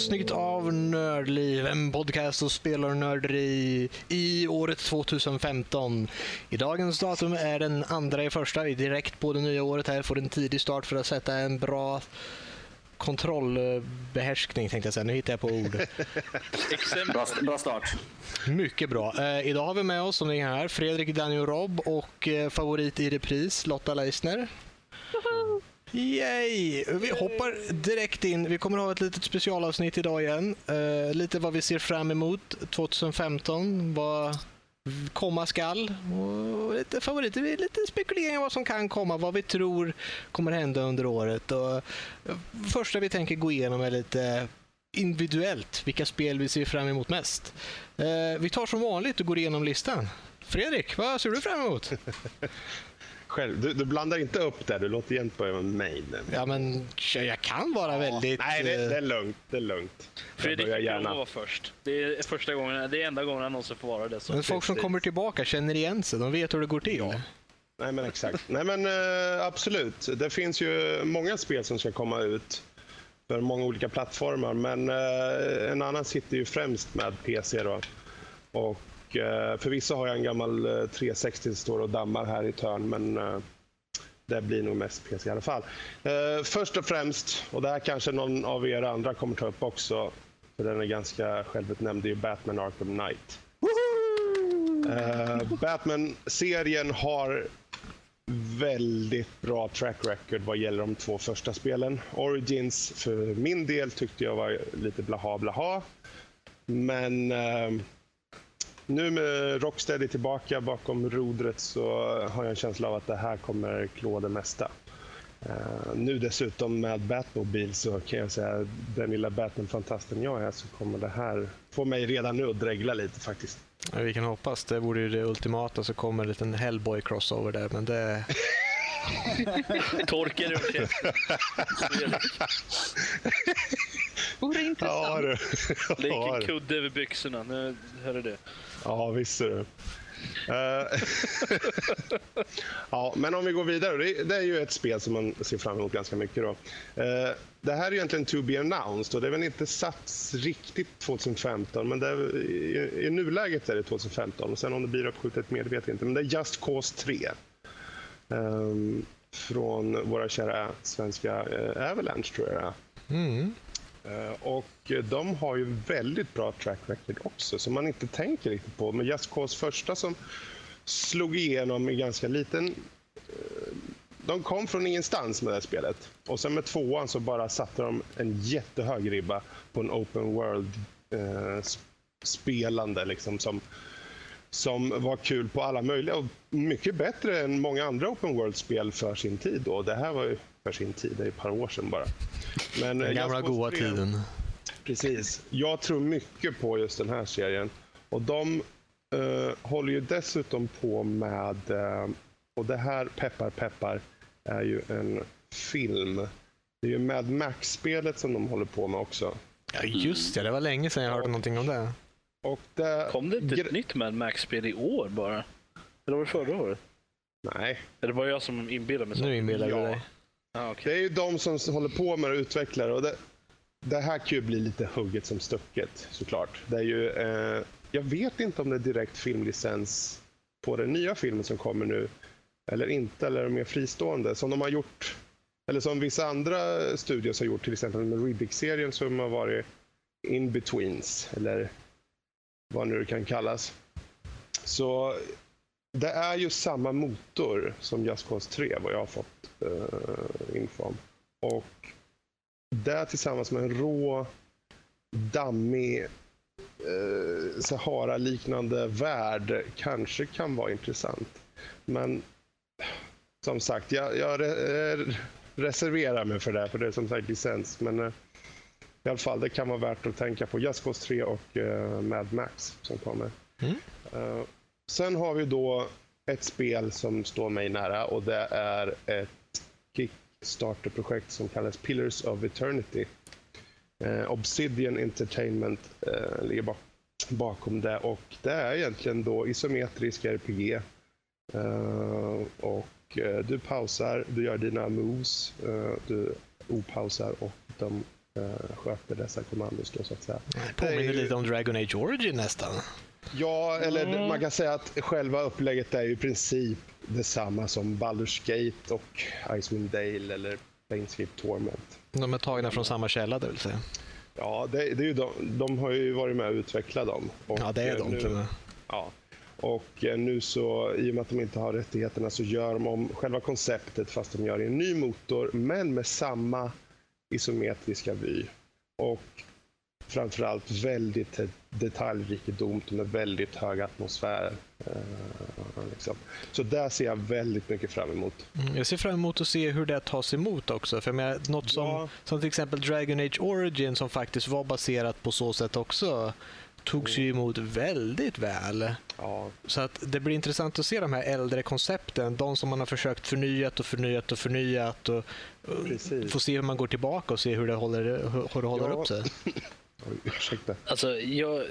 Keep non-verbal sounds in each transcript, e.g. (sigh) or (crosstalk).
avsnitt av Nördliv, en podcast och spelarnörderi i året 2015. I dagens datum är den andra i första, vi är direkt på det nya året här, får en tidig start för att sätta en bra kontrollbehärskning tänkte jag säga. Nu hittar jag på ord. (laughs) bra, bra start. Mycket bra. Eh, idag har vi med oss, som ni är här, Fredrik, Daniel Robb och eh, favorit i repris, Lotta Leisner. Yay! Vi hoppar direkt in. Vi kommer att ha ett litet specialavsnitt idag igen. Uh, lite vad vi ser fram emot 2015. Vad komma skall. Och lite favoriter. Lite spekuleringar vad som kan komma. Vad vi tror kommer hända under året. Och uh, första vi tänker gå igenom är lite individuellt. Vilka spel vi ser fram emot mest. Uh, vi tar som vanligt och går igenom listan. Fredrik, vad ser du fram emot? (laughs) själv. Du, du, blandar inte upp det, du låter igen på mig. Ja, men jag kan vara ja, väldigt... Nej, det, det, är lugnt. Det är lugnt. Fredrik fick gärna. vara först. Det är första gången, det är enda gången han någonsin får vara det. Så. Men folk som kommer tillbaka känner igen sig, de vet hur det går till. Ja. Nej, men exakt. Nej, men uh, absolut. Det finns ju många spel som ska komma ut för många olika plattformar, men uh, en annan sitter ju främst med PC. Då. Och Eh, förvisso har jag en gammal eh, 360 som står och dammar här i törn, men eh, det blir nog mest PC i alla fall. Eh, först och främst, och det här kanske någon av er andra kommer ta upp också, för den är ganska självutnämnd, det är Batman Arkham Knight. Batman-serien har väldigt bra track record vad gäller de två första spelen. Origins för min del tyckte jag var lite blaha blaha. Men nu med Rocksteady tillbaka bakom rodret så har jag en känsla av att det här kommer klå det mesta. Uh, nu dessutom med Batmobile så kan jag säga den lilla Batman-fantasten jag är så kommer det här få mig redan nu att dregla lite faktiskt. Ja, vi kan hoppas. Det vore ju det ultimata så kommer en liten Hellboy-crossover där, men det... (laughs) (laughs) Torken ur (laughs) Vore intressant. Ja, du. (laughs) Lägg en kudde över byxorna. Nu hör du det. Ja, visst är det. Uh, ja, men om vi går vidare. Det, det, är ju ett spel som man ser fram emot ganska mycket. Då. Uh, det här är egentligen to be announced och det är väl inte satt riktigt 2015 men det är, i, i nuläget är det 2015. Och sen om det blir uppskjutet mer vet jag inte. Men det är Just Cause 3. Ehm, från våra kära svenska uh, Avalanche tror jag. Mm. Eh, och de har ju väldigt bra track record också, som man inte tänker riktigt på. Men Just Cause första som slog igenom i ganska liten... Eh, de kom från ingenstans med det här spelet. Och sen med tvåan så bara satte de en jättehög ribba på en open world-spelande. Eh, liksom, som, som var kul på alla möjliga och mycket bättre än många andra open world-spel för sin tid. Då. Det här var ju för sin tid, det är ett par år sedan bara. Men, den gamla goa tiden. Precis. Jag tror mycket på just den här serien. Och de uh, håller ju dessutom på med, uh, och det här peppar peppar, är ju en film. Det är ju Mad Max-spelet som de håller på med också. Ja, just det. Det var länge sedan jag hörde och, någonting om det. Och det Kom det inte ett nytt Mad Max-spel i år bara? Eller var det förra året? Nej. Eller var jag som inbillade mig så? Nu inbillar du ja. dig. Ah, okay. Det är ju de som håller på med att utveckla och det, det här kan ju bli lite hugget som stucket såklart. Det är ju, eh, jag vet inte om det är direkt filmlicens på den nya filmen som kommer nu eller inte, eller är de mer fristående. Som de har gjort, eller som vissa andra studios har gjort, till exempel med Riddick-serien som har varit in-betweens, eller vad nu det kan kallas. Så det är ju samma motor som Just Cause 3, vad jag har fått uh, info om. Och det tillsammans med en rå, dammig, uh, Sahara-liknande värld kanske kan vara intressant. Men som sagt, jag, jag re eh, reserverar mig för det, för det är som sagt licens. Men uh, i alla fall, det kan vara värt att tänka på Just Cause 3 och uh, Mad Max som kommer. Mm. Uh, Sen har vi då ett spel som står mig nära och det är ett Kickstarter-projekt som kallas Pillars of Eternity. Eh, Obsidian Entertainment eh, ligger bak bakom det och det är egentligen då isometrisk RPG. Eh, och eh, du pausar, du gör dina moves, eh, du opausar och de uh, sköter dessa kommandos så att säga. Påminner ju... lite om Dragon Age Origin nästan. Ja, eller mm. man kan säga att själva upplägget är i princip detsamma som Baldur's Gate och Icewind Dale eller Planescape Torment. De är tagna från samma källa, det vill säga? Ja, det, det är ju de, de har ju varit med och utvecklat dem. Och ja, det är de. Nu, ja, och eh, nu så, i och med att de inte har rättigheterna, så gör de om själva konceptet fast de gör i en ny motor, men med samma isometriska vy. Och framförallt väldigt detaljrikedomt med väldigt hög atmosfär. Eh, liksom. Så där ser jag väldigt mycket fram emot. Mm, jag ser fram emot att se hur det tas emot också. För med något som, ja. som till exempel Dragon Age Origin som faktiskt var baserat på så sätt också togs ju emot väldigt väl. Ja. Så att det blir intressant att se de här äldre koncepten. De som man har försökt förnyat och förnyat och förnyat. Och, och få se hur man går tillbaka och se hur det håller, hur det håller ja. upp sig. (laughs) Oj, ursäkta. Alltså, jag...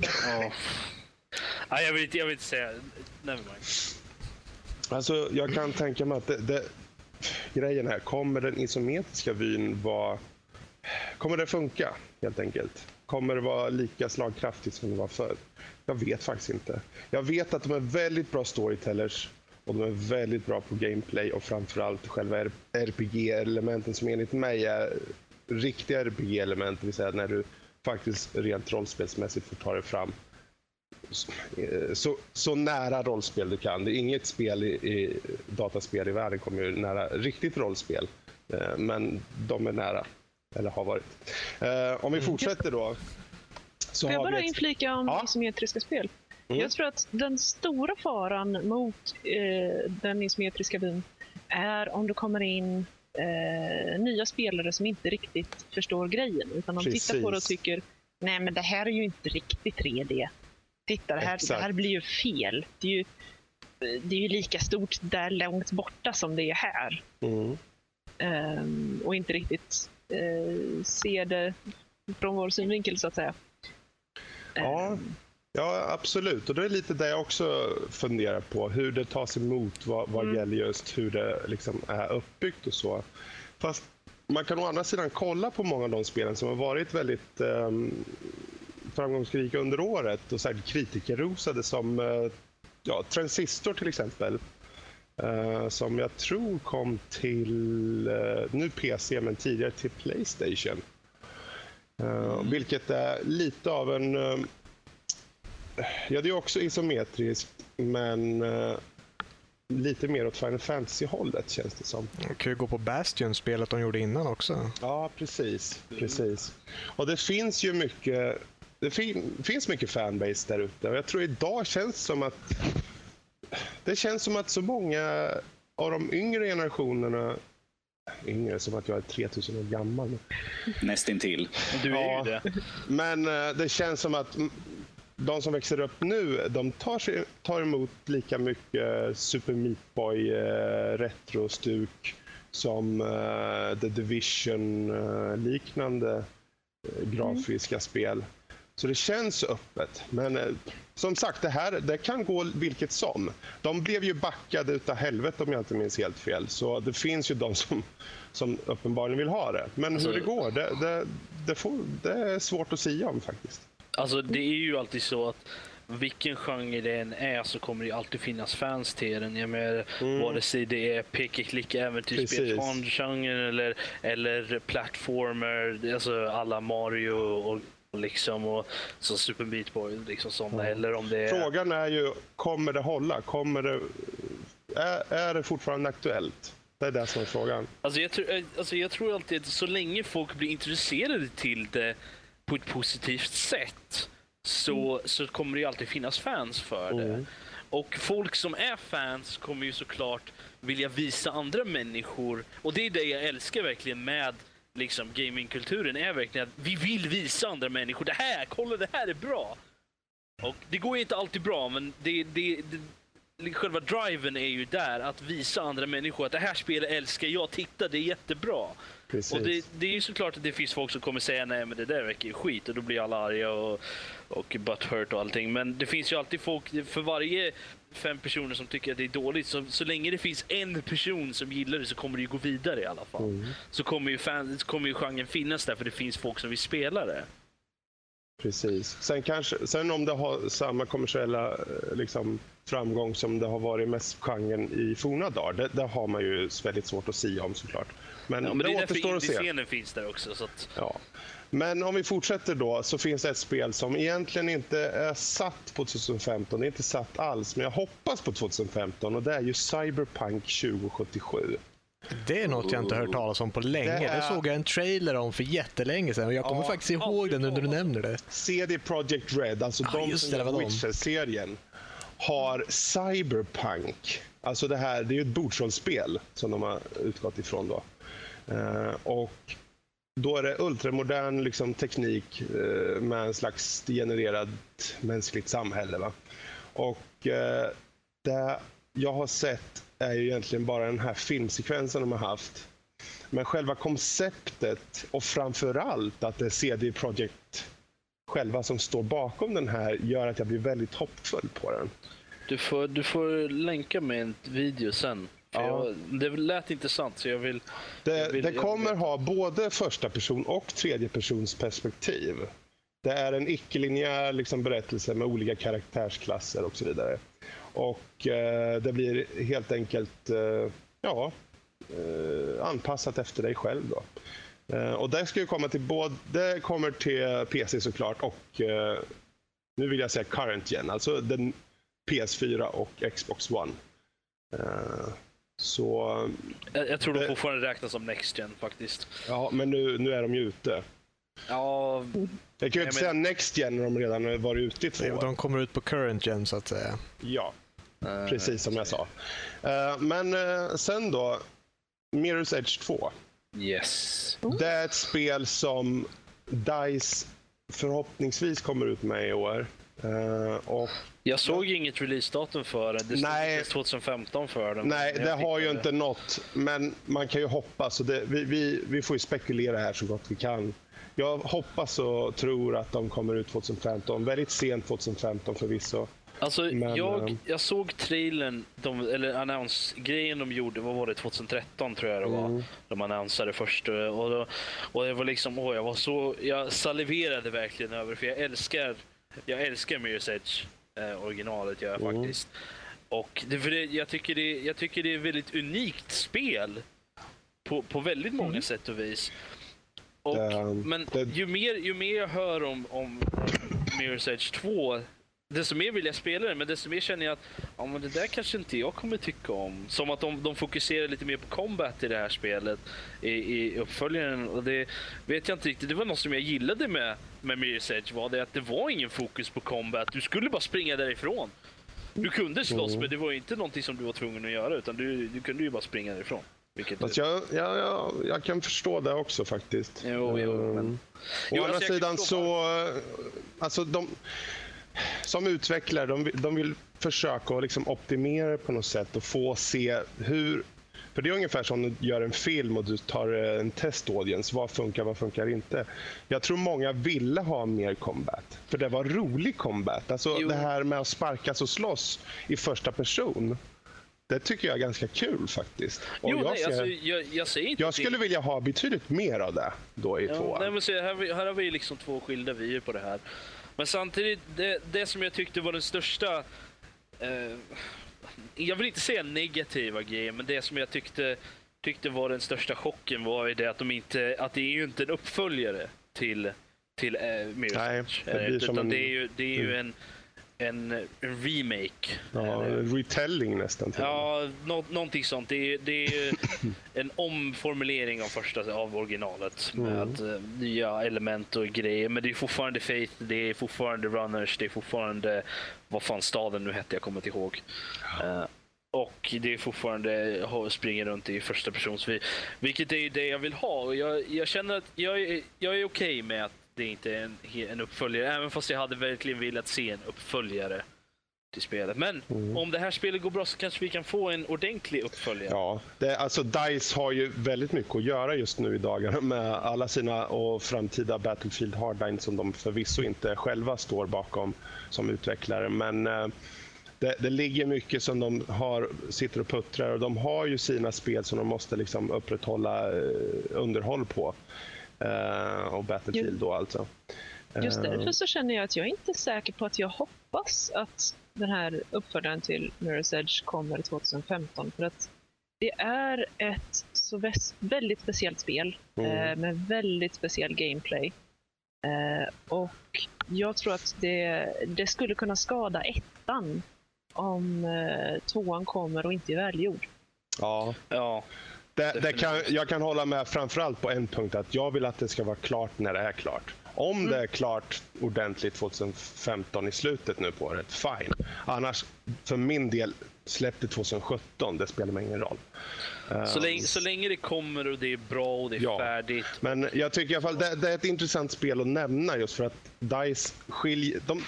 Ja. Nej, jag vill inte, jag vill inte säga... Nevermind. Alltså, jag kan tänka mig att det, det, grejen här, kommer den isometriska vyn vara... Kommer det funka, helt enkelt? Kommer det vara lika slagkraftigt som det var förr? Jag vet faktiskt inte. Jag vet att de är väldigt bra storytellers och de är väldigt bra på gameplay och framförallt själva RPG-elementen som enligt mig är riktiga RPG-element, det vill säga när du faktiskt rent rollspelsmässigt får ta dig fram så, så nära rollspel du kan. Det är inget spel i, i dataspel i världen kommer ju nära riktigt rollspel, eh, men de är nära, eller har varit. Eh, om vi mm. fortsätter då. Så Får jag bara inflika om ja. isometriska spel? Mm. Jag tror att den stora faran mot eh, den isometriska byn är om du kommer in eh, nya spelare som inte riktigt förstår grejen. Utan de Precis. tittar på det och tycker, nej men det här är ju inte riktigt 3D. Titta, det här, det här blir ju fel. Det är ju, det är ju lika stort där långt borta som det är här. Mm. Um, och inte riktigt uh, ser det från vår synvinkel så att säga. Ja, um, ja absolut. Och det är lite det jag också funderar på. Hur det tas emot vad, vad mm. gäller just hur det liksom är uppbyggt och så. Fast man kan å andra sidan kolla på många av de spelen som har varit väldigt um, framgångsrika under året och särskilt kritikerrosade som uh, ja, Transistor till exempel. Uh, som jag tror kom till, uh, nu PC, men tidigare till Playstation. Mm. Vilket är lite av en... ja, det är också isometriskt, men lite mer åt Final Fantasy-hållet känns det som. Man kan ju gå på Bastion-spelet de gjorde innan också. Ja, precis. precis. Och det finns ju mycket det fin finns mycket fanbase där ute och jag tror idag känns som att det känns som att så många av de yngre generationerna yngre, som att jag är 3000 år gammal. Nästintill. Du är ja, ju det. Men eh, det känns som att de som växer upp nu, de tar, sig, tar emot lika mycket Super Meat Boy eh, retro-stuk som eh, The Division-liknande eh, grafiska mm. spel. Så det känns öppet. Men eh, som sagt, det här det kan gå vilket som. De blev ju backade utav helvete om jag inte minns helt fel. Så det finns ju de som, som uppenbarligen vill ha det. Men alltså, hur det går, det, det, det, får, det är svårt att säga om faktiskt. Alltså det är ju alltid så att vilken genre det än är så kommer det alltid finnas fans till den. Jag menar, mm. Vare sig det är peka klicka äventyrsspel, genren eller, eller plattformer, alltså alla Mario och liksom och så Super Meat Boy liksom sådana. Mm. Eller om det är... Frågan är ju, kommer det hålla? Kommer det, är, är det fortfarande aktuellt? Det är det som är frågan. Alltså jag, tror, alltså jag tror alltid att så länge folk blir intresserade till det på ett positivt sätt så, mm. så kommer det alltid finnas fans för det. Mm. Och folk som är fans kommer ju såklart vilja visa andra människor. Och det är det jag älskar verkligen med liksom gamingkulturen är verkligen att vi vill visa andra människor det här, kolla det här är bra. Och det går inte alltid bra, men det, det, det själva driven är ju där, att visa andra människor att det här spelet älskar jag, titta det är jättebra. Precis. Och det, det är ju såklart att det finns folk som kommer säga nej men det där verkar ju skit och då blir alla arga och, och butthurt och allting. Men det finns ju alltid folk, för varje fem personer som tycker att det är dåligt, så, så länge det finns en person som gillar det så kommer det ju gå vidare i alla fall. Mm. Så kommer ju, fan, kommer ju genren finnas där för det finns folk som vill spela det. Precis. Sen, kanske, sen om det har samma kommersiella eh, liksom, framgång som det har varit med genren i forna dagar, det, det, har man ju väldigt svårt att säga om såklart. Men, ja, men det, det är återstår att se. scenen finns där också. Så att... ja. Men om vi fortsätter då så finns det ett spel som egentligen inte är satt på 2015. Det är inte satt alls, men jag hoppas på 2015 och det är ju Cyberpunk 2077. Det är något jag inte hört talas om på länge. Det, är... det såg jag en trailer om för jättelänge sedan och jag kommer ja, faktiskt ihåg den när du nämner det. CD Projekt Red, alltså ah, de som gör Witcher-serien, har Cyberpunk. Alltså det här, det är ju ett bordsrollspel som de har utgått ifrån då. Eh, och då är det ultramodern liksom, teknik eh, med en slags genererad mänskligt samhälle. Va? Och eh, det jag har sett är ju egentligen bara den här filmsekvensen de har haft. Men själva konceptet och framförallt att det är CD Projekt själva som står bakom den här gör att jag blir väldigt hoppfull på den. Du får, du får länka med en video sen. Ja. Jag, det lät intressant så jag vill... Det, vill, det kommer vill... ha både första person och tredje persons perspektiv. Det är en icke-linjär liksom, berättelse med olika karaktärsklasser och så vidare. Och eh, det blir helt enkelt eh, ja, eh, anpassat efter dig själv. Då. Eh, och det ska ju komma till både, kommer till PC såklart och eh, nu vill jag säga current gen, alltså den PS4 och Xbox One. Eh, så... Jag, jag tror de fortfarande räknas som Next Gen faktiskt. Ja, men nu, nu är de ju ute. Ja... Jag kan ju inte men... säga Next Gen när de redan har varit ute i två år. De kommer ut på Current Gen så att säga. Ja, uh, precis som jag sa. Uh, men uh, sen då, Mirror's Edge 2. Yes. Det är ett spel som DICE förhoppningsvis kommer ut med i år. Uh, och jag såg ju inget releasedatum för det. Det nej, 2015 för den. Nej, det har ju det. inte nått. Men man kan ju hoppas. Och det, vi, vi, vi får ju spekulera här så gott vi kan. Jag hoppas och tror att de kommer ut 2015. Väldigt sent 2015 förvisso. Alltså, Men, jag, ehm, jag såg trailern, de, eller annons-grejen de gjorde, vad var det, 2013 tror jag det var. Mm. De annonsade först. Och, då, och det var liksom, åh, jag var så, jag saliverade verkligen över för jag älskar, jag älskar Mirror's Edge, eh, originalet gör jag mm. faktiskt. Och det, för det, jag, tycker det, jag tycker det är ett väldigt unikt spel på, på väldigt många mm. sätt och vis. Och, um, men det... ju, mer, ju mer jag hör om, om Mirror's Edge 2, desto mer vill jag spela det, men desto mer känner jag att ja, men det där kanske inte jag kommer tycka om. Som att de, de fokuserar lite mer på combat i det här spelet i, i uppföljaren. Och det vet jag inte riktigt. Det var något som jag gillade med, med Mirror's Edge, var det att det var ingen fokus på combat. Du skulle bara springa därifrån. Du kunde slåss, mm. men det var inte någonting som du var tvungen att göra, utan du, du kunde ju bara springa därifrån. Vilket Fast jag, jag, jag, jag, kan förstå det också faktiskt. Jo, jo, men... Å jo, andra alltså, sidan så... Alltså, de, som utvecklare, de, de vill försöka att liksom optimera på något sätt och få se hur... För det är ungefär som du gör en film och du tar en testaudience. Vad funkar, vad funkar inte? Jag tror många ville ha mer combat. För det var rolig combat. Alltså jo. det här med att sparkas och slåss i första person. Det tycker jag är ganska kul faktiskt. Och jo, jag, nej, ser, alltså, jag, jag, säger inte jag skulle vilja ha betydligt mer av det då i ja, tvåan. Nej, men se, här, här har vi liksom två skilda vyer på det här. Men samtidigt, det, det som jag tyckte var den största... Eh, jag vill inte säga negativa grejen, men det som jag tyckte, tyckte var den största chocken var ju det att, de inte, att det är ju inte en uppföljare till, till eh, Mirror's Edge. Det, utan en... det är ju, det är ju mm. en en, remake. Ja, en retelling nästan. Ja, nå någonting sånt. Det är, det är (laughs) en omformulering av första av originalet med mm. nya element och grejer. Men det är fortfarande Faith, det är fortfarande Runners, det är fortfarande vad fan staden nu hette, jag kommer inte ihåg. Ja. Uh, och det är fortfarande springer runt i första persons Vilket är det jag vill ha. Och jag, jag känner att jag, är, jag är okej okay med att det är inte en, en uppföljare. Även fast jag hade verkligen velat se en uppföljare i spelet. Men mm. om det här spelet går bra så kanske vi kan få en ordentlig uppföljare. Ja, det, alltså DICE har ju väldigt mycket att göra just nu i dagarna med alla sina och framtida Battlefield Hardline som de förvisso inte själva står bakom som utvecklare. Men eh, det, det, ligger mycket som de har, sitter och puttrar och de har ju sina spel som de måste liksom upprätthålla eh, underhåll på. Uh, och Battlefield då alltså. Just därför så känner jag att jag inte är säker på att jag hoppas att den här uppföljaren till Mirror's Edge kommer 2015. För att det är ett så väldigt speciellt spel mm. eh, med väldigt speciell gameplay. Eh, och jag tror att det, det skulle kunna skada ettan om eh, tvåan kommer och inte är välgjord. Ja. ja. Det, det kan, jag kan hålla med framförallt på en punkt, att jag vill att det ska vara klart när det är klart. Om mm. det är klart ordentligt 2015 i slutet nu på året, fine. Annars, för min del, släpp det 2017, det spelar mig ingen roll. Så länge, så länge det kommer och det är bra och det är ja. färdigt. Men jag tycker i alla fall det, det, är ett intressant spel att nämna just för att DICE skiljer... De,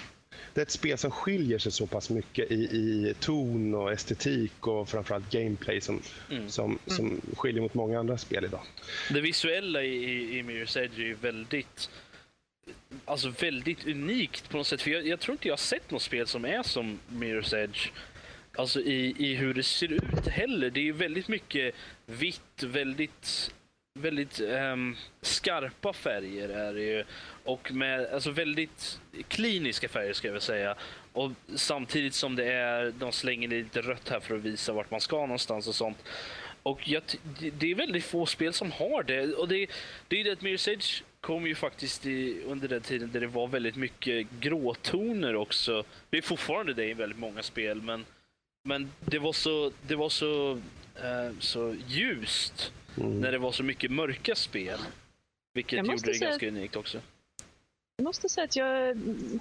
det är ett spel som skiljer sig så pass mycket i, i ton och estetik och framförallt gameplay som, mm. som, som mm. skiljer mot många andra spel idag. Det visuella i, i Mirror's Edge är väldigt alltså väldigt unikt på något sätt. För jag, jag, tror inte jag har sett något spel som är som Mirror's Edge. Alltså i, i hur det ser ut heller. Det är väldigt mycket vitt, väldigt väldigt um, skarpa färger är det ju. Och med alltså väldigt kliniska färger ska jag väl säga. Och samtidigt som det är, de slänger lite rött här för att visa vart man ska någonstans och sånt. Och jag, det är väldigt få spel som har det. Och det, det är det att Mirror's Edge kom ju faktiskt i, under den tiden där det var väldigt mycket gråtoner också. Det är fortfarande det i väldigt många spel, men, men det var så, det var så, eh, så ljust mm. när det var så mycket mörka spel. Vilket gjorde det ganska unikt också. Jag måste säga att jag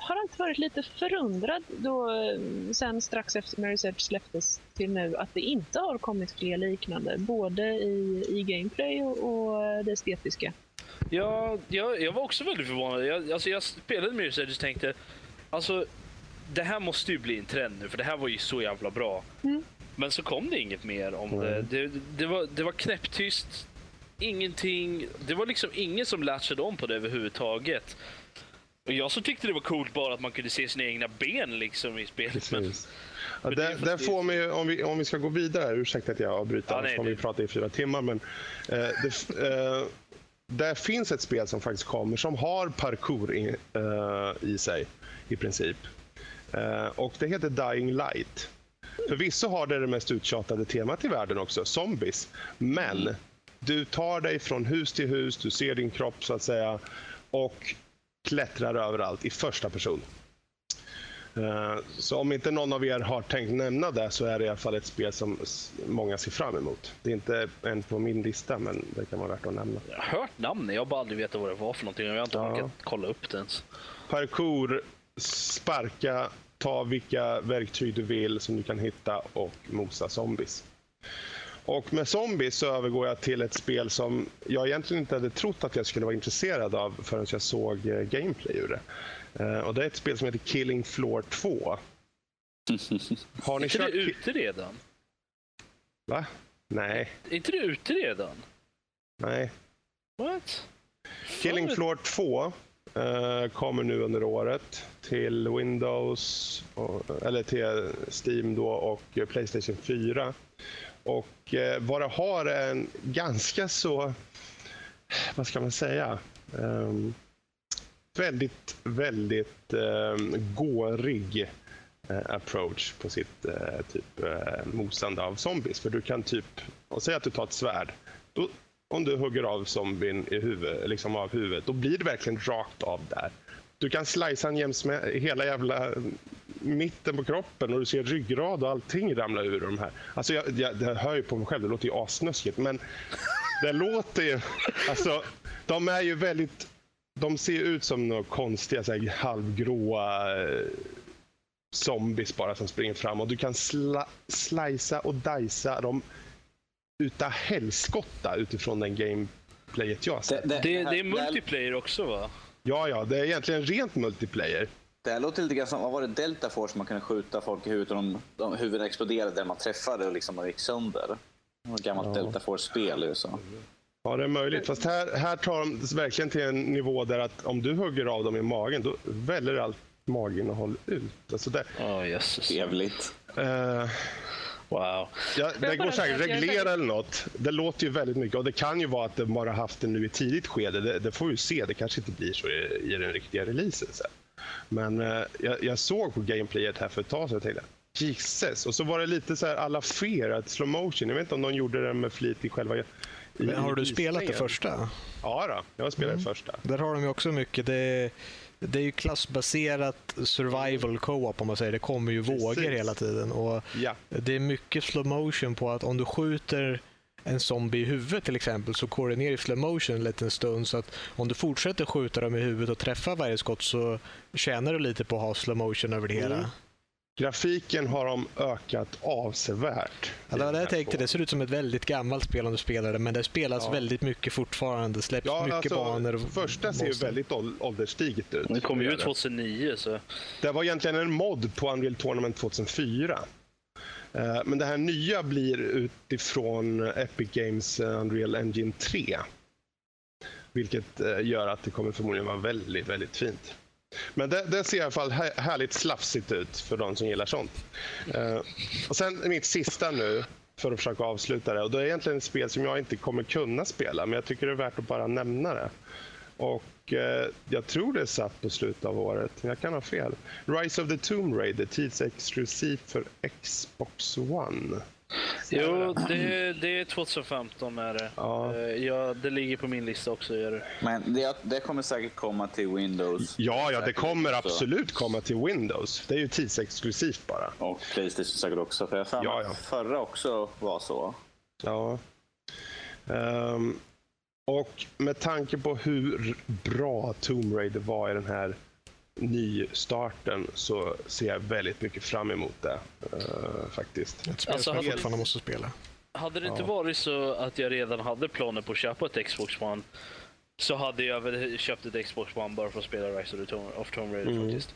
har alltid varit lite förundrad då sen strax efter Mary's Edge släpptes till nu att det inte har kommit fler liknande, både i, i gameplay och, och det estetiska. Ja, jag, jag var också väldigt förvånad. Jag, alltså jag spelade Mirror's Edge och tänkte, alltså det här måste ju bli en trend nu, för det här var ju så jävla bra. Mm. Men så kom det inget mer om mm. det. det. Det var, det var knäpptyst, ingenting. Det var liksom ingen som latchade om på det överhuvudtaget. Och jag så tyckte det var coolt bara att man kunde se sina egna ben liksom i spelet. Men, ja, där, där får man om, vi, om vi ska gå vidare, ursäkta att jag avbryter, ja, annars får vi prata i fyra timmar. Men, eh, det, eh, det finns ett spel som faktiskt kommer som har parkour i, uh, i sig i princip. Uh, och Det heter Dying Light. Förvisso har det det mest uttjatade temat i världen också, zombies. Men du tar dig från hus till hus, du ser din kropp så att säga och klättrar överallt i första person. Eh, så om inte någon av er har tänkt nämna det så är det i alla fall ett spel som många ser fram emot. Det är inte en på min lista, men det kan vara värt att nämna. Jag har hört namnet, jag har bara aldrig vetat vad det var för någonting. Jag har inte orkat kolla upp det ens. Parkour, sparka, ta vilka verktyg du vill som du kan hitta och mosa zombies. Och med zombies så övergår jag till ett spel som jag egentligen inte hade trott att jag skulle vara intresserad av förrän jag såg eh, gameplay ur det. Uh, och det är ett spel som heter Killing Floor 2. (laughs) Har ni är inte det ute redan? Va? Nej. Är inte det ute redan? Nej. What? Killing Floor 2 uh, eh, kommer nu under året till Windows, och, eller till Steam då och Playstation 4. Och uh, vad det har är en ganska så, vad ska man säga? Um, väldigt, väldigt um, gårig uh, approach på sitt uh, typ uh, mosande av zombies. För du kan typ, och säg att du tar ett svärd. Då, om du hugger av zombien i huvud, liksom av huvudet, då blir det verkligen rakt av där. Du kan slicea jäms med hela jävla mitten på kroppen och du ser ryggrad och allting ramla ur de här. Alltså jag, jag, jag hör ju på mig själv, det låter ju asnöskigt, men det låter ju... Alltså, de är ju väldigt de ser ut som några konstiga så här, halvgråa eh, zombies bara som springer fram och du kan sla, slicea och dicea dem utav helskotta utifrån den gameplayet jag har sett. Det, det, det, det är multiplayer också va? Ja, ja, det är egentligen rent multiplayer. Det här låter lite grann som, vad var det, Delta Force man kunde skjuta folk i huvudet och de, de huvuden exploderade där man träffade och liksom de gick sönder. Det var ett gammalt ja. Delta Force-spel i USA. Ja, det är möjligt. Fast här, här tar de verkligen till en nivå där att om du hugger av dem i magen, då väller allt maginnehåll ut. Alltså det... Oh, Jesus. Trevligt. Uh, wow. Ja, det går säkert att reglera eller något. Det låter ju väldigt mycket och det kan ju vara att de bara haft det nu i tidigt skede. Det, det får vi se. Det kanske inte blir så i, i den riktiga releasen sen. Men uh, jag, jag, såg på gameplayet här för ett tag sedan och tänkte Jesus. Och så var det lite så här alla fear, att slow motion. Jag vet inte om de gjorde det med flit i själva i, har du spelat det första? Ja, då, jag har spelat mm. det första. Där har de ju också mycket. Det, det är ju klassbaserat survival co-op om man säger. Det kommer ju Precis. vågor hela tiden. Och ja. Det är mycket slow motion på att om du skjuter en zombie i huvudet till exempel så går det ner i slow motion en liten stund. Så att om du fortsätter skjuta dem i huvudet och träffa varje skott så tjänar du lite på att ha slow motion över det hela. Mm. Grafiken har de ökat avsevärt. Ja, det var det jag tänkte. Det ser ut som ett väldigt gammalt spel om du spelar det, men det spelas ja. väldigt mycket fortfarande. Släpps ja, mycket alltså, banor. Och första ser ju väldigt ålderstiget ut. Det kom ju ut 2009. Så. Det var egentligen en mod på Unreal Tournament 2004. Eh, men det här nya blir utifrån Epic Games eh, Unreal Engine 3. Vilket eh, gör att det kommer förmodligen vara väldigt, väldigt fint. Men det, det, ser i alla fall härligt slafsigt ut för de som gillar sånt. Uh, och sen mitt sista nu, för att försöka avsluta det. Och det är egentligen ett spel som jag inte kommer kunna spela, men jag tycker det är värt att bara nämna det. Och eh, jag tror det är satt på slutet av året, men jag kan ha fel. Rise of the Tomb Raider, tidsexklusivt för Xbox One. Jo, det, det är 2015 med det. Ja. Eh, ja, det ligger på min lista också. Gör Men det, det kommer säkert komma till Windows. Ja, ja det kommer absolut komma till Windows. Det är ju tidsexklusivt bara. Och Playstation säkert också. För jag ja, ja. förra också var så. Ja. Um, och med tanke på hur bra Tomb Raider var i den här nystarten så ser jag väldigt mycket fram emot det. Uh, faktiskt. Ett spel alltså, som jag fortfarande måste spela. Hade det inte varit så att jag redan hade planer på att köpa ett Xbox One så hade jag väl köpt ett Xbox One bara för att spela Rise of, the Tomb, of Tomb Raider mm. faktiskt.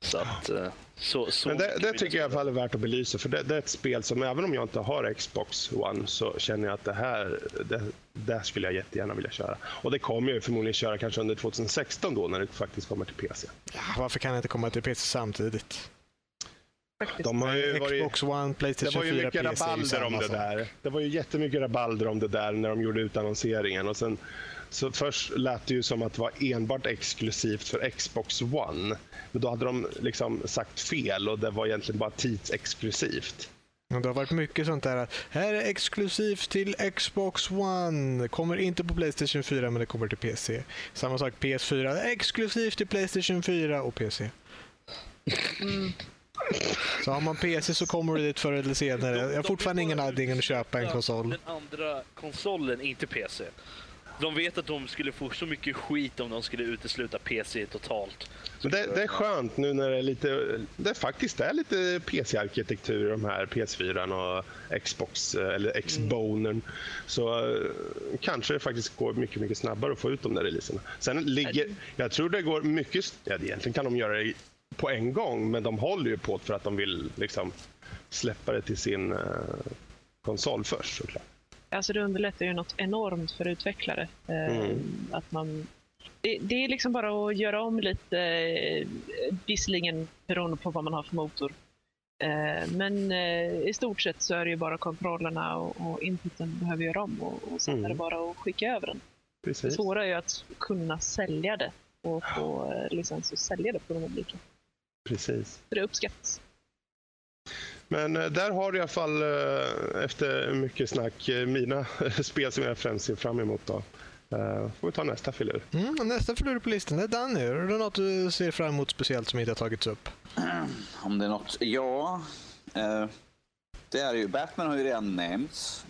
Så att, eh, så, så Men det, det tycker jag i alla fall är värt att belysa. För det, det, är ett spel som, även om jag inte har Xbox One, så känner jag att det här det, det skulle jag jättegärna vilja köra. Och det kommer jag förmodligen köra kanske under 2016 då, när det faktiskt kommer till PC. Ja, varför kan det inte komma till PC samtidigt? De har ju varit, Xbox One, Playstation 4, Det var ju mycket PC rabalder om det där. Det var ju jättemycket rabalder om det där när de gjorde utannonseringen. Och sen så först lät det ju som att det var enbart exklusivt för Xbox One. Men då hade de liksom sagt fel och det var egentligen bara tidsexklusivt. Det har varit mycket sånt där. Här är exklusivt till Xbox One. Kommer inte på Playstation 4 men det kommer till PC. Samma sak PS4. Exklusivt till Playstation 4 och PC. Mm. Så har man PC så kommer det dit förr eller senare. Jag har fortfarande ingen anledning att köpa en konsol. Den andra konsolen, inte PC. De vet att de skulle få så mycket skit om de skulle utesluta PC totalt. Men det, det, är skönt nu när det är lite, det faktiskt är lite PC-arkitektur i de här PS4 och Xbox eller Xbonen. Mm. Så uh, kanske det faktiskt går mycket, mycket snabbare att få ut de där releaserna. Sen ligger, jag tror det går mycket, ja, egentligen kan de göra det på en gång, men de håller ju på för att de vill liksom släppa det till sin uh, konsol först såklart. Alltså det underlättar ju något enormt för utvecklare. Eh, mm. Att man, det, det, är liksom bara att göra om lite, eh, visserligen beroende på vad man har för motor. Eh, men i stort sett så är det ju bara kontrollerna och, och inputen behöver göra om och, och sen mm. är det mm. bara att skicka över den. Precis. Det svåra är ju att kunna sälja det och få licens att sälja det på de olika. Precis. För det uppskattas. Men eh, där har du i alla fall eh, efter mycket snack eh, mina (laughs) spel som jag främst ser fram emot. Då. Får vi ta nästa filur. Mm, nästa filur på listan är Danny. Är det något du ser fram emot speciellt som inte har tagits upp? (clears throat) Om det är något? Ja. Det är ju, Batman har ju redan nämnts.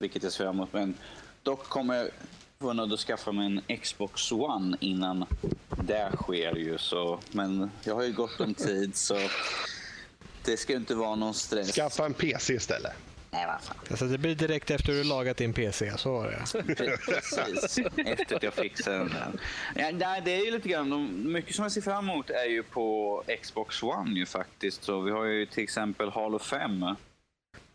Vilket jag ser fram emot. Men dock kommer jag vara nöjd att skaffa mig en Xbox One innan det sker ju. Så, men jag har ju gott om tid så det ska inte vara någon stress. Skaffa en PC istället. Nej, vad fan. Alltså, det blir direkt efter du lagat din PC, så var det. (laughs) Precis, efter att jag fixade den. Ja, det är ju lite grann, mycket som jag ser fram emot är ju på Xbox One ju faktiskt. Så vi har ju till exempel Halo 5.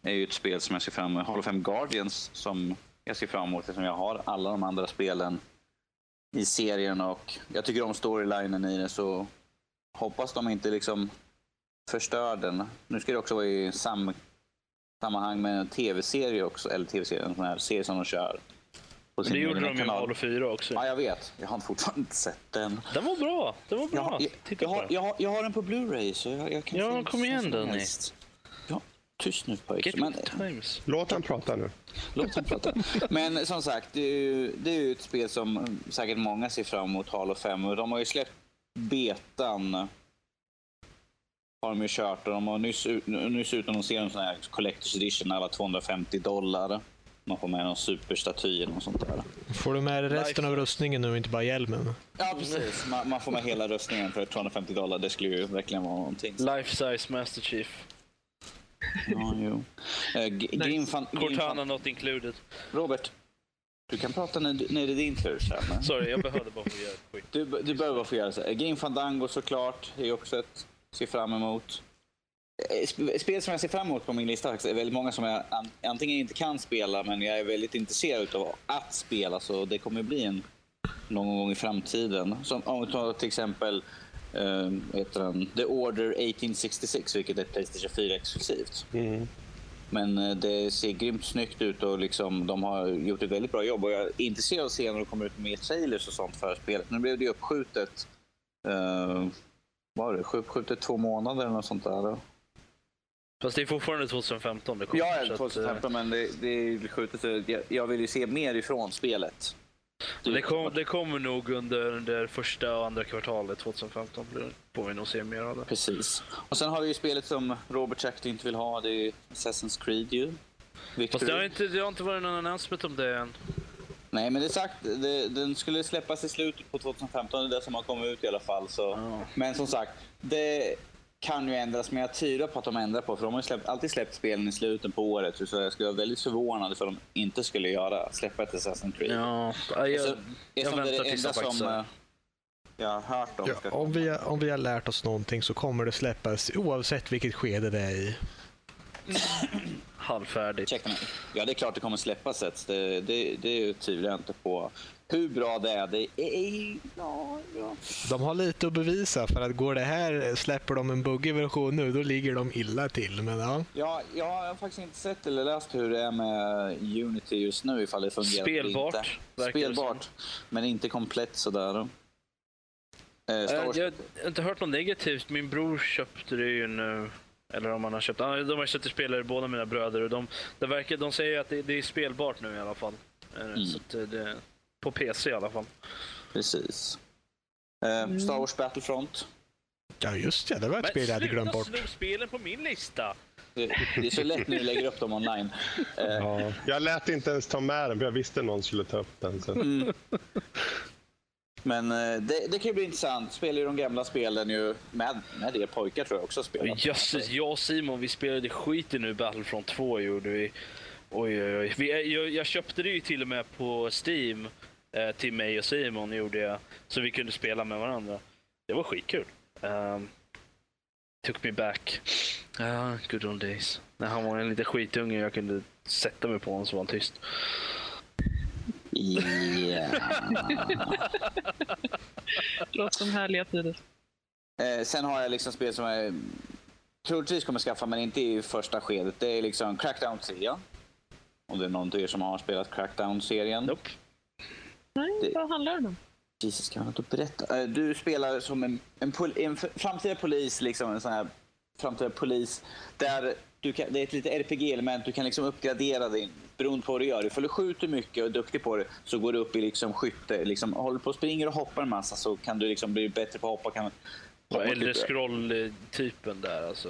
är ju ett spel som jag ser fram emot. Halo 5 Guardians som jag ser fram emot eftersom jag har alla de andra spelen i serien och jag tycker om storylinen i det så hoppas de inte liksom förstör den. Nu ska det också vara i sam sammanhang med en tv-serie också, eller tv-serie, en sån här serie som de kör. På sin det gjorde de ju med Halo 4 också. Ja, jag vet. Jag har fortfarande inte sett den. Den var bra. Den var bra. Jag, jag, jag, har, jag, har, jag har den på Blu-ray så jag, jag kan Ja, kom igen Danny. Ja, tyst nu pojk. Men, times. Låt han prata nu. Låt han prata. Men som sagt, det är, ju, det är ju ett spel som säkert många ser fram emot, Halo 5. Och de har ju släppt betan har de ju kört och de har nyss, nyss utannonserat en sån här Collector's Edition alla 250 dollar. Man får med någon superstaty eller något sånt där. Får du med resten av rustningen nu, inte bara hjälmen? Ja, precis. Man, man får med hela rustningen för 250 dollar. Det skulle ju verkligen vara någonting. Life size Master Chief. Ja, jo. Uh, Grim fan, Cortana not included. Robert, du kan prata när, när det är din tur sen. Sorry, jag behövde bara få göra skit. Du, du behöver bara få göra så. Grim Fandango såklart, är också ett ser fram emot. Eh, spel som jag ser fram emot på min lista är väldigt många som jag antingen inte kan spela men jag är väldigt intresserad av att spela så det kommer bli en någon gång i framtiden. Som, om vi tar till exempel uh, den, The Order 1866 vilket är Playstation 4 exklusivt. Mm. Men uh, det ser grymt snyggt ut och liksom, de har gjort ett väldigt bra jobb och jag är intresserad av att se när de kommer ut med trailers och sånt för spelet. Nu blev det uppskjutet uh, var det, uppskjutet två månader eller något sånt där. Fast det är fortfarande 2015 det kommer. Ja, 2015 att, men det, det är skjutet. Jag, jag vill ju se mer ifrån spelet. Det, kom, det kommer nog under, under första och andra kvartalet 2015. Får vi nog se mer av det. Precis. Och sen har vi ju spelet som Robert sagt inte vill ha. Det är Assassin's Creed ju. Fast det har, inte, det har inte varit någon announcement om det än. Nej, men det är sagt, det, den skulle släppas i slutet på 2015, det är det som har kommit ut i alla fall. Så. Oh. Men som sagt, det kan ju ändras, men jag tvivlar på att de ändrar på för de har släppt, alltid släppt spelen i slutet på året. Så jag skulle vara väldigt förvånad för de inte skulle göra, släppa ett Assassin's Creed. Ja, jag, jag, jag, jag väntar det enda som uh, jag har hört om. Ja, om, vi, om vi har lärt oss någonting så kommer det släppas oavsett vilket skede det är i. (clears throat) halvfärdigt. Ja, det är klart det kommer släppas ett. Det, det, det tvivlar jag inte på. Hur bra det är, det är ja, ja. De har lite att bevisa för att går det här, släpper de en buggig version nu, då ligger de illa till. Men ja. Ja, jag har faktiskt inte sett eller läst hur det är med Unity just nu, ifall det fungerar Spelbart. Inte. Spelbart, men inte komplett sådär. Eh, jag har inte hört något negativt. Min bror köpte det ju nu eller om man har köpt. De har köpt spelare, båda mina bröder. Och de, det verkar, de säger att det, det är spelbart nu i alla fall. Eh, mm. Så det, på PC i alla fall. Precis. Eh, mm. Star Wars Battlefront. Ja just det, det var ett Men spel jag hade glömt bort. Men spelen på min lista! Det, det, är så lätt när du lägger upp dem online. (laughs) Eh. Ja, jag lät inte ens ta med den, för jag visste någon skulle ta upp den. Så. Mm. Men eh, det, det, kan ju bli intressant. Spelar ju de gamla spelen ju med, med er pojkar tror jag också spelar. Jösses, jag och Simon vi spelade skiten nu Battlefront 2 gjorde vi. Oj, oj, oj. Vi, eh, jag, jag, köpte det ju till och med på Steam eh, till mig och Simon gjorde jag. Så vi kunde spela med varandra. Det var skitkul. Um, took me back. Uh, good old days. När han var en liten skitunge jag kunde sätta mig på honom så var han tyst. Yeah. (laughs) Låter som härliga tider. Eh, sen har jag liksom spel som jag troligtvis kommer skaffa, men inte i första skedet. Det är liksom Crackdown-serien. Om det är någon av er som har spelat Crackdown-serien. Nope. Nej, det... vad handlar det om? Jesus, kan jag inte berätta? Eh, du spelar som en, en, pol en framtida polis, liksom en sån här framtida polis, där du kan, det är ett litet RPG-element. Du kan liksom uppgradera din beroende på vad du gör. Ifall du skjuter mycket och är duktig på det så går du upp i liksom skytte. Liksom, håller på och springer och hoppar en massa så kan du liksom bli bättre på att hoppa. Kan, hoppa Eller scroll-typen där alltså.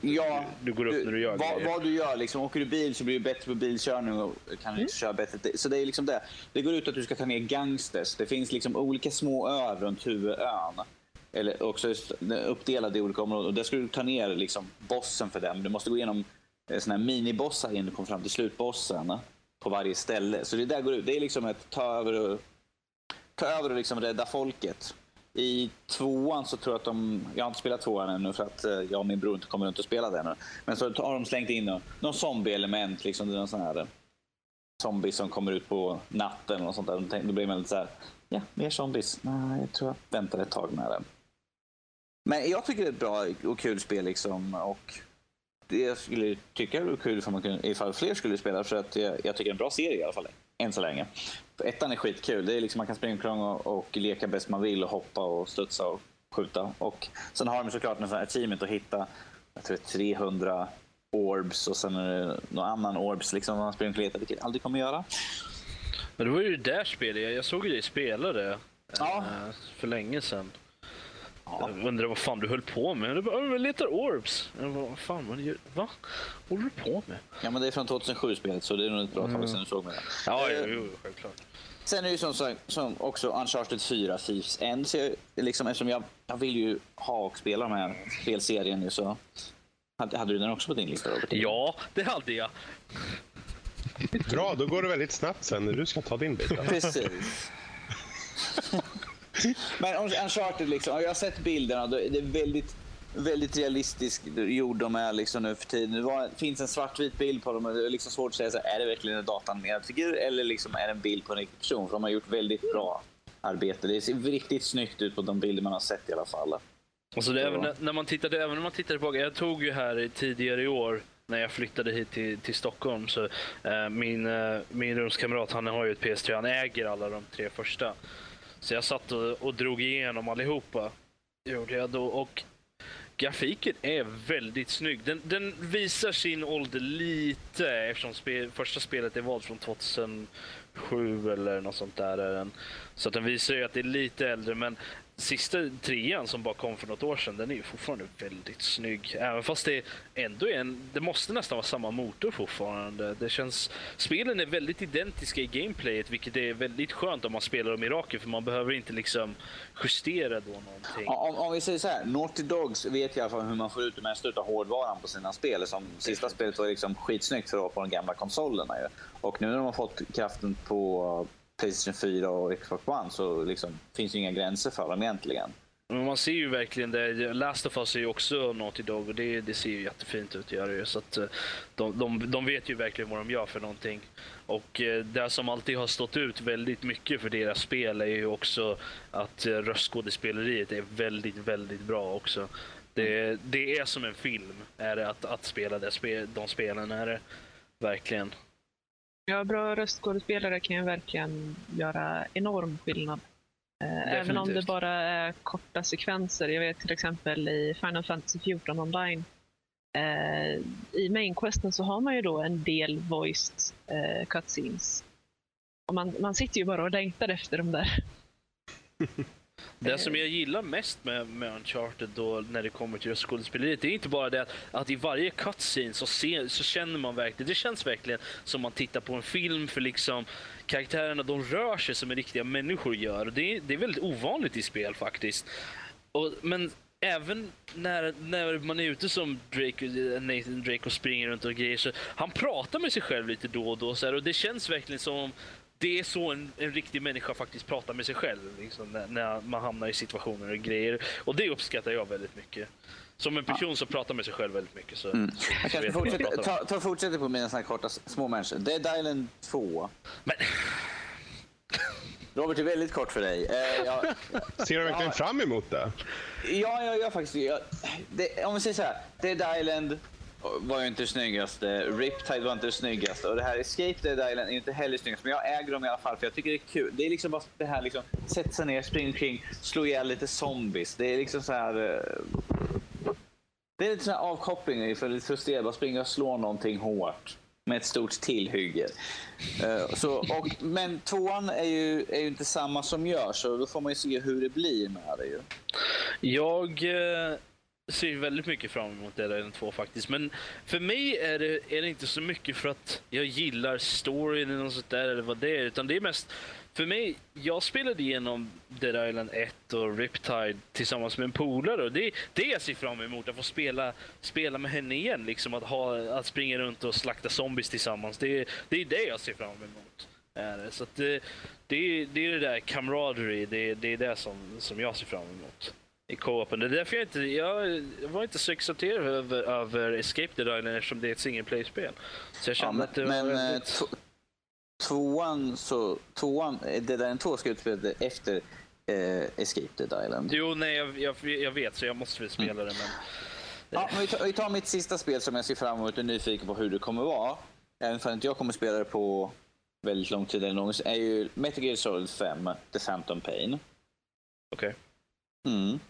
Du, ja, du går upp du, när du gör vad, vad, du gör. Liksom, åker du bil så blir du bättre på bilkörning och kan mm. köra bättre. Så det är liksom det. Det går ut att du ska ta ner gangsters. Det finns liksom olika små öar runt huvudön eller också uppdelade i olika områden. Och där ska du ta ner liksom bossen för dem. Du måste gå igenom Eh, såna här minibossar innan du kommer fram till slutbossen på varje ställe. Så det där går ut. Det är liksom ett ta över och, ta över och liksom rädda folket. I tvåan så tror jag att de, jag har inte spelat tvåan ännu för att eh, jag och min bror inte kommer runt och spela den. Men så har de slängt in någon zombie-element, liksom, någon sån här eh, zombie som kommer ut på natten och sånt där. Då blir man lite så här, ja, mer zombies. Nej, jag tror jag väntar ett tag med det. Men jag tycker det är ett bra och kul spel liksom. Och det jag skulle tycka vore kul ifall, man kunde, ifall fler skulle spela för att jag, jag tycker det är en bra serie i alla fall. Än så länge. Ettan är skitkul. Det är liksom, man kan springa omkring och, och leka bäst man vill och hoppa och studsa och skjuta. Och sen har de såklart en sån här teamet att hitta jag tror 300 orbs och sen är det någon annan orbs liksom man springer och letar, vilket jag aldrig kommer göra. Men det var ju det där spelet, jag såg ju dig spela det ja. Eh, för länge sedan. Ja. Jag undrar vad fan du höll på med. Du bara, jag letar orbs. Jag bara, vad fan, vad, gör, va? håller du på med? Ja, men det är från 2007-spelet, så det är nog ett bra tag sedan du såg mig. Ja, jo, jo, självklart. Sen är det ju som, som också Uncharted 4, Thieves End. Så jag, liksom, eftersom jag, jag vill ju ha och spela de här spelserien nu så hade, hade du den också på din lista Robert? Ja, det hade jag. Bra, då går det väldigt snabbt sen när du ska ta din bit. (laughs) Precis. (laughs) (laughs) Men Uncharted, liksom, jag har sett bilderna. Det är väldigt, väldigt realistiskt gjord de är liksom nu för tiden. Det finns en svartvit bild på dem och det är liksom svårt att säga så här, är det verkligen en datanimerad figur eller liksom är det en bild på en riktig person? För de har gjort väldigt bra arbete. Det ser riktigt snyggt ut på de bilder man har sett i alla fall. Alltså det, även, när man tittade, även när man tittade på, jag tog ju här tidigare i år när jag flyttade hit till, till Stockholm. Så, eh, min, eh, min rumskamrat han har ju ett PS3, han äger alla de tre första. Så jag satt och, och drog igenom allihopa. Gjorde jag då. Och grafiken är väldigt snygg. Den, den visar sin ålder lite eftersom spe, första spelet är valt från 2007 eller något sånt där. Så att den visar ju att det är lite äldre men sista trean som bara kom för något år sedan, den är ju fortfarande väldigt snygg. Även fast det ändå är en, det måste nästan vara samma motor fortfarande. Det känns, spelen är väldigt identiska i gameplayet, vilket är väldigt skönt om man spelar dem i raken, för man behöver inte liksom justera då någonting. Om, om vi säger så här, Naughty Dogs vet i alla fall hur man får ut det mesta av hårdvaran på sina spel. Som sista spelet var liksom skitsnyggt för att vara på de gamla konsolerna. Ju. Och nu när de har fått kraften på Playstation 4 och Xbox One så liksom, finns ju inga gränser för dem egentligen. Men man ser ju verkligen det. Last of Us är ju också Naughty Dog och det, det ser ju jättefint ut Gör det. Så att eh, de, de, de vet ju verkligen vad de gör för någonting. Och eh, det som alltid har stått ut väldigt mycket för deras spel är ju också att eh, röstskådespeleriet är väldigt, väldigt bra också. Det, det är som en film, är det att, att spela det, de spelen. är det verkligen. Ja, bra röstskådespelare kan ju verkligen göra enorm skillnad. Eh, även om det bara är korta sekvenser. Jag vet till exempel i Final Fantasy 14 online. Eh, I mainquesten så har man ju då en del voiced eh, cutscenes. Och man, man sitter ju bara och längtar efter dem där. (laughs) Det som jag gillar mest med, med Uncharted då när det kommer till skådespeleriet, det är inte bara det att, att i varje cutscene så, se, så känner man verkligen, det känns verkligen som man tittar på en film för liksom karaktärerna de rör sig som riktiga människor gör. Det är, det är väldigt ovanligt i spel faktiskt. Och, men även när, när man är ute som Drake, Nathan Drake och springer runt och grejer så han pratar med sig själv lite då och då så här, och det känns verkligen som om det är så en, en riktig människa faktiskt pratar med sig själv liksom, när, när, man hamnar i situationer och grejer. Och det uppskattar jag väldigt mycket. Som en person ja. som pratar med sig själv väldigt mycket. Så, mm. så jag kanske fortsätter, ta, ta fortsätter på mina såna korta små människor. Dead Island 2. Men... Robert, det är väldigt kort för dig. Eh, jag, Ser du verkligen ja, fram emot det? Ja, jag gör faktiskt jag, det. Om vi säger så här. Dead Island var ju inte snyggast. snyggaste. Riptide var inte det snyggaste. Och det här Escape Dead Island är inte heller snyggast. Men jag äger dem i alla fall för jag tycker det är kul. Det är liksom bara det här liksom, sätta sig ner, springa omkring, slå ihjäl lite zombies. Det är liksom så här... Eh, det är lite sån här avkoppling för lite frustrerad. Bara springa och slå någonting hårt med ett stort tillhygge. Uh, så, och, men tvåan är ju, är ju inte samma som görs, så då får man ju se hur det blir med det. Ju. Jag eh, ser väldigt mycket fram emot Dead Island 2 faktiskt. Men för mig är det, är det inte så mycket för att jag gillar storyn eller något sånt där eller vad det är. Utan det är mest för mig, jag spelade igenom Dead Island 1 och Riptide tillsammans med en polare och det, det jag ser fram emot, att få spela, spela med henne igen. Liksom att, ha, att springa runt och slakta zombies tillsammans. Det, det är det jag ser fram emot. Så det, eh, det, det är det där camaraderie, det, det är det som, som jag ser fram emot i co-open. Det är därför jag inte, jag var inte så exalterad över, över Escape the Island eftersom det är ett single play-spel. Så jag kände ja, men, att det men, var eh, väldigt... tvåan, så, tvåan, det där en två ska utspela efter eh, Escape the Island. Jo, nej, jag, jag, jag, vet så jag måste väl spela mm. det. Men... Ja, men vi, tar, vi tar mitt sista spel som jag ser fram emot och är nyfiken på hur det kommer vara. Även om inte jag kommer spela det på väldigt lång tid eller någonsin, är ju Metal Gear Solid 5, The Phantom Pain. Okej. Okay. Mm.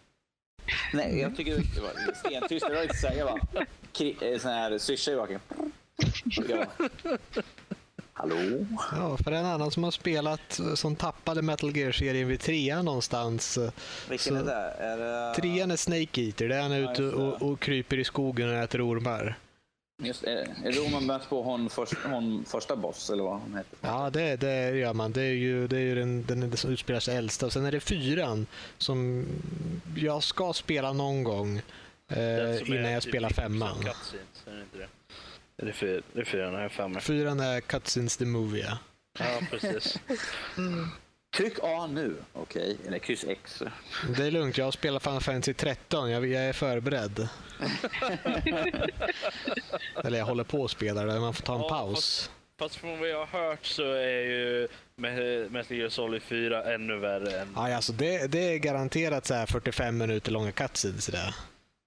Nej, jag tycker det var (laughs) stentyst. Det var inte så bara... Eh, sån här syrsa i baken. Hallå? Ja, för en annan som har spelat, som tappade Metal Gear-serien vid trean någonstans. Vilken är det? Är det... Trean är Snake Eater, där han är ja, ute och, och, kryper i skogen och äter ormar. Just, är, är det man möter på hon, först, hon första boss, eller vad hon heter? Ja, det, det gör man. Det är ju, det är ju den, den som utspelar sig äldsta. Och sen är det fyran som jag ska spela någon gång eh, innan jag spelar femman. Är det, fyr, det är fyran, jag har Fyran är Cutscenes the Movie, ja. Ja, precis. (laughs) mm. Tryck A nu, okej. Okay. Eller kryss X. Det är lugnt, jag har spelat Final Fantasy 13. Jag, jag är förberedd. (laughs) Eller jag håller på att spela det, man får ta en ja, paus. Fast, fast från vad jag har hört så är ju Metal Gear Solid 4 ännu värre än... Ja, alltså det, det är garanterat så 45 minuter långa cutscenes där.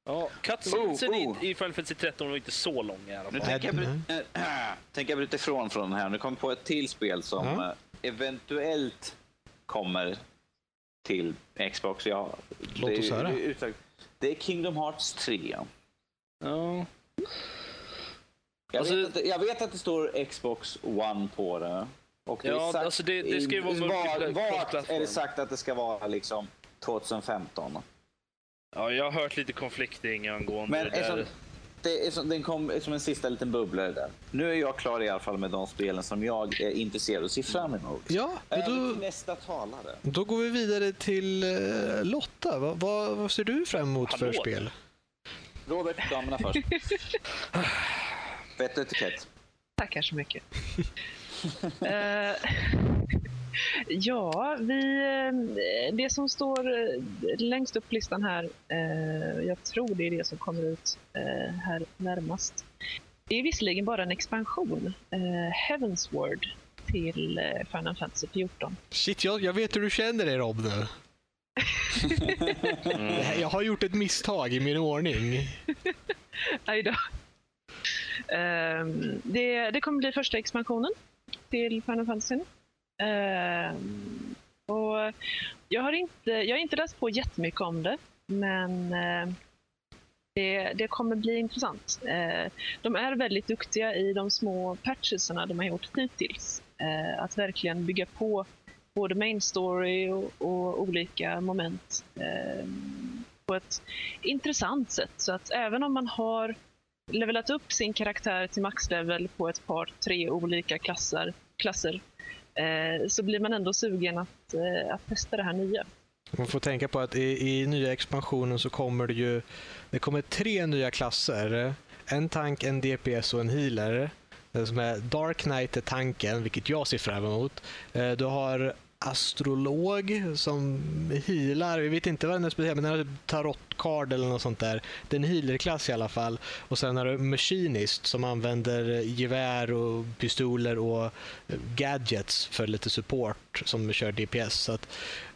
Ja, cutscenesen oh, oh. i Final Fantasy 13 var inte så långa i alla fall. Nu tänker jag, bryta, äh, (clears throat) tänker jag bryta ifrån från den här. Nu kommer på ett till spel som ja. Eh, eventuellt kommer till Xbox. Ja, Låt oss höra. Det, det är Kingdom Hearts 3. Ja. Jag, alltså, vet att, jag vet att det står Xbox One på det. Och det ja, sagt, alltså det, det ska ju vara var, Vart är det sagt att det ska vara liksom 2015? Ja, jag har hört lite konflikting angående Men det där det är som, den kom som en sista liten bubblare där. Nu är jag klar i alla fall med de spelen som jag är intresserad och ser fram emot. Ja, då, nästa talare. Då går vi vidare till uh, Lotta. Va, va, vad ser du fram emot Hallå. för spel? Robert, damerna först. Vett och etikett. Tackar så mycket. uh, (laughs) (laughs) Ja, vi, eh, det som står eh, längst upp på listan här, eh, jag tror det är det som kommer ut här närmast. Det är visserligen bara en expansion, Heavensward, till Final Fantasy 14. Shit, jag, jag vet hur du känner dig Rob nu. (laughs) mm. Jag har gjort ett misstag i min ordning. (laughs) Aj då. Det, det kommer bli första expansionen till Final Fantasy. Ehm, och jag, har inte, jag har inte läst på jättemycket om det, men ehm, det, det, kommer bli intressant. Eh, de är väldigt duktiga i de små patchesarna de har gjort hittills. Eh, att verkligen bygga på både main story och, och olika moment ehm, på ett intressant sätt. Så att även om man har levelat upp sin karaktär till maxlevel på ett par, tre olika klasser, klasser Eh, så blir man ändå sugen att, eh, att testa det här nya. Man får tänka på att i, i nya expansionen så kommer det ju det kommer tre nya klasser. En tank, en DPS och en healer. Den som är Dark Knight är tanken, vilket jag ser fram emot. Eh, du har astrolog som healar. Vi vet inte vad den är speciell, men den har typ tarotkard eller något sånt där. Det är en healerklass i alla fall. Och sen har du machinist som använder gevär och pistoler och gadgets för lite support som kör DPS. Så att,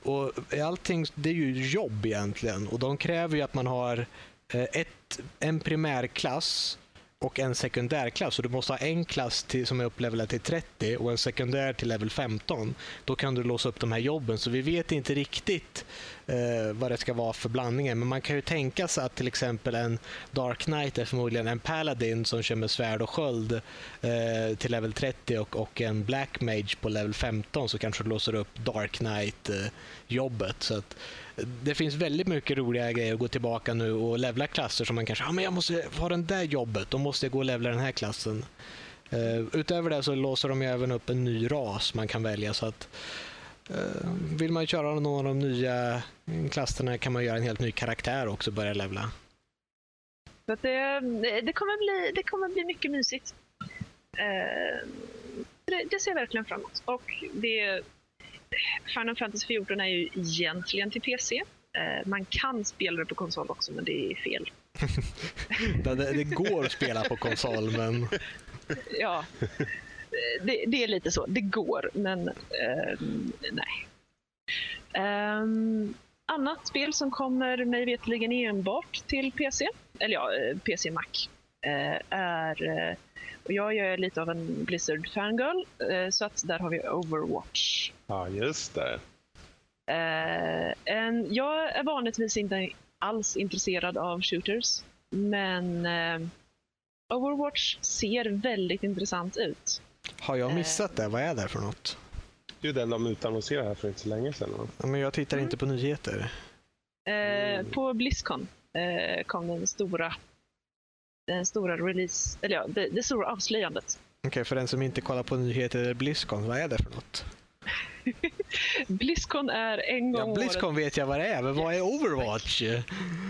och allting, det är ju jobb egentligen och de kräver ju att man har eh, ett, en primärklass och en sekundärklass. Så du måste ha en klass till, som är upplevlad till 30 och en sekundär till level 15. Då kan du låsa upp de här jobben. Så vi vet inte riktigt eh, vad det ska vara för blandningar. Men man kan ju tänka sig att till exempel en Dark Knight är förmodligen en Paladin som kör med svärd och sköld eh, till level 30 och, och en Black Mage på level 15 så kanske du låser upp Dark Knight-jobbet. Eh, det finns väldigt mycket roliga grejer att gå tillbaka nu och levla klasser som man kanske, ja ah, men jag måste ha det där jobbet, då måste jag gå och levla den här klassen. Uh, utöver det så låser de även upp en ny ras man kan välja så att uh, vill man köra någon av de nya klasserna kan man göra en helt ny karaktär också och börja levla. Så att det, det, kommer bli, det kommer bli mycket mysigt. Uh, det, det ser jag verkligen fram emot. Och det, Final Fantasy 14 är ju egentligen till PC. Eh, man kan spela det på konsol också, men det är fel. (laughs) det, det, går att spela på konsol, men... (laughs) ja, det, det, är lite så. Det går, men eh, nej. Um, annat spel som kommer mig veterligen enbart till PC, eller ja, eh, PC Mac, eh, är eh, och jag är lite av en Blizzard fangirl, eh, så att där har vi Overwatch. Ja, just det. Eh, en, jag är vanligtvis inte alls intresserad av shooters, men eh, Overwatch ser väldigt intressant ut. Har jag missat det? Vad är det för något? Det är den de utannonserade här för inte så länge sedan. Ja, men jag tittar mm. inte på nyheter. Mm. På Blizzcon kom den stora den stora release, eller ja, det, det stora avslöjandet. Okej, okay, för den som inte kollar på nyheter Blizzcon, vad är det för något? (laughs) Blizzcon är en gång Ja, Blizzcon året... vet jag vad det är, men yes. vad är Overwatch?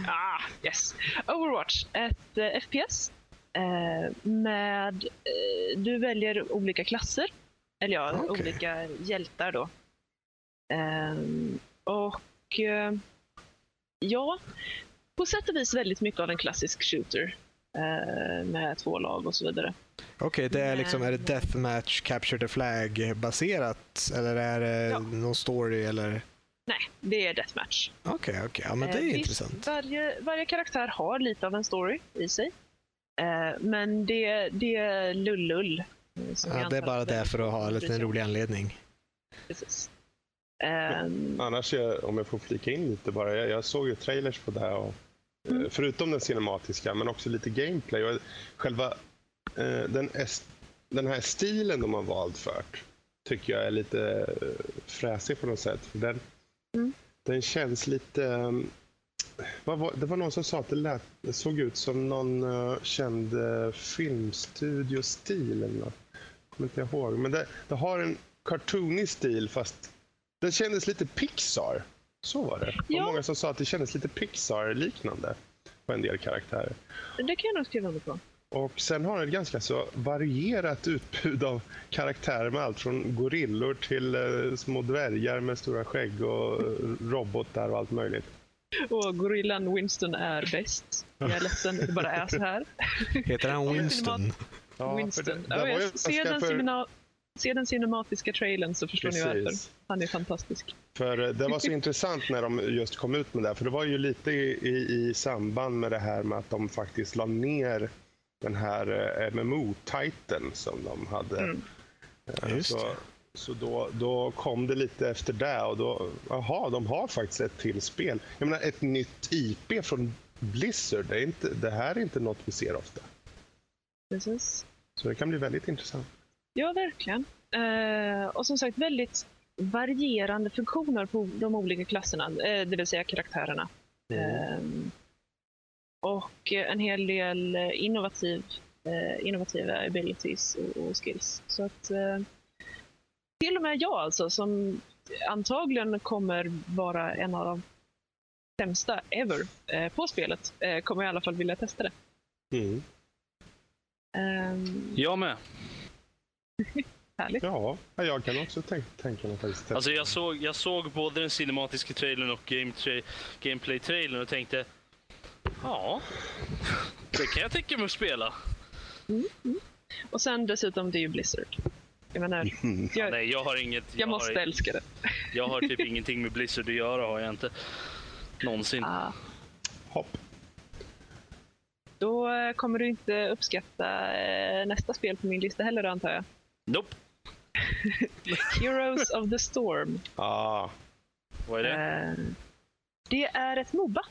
Ah, yes. Overwatch, ett eh, FPS eh, med... Eh, du väljer olika klasser, eller ja, okay. olika hjältar då. Ehm, och eh, ja, på sätt och vis väldigt mycket av en klassisk shooter. Eh, med två lag och så vidare. Okej, okay, det är, liksom, är det Deathmatch Capture the Flag baserat eller är det ja. någon story eller? Nej, det är Deathmatch. Okej, okay, okej. Okay. Ja, men det är eh, intressant. Varje, varje karaktär har lite av en story i sig. Eh, men det, det är lullull. Ja, det är bara det för att ha en liten rolig anledning. Precis. Um, annars, om jag får flika in lite bara. Jag, jag såg ju trailers på det här och Mm. Förutom den cinematiska, men också lite gameplay. Och själva eh, den, den här stilen de har valt för tycker jag är lite eh, fräsig på något sätt. För den, mm. den känns lite... Var, det var någon som sa att det, lät, det såg ut som någon uh, känd uh, filmstudiostil. Eller något. Jag kommer inte ihåg. Men det, det har en cartoonig stil fast den kändes lite Pixar. Så var det. Ja. Och många som sa att det kändes lite Pixar-liknande på en del karaktärer. Det kan jag nog skriva under på. Och sen har den ett ganska så varierat utbud av karaktärer med allt från gorillor till eh, små dvärgar med stora skägg och robotar och allt möjligt. Och gorillan Winston är bäst. Jag är ledsen, det bara är så här. Heter han (laughs) Winston? Ja, Winston. Det, det ja, jag ser den för se den cinematiska trailern så förstår Precis. ni varför. Han är fantastisk. För eh, det var så intressant när de just kom ut med det. För det var ju lite i, i, i samband med det här med att de faktiskt la ner den här eh, MMO-titeln som de hade. Mm. Eh, just så, så då, då kom det lite efter det och då, jaha, de har faktiskt ett till spel. Jag menar ett nytt IP från Blizzard, det, är inte, det här är inte något vi ser ofta. Precis. Så det kan bli väldigt intressant. Ja, verkligen. Eh, och som sagt väldigt varierande funktioner på de olika klasserna, eh, det vill säga karaktärerna. Mm. Eh, och en hel del innovativ, eh, innovativa abilities och, och, skills. Så att eh, till och med jag alltså, som antagligen kommer vara en av de sämsta ever eh, på spelet, kommer i alla fall vilja testa det. Mm. Um, jag med. (laughs) Härligt. Ja, jag kan också tänka, tänka mig faktiskt. Alltså jag såg, jag såg både den cinematiska trailern och game tra gameplay-trailern och tänkte ja, det kan jag tänka mig att spela. Mm, mm. Och sen dessutom, det är ju Blizzard. Jag menar, (laughs) jag, ja, nej, jag har inget... Jag, jag måste har, älska det. Jag har typ (laughs) ingenting med Blizzard att göra, har jag inte. Någonsin. Ah. Hopp. Då kommer du inte uppskatta eh, nästa spel på min lista heller antar jag? Nope. (laughs) Heroes of the Storm. Ah. Vad är det? Uh, det är ett Moba.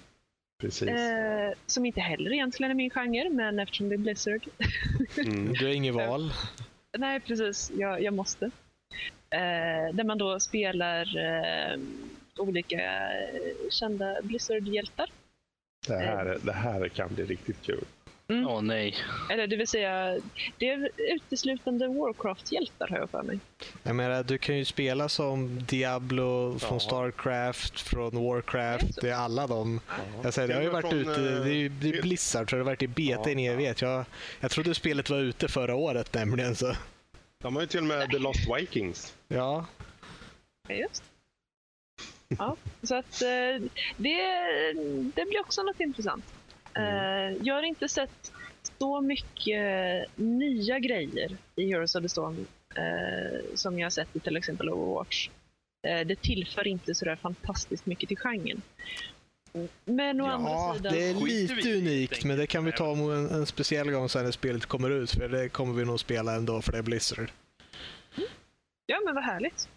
Precis. Uh, som inte heller egentligen är min genre, men eftersom det är Blizzard. mm, du har inget val. (laughs) Nej, precis. Jag, jag måste. Uh, där man då spelar olika kända Blizzard-hjältar. Det här, det här kan bli riktigt kul. Mm. Åh nej. Eller det vill säga, det är uteslutande Warcraft-hjältar har jag för mig. Jag menar, du kan ju spela som Diablo, från Starcraft, från Warcraft. Det är alla de. Jag säger, det har ju varit från, ute, det är, det är Blizzard, så det har varit i beta ja, i en evighet. Jag, jag trodde spelet var ute förra året nämligen. Så. De har ju till och med The Lost Vikings. Ja. Ja, just Ja, så att eh, det, det blir också något intressant. Mm. Jag har inte sett så mycket nya grejer i Heroes of the Storm eh, som jag har sett i till exempel Overwatch. Det tillför inte så där fantastiskt mycket till genren. Men å ja, andra sidan... det är lite unikt, men det kan vi ta en, en speciell gång sen när spelet kommer ut. För det kommer vi nog spela ändå, för det är Blizzard. Ja, men vad härligt.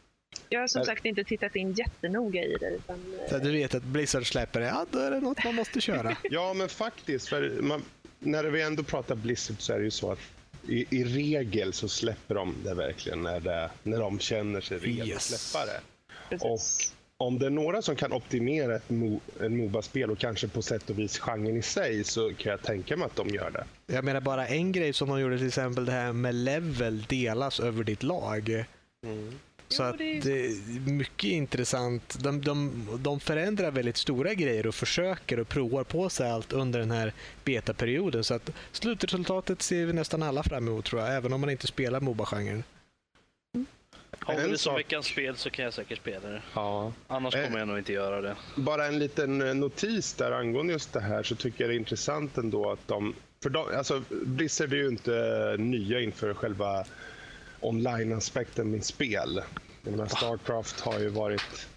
Jag har som sagt inte tittat in jättenoga i det. Utan, så du vet att Blizzard släpper det, ja då är det något man måste köra. (laughs) ja, men faktiskt. För man, när vi ändå pratar Blizzard så är det ju så att i, i regel så släpper de det verkligen när, det, när de känner sig redo yes. att släppa det. Precis. Och om det är några som kan optimera ett Mo, en Moba-spel och kanske på sätt och vis genren i sig så kan jag tänka mig att de gör det. Jag menar bara en grej som de gjorde till exempel det här med level delas över ditt lag. Mm. Så att det är mycket intressant. De, de, de förändrar väldigt stora grejer och försöker och provar på sig allt under den här betaperioden. Så att slutresultatet ser vi nästan alla fram emot tror jag, även om man inte spelar Moba-genren. Har vi det som veckans spel så kan jag säkert spela det. Ja. Annars kommer eh, jag nog inte göra det. Bara en liten eh, notis där angående just det här så tycker jag det är intressant ändå att de... För de alltså, Blizzard är ju inte nya inför själva online-aspekten med spel. Jag menar, Starcraft har ju varit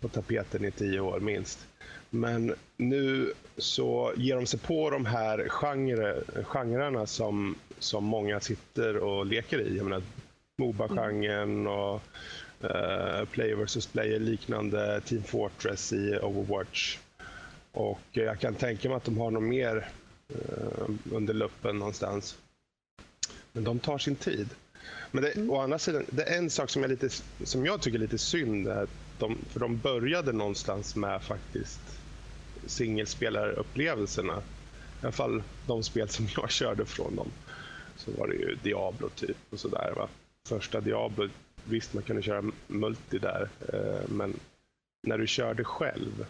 på tapeten i tio år minst. Men nu så ger de sig på de här genre, genrerna som, som många sitter och leker i. Jag menar, Moba-genren och uh, Player vs Player liknande Team Fortress i Overwatch. Och jag kan tänka mig att de har något mer uh, under luppen någonstans. Men de tar sin tid. Men det, mm. å andra sidan, det är en sak som, är lite, som jag tycker är lite synd. Är de, för de började någonstans med faktiskt singelspelarupplevelserna. I alla fall de spel som jag (laughs) körde från dem. Så var det ju Diablo typ och sådär. Första Diablo, visst man kunde köra multi där. Eh, men när du körde själv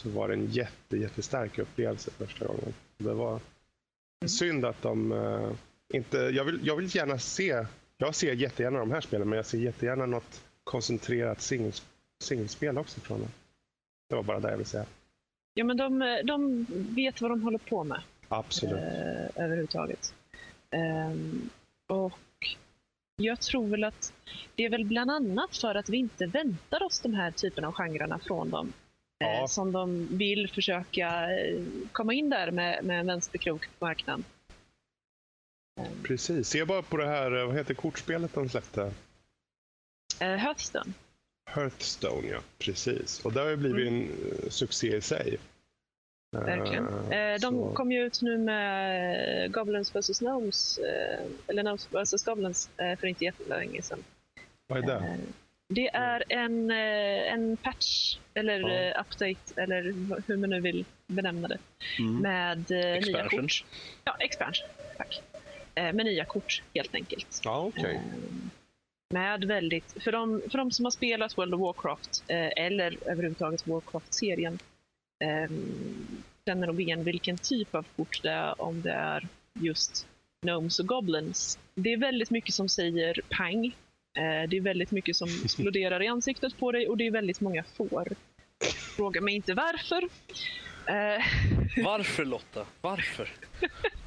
så var det en jätte, jättestark upplevelse första gången. Det var mm. synd att de eh, inte... Jag vill, jag vill gärna se jag ser jättegärna de här spelen, men jag ser jättegärna något koncentrerat singelspel också från dem. Det var bara det jag ville säga. Ja, men de, de vet vad de håller på med. Absolut. Eh, överhuvudtaget. Eh, och jag tror väl att det är väl bland annat för att vi inte väntar oss de här typen av genrerna från dem. Eh, ja. Eh, som de vill försöka eh, komma in där med, med vänsterkrok på marknaden. Precis. Se bara på det här, vad heter kortspelet de släppte? Uh, Hearthstone. Hearthstone, ja. Precis. Och det har ju blivit mm. en uh, succé i sig. Verkligen. Uh, de så. kom ju ut nu med Goblins vs Gnomes, eller Gnomes vs Goblins, för inte jättelänge sedan. Vad är det? Det är en, en patch, eller ja. update, eller hur man nu vill benämna det. Mm. Med nya kort. Ja, expansion. Tack. Eh, med nya kort helt enkelt. Ja, okay. Eh, med väldigt, för de, för de som har spelat World of Warcraft eh, eller överhuvudtaget Warcraft-serien känner nog igen vilken typ av kort det är om det är just Gnomes och Goblins. Det är väldigt mycket som säger pang. Det är väldigt mycket som (laughs) exploderar i ansiktet på dig och det är väldigt många får. Fråga mig inte varför. (laughs) Varför Lotta? Varför? (laughs)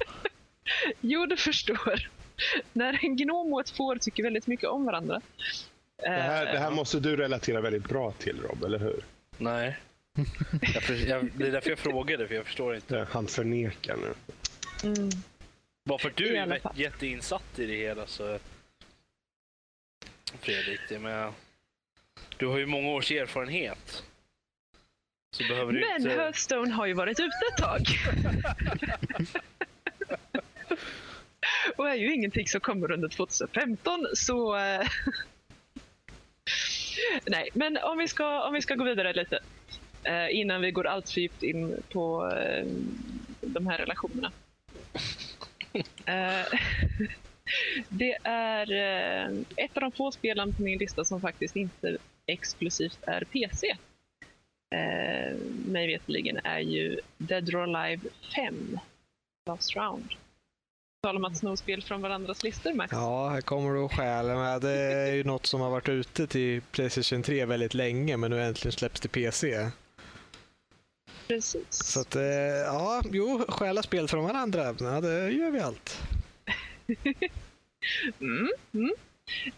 (laughs) jo, du förstår. När en gnom och ett får tycker väldigt mycket om varandra. Det här, det här eh, måste du relatera väldigt bra till, Rob, eller hur? Nej. Jag för, jag, det är därför jag frågade, för jag förstår inte. Han förnekar nu. Mm. Bara för att du är jätteinsatt i det hela så... Fredrik, det med... Du har ju många års erfarenhet. Men inte... Hearthstone har ju varit ute ett tag. (laughs) och är ju ingenting som kommer under 2015 så... Eh, nej, men om vi ska, om vi ska gå vidare lite eh, innan vi går allt för djupt in på eh, de här relationerna. eh, (laughs) det är eh, ett av de få spelen på min lista som faktiskt inte exklusivt är PC. Eh, mig veterligen är ju Dead or Alive 5, Last Round. Tal om att sno spel från varandras listor, Max. Ja, här kommer du och stjäl. Det är ju något som har varit ute till Playstation 3 väldigt länge, men nu äntligen släpps till PC. Precis. Så att, eh, ja, jo, stjäla spel från varandra, ja, det gör vi allt. (laughs) mm, mm.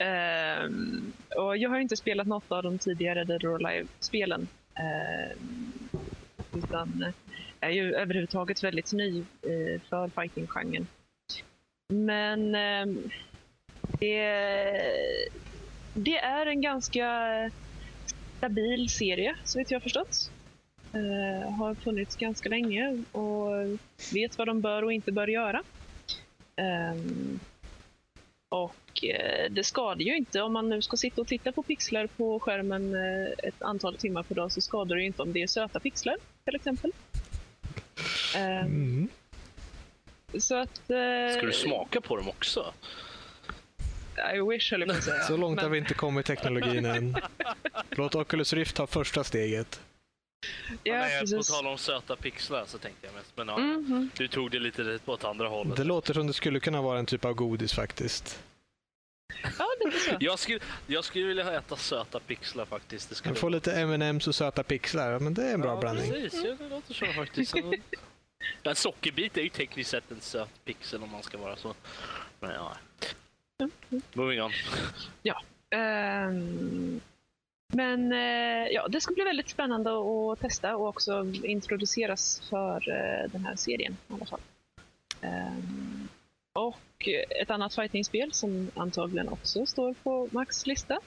Uh, och jag har inte spelat något av de tidigare Dead or Alive-spelen. Uh, utan är ju överhuvudtaget väldigt ny uh, för fighting-genren. Men ehm, det, det, är en ganska stabil serie, så vet jag förstått. Uh, har funnits ganska länge och vet vad de bör och inte bör göra. Um, och uh, det skadar ju inte om man nu ska sitta och titta på pixlar på skärmen uh, ett antal timmar per dag så skadar det ju inte om det är söta pixlar till exempel. Um, mm. Så att... Ska du smaka på dem också? I wish höll jag på att säga. Så långt men... har vi inte kommit teknologin (laughs) än. Låt Oculus Rift ta första steget. Ja, ja, På tal om söta pixlar så tänkte jag mest. Men ja, mm -hmm. du tog det lite åt andra hållet. Det låter som det skulle kunna vara en typ av godis faktiskt. Ja, lite så. Jag skulle, jag skulle vilja äta söta pixlar faktiskt. Det skulle får lite M&M's och söta pixlar, men det är en bra ja, blandning. Precis, ja, det låter så faktiskt. (laughs) en sockerbit är ju tekniskt sett en söt pixel om man ska vara så. Men ja. Moving on. Ja. Um... Men eh, ja, det ska bli väldigt spännande att testa och också introduceras för eh, den här serien i alla fall. Um, och ett annat fightingspel som antagligen också står på Max lista.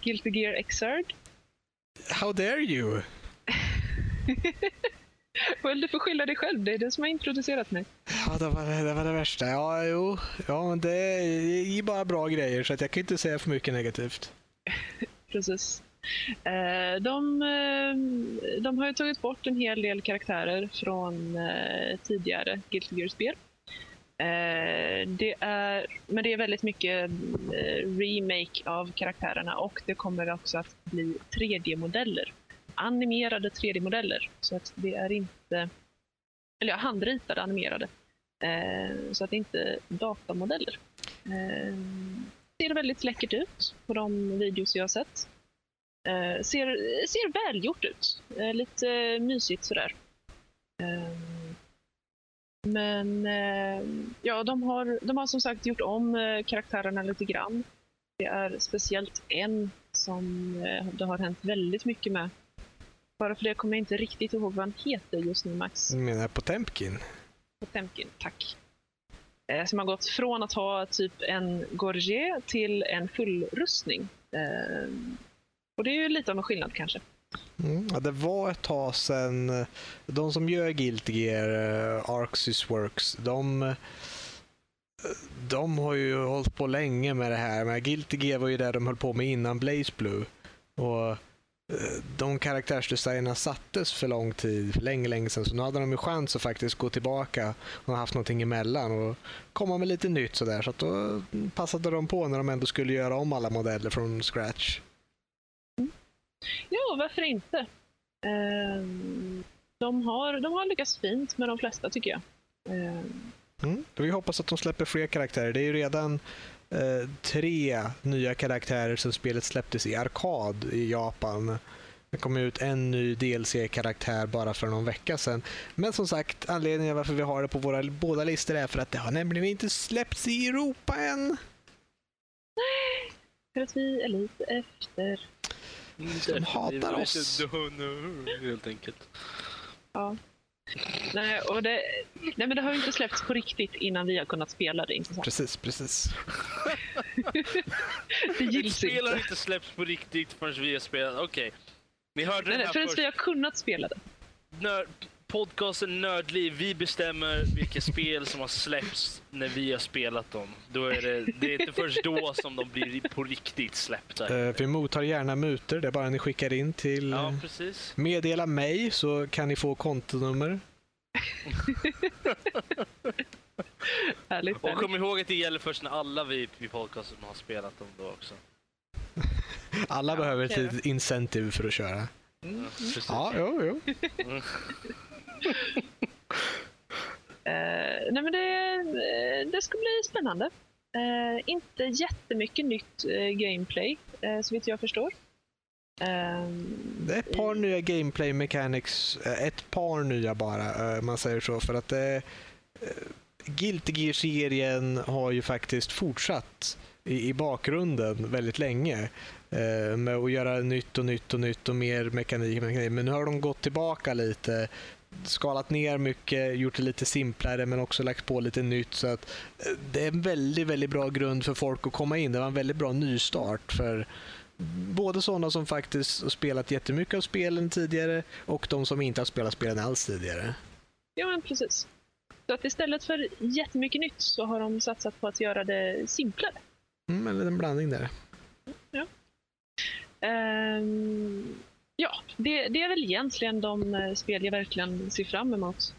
Guilty Gear Xrd. How dare you? (laughs) Well, du får skylla dig själv, det är det som har introducerat mig. Ja, det var det, var det värsta. Ja, jo. Ja, men det är bara bra grejer så att jag kan inte säga för mycket negativt. (laughs) Precis. Eh, de, eh, de har ju tagit bort en hel del karaktärer från eh, tidigare Guilty Gear-spel. Det är, men det är väldigt mycket remake av karaktärerna och det kommer också att bli 3D-modeller. Animerade 3D-modeller. Så att det är inte... Eller ja, handritade animerade. Eh, så att det inte datamodeller. Det ser väldigt läckert ut på de videos jag har sett. Eh, ser, ser välgjort ut. Eh, lite mysigt sådär. Eh, men eh, ja, de har, de har som sagt gjort om eh, karaktärerna lite grann. Det är speciellt en som eh, det har hänt väldigt mycket med. Bara för det kommer jag inte riktigt ihåg vad han heter just nu, Max. Du menar Potemkin? Potemkin, tack. Som har gått från att ha typ en Gorget till en fullrustning. Och det är ju lite av en skillnad kanske. Mm, ja, det var ett tag sedan. De som gör Guilty Gear, uh, Arxis Works, de, uh, de har ju hållit på länge med det här. Men Guilty Gear var ju det de höll på med innan Blaze Blue. Och de karaktärsdesignerna sattes för lång tid, för länge, länge sedan. Så nu hade de ju chans att faktiskt gå tillbaka och haft någonting emellan och komma med lite nytt sådär. Så att då passade de på när de ändå skulle göra om alla modeller från scratch. Ja, varför inte? Ehm, de har, de har lyckats fint med de flesta tycker jag. Ehm. Mm. Vi hoppas att de släpper fler karaktärer. Det är ju redan eh, tre nya karaktärer som spelet släpptes i arkad i Japan. Det kom ut en ny DLC-karaktär bara för någon vecka sedan. Men som sagt, anledningen varför vi har det på våra båda listor är för att det har nämligen inte släppts i Europa än. Nej, för att vi är lite efter. De hatar oss. Helt enkelt. Ja. Nej, och det, nej, men det har ju inte släppts på riktigt innan vi har kunnat spela det. Inte sant? Precis, precis. (laughs) det gills Spel har inte släppts på riktigt förrän vi har spelat. Okej. Okay. Ni hörde nej, det här förrän först. vi har kunnat spela det. Nörd, podcasten Nördliv, vi bestämmer vilka spel som har släppts när vi har spelat dem. Då är det, det är inte först då som de blir på riktigt släppta. Uh, vi mottar gärna mutor, det är bara ni skickar in till... Ja, precis. Meddela mig så kan ni få kontonummer. (laughs) härligt. Och kom ihåg att det gäller först när alla vi i podcasten har spelat dem då också. (laughs) Alla ja, behöver ett litet incentive för att köra. Mm. Ja, jo, jo. (laughs) Uh, (laughs) nej men det, det ska bli spännande. Uh, inte jättemycket nytt uh, gameplay, uh, så vitt jag förstår. det är ett par nya gameplay mechanics, ett par nya bara, man säger så. För att det, Guilty Gear-serien har ju faktiskt fortsatt i, i bakgrunden väldigt länge eh, med att göra nytt och nytt och nytt och mer mekanik, mekanik. Men nu har de gått tillbaka lite skalat ner mycket, gjort det lite simplare men också lagt på lite nytt. Så att eh, det är en väldigt, väldigt bra grund för folk att komma in. Det var en väldigt bra nystart för både sådana som faktiskt har spelat jättemycket av spelen tidigare och de som inte har spelat spelen alls tidigare. Ja, men precis. Så att istället för jättemycket nytt så har de satsat på att göra det simplare. Mm, en liten blandning där. Ja. Um, ja, det, det, är väl egentligen de uh, spel jag verkligen ser fram emot.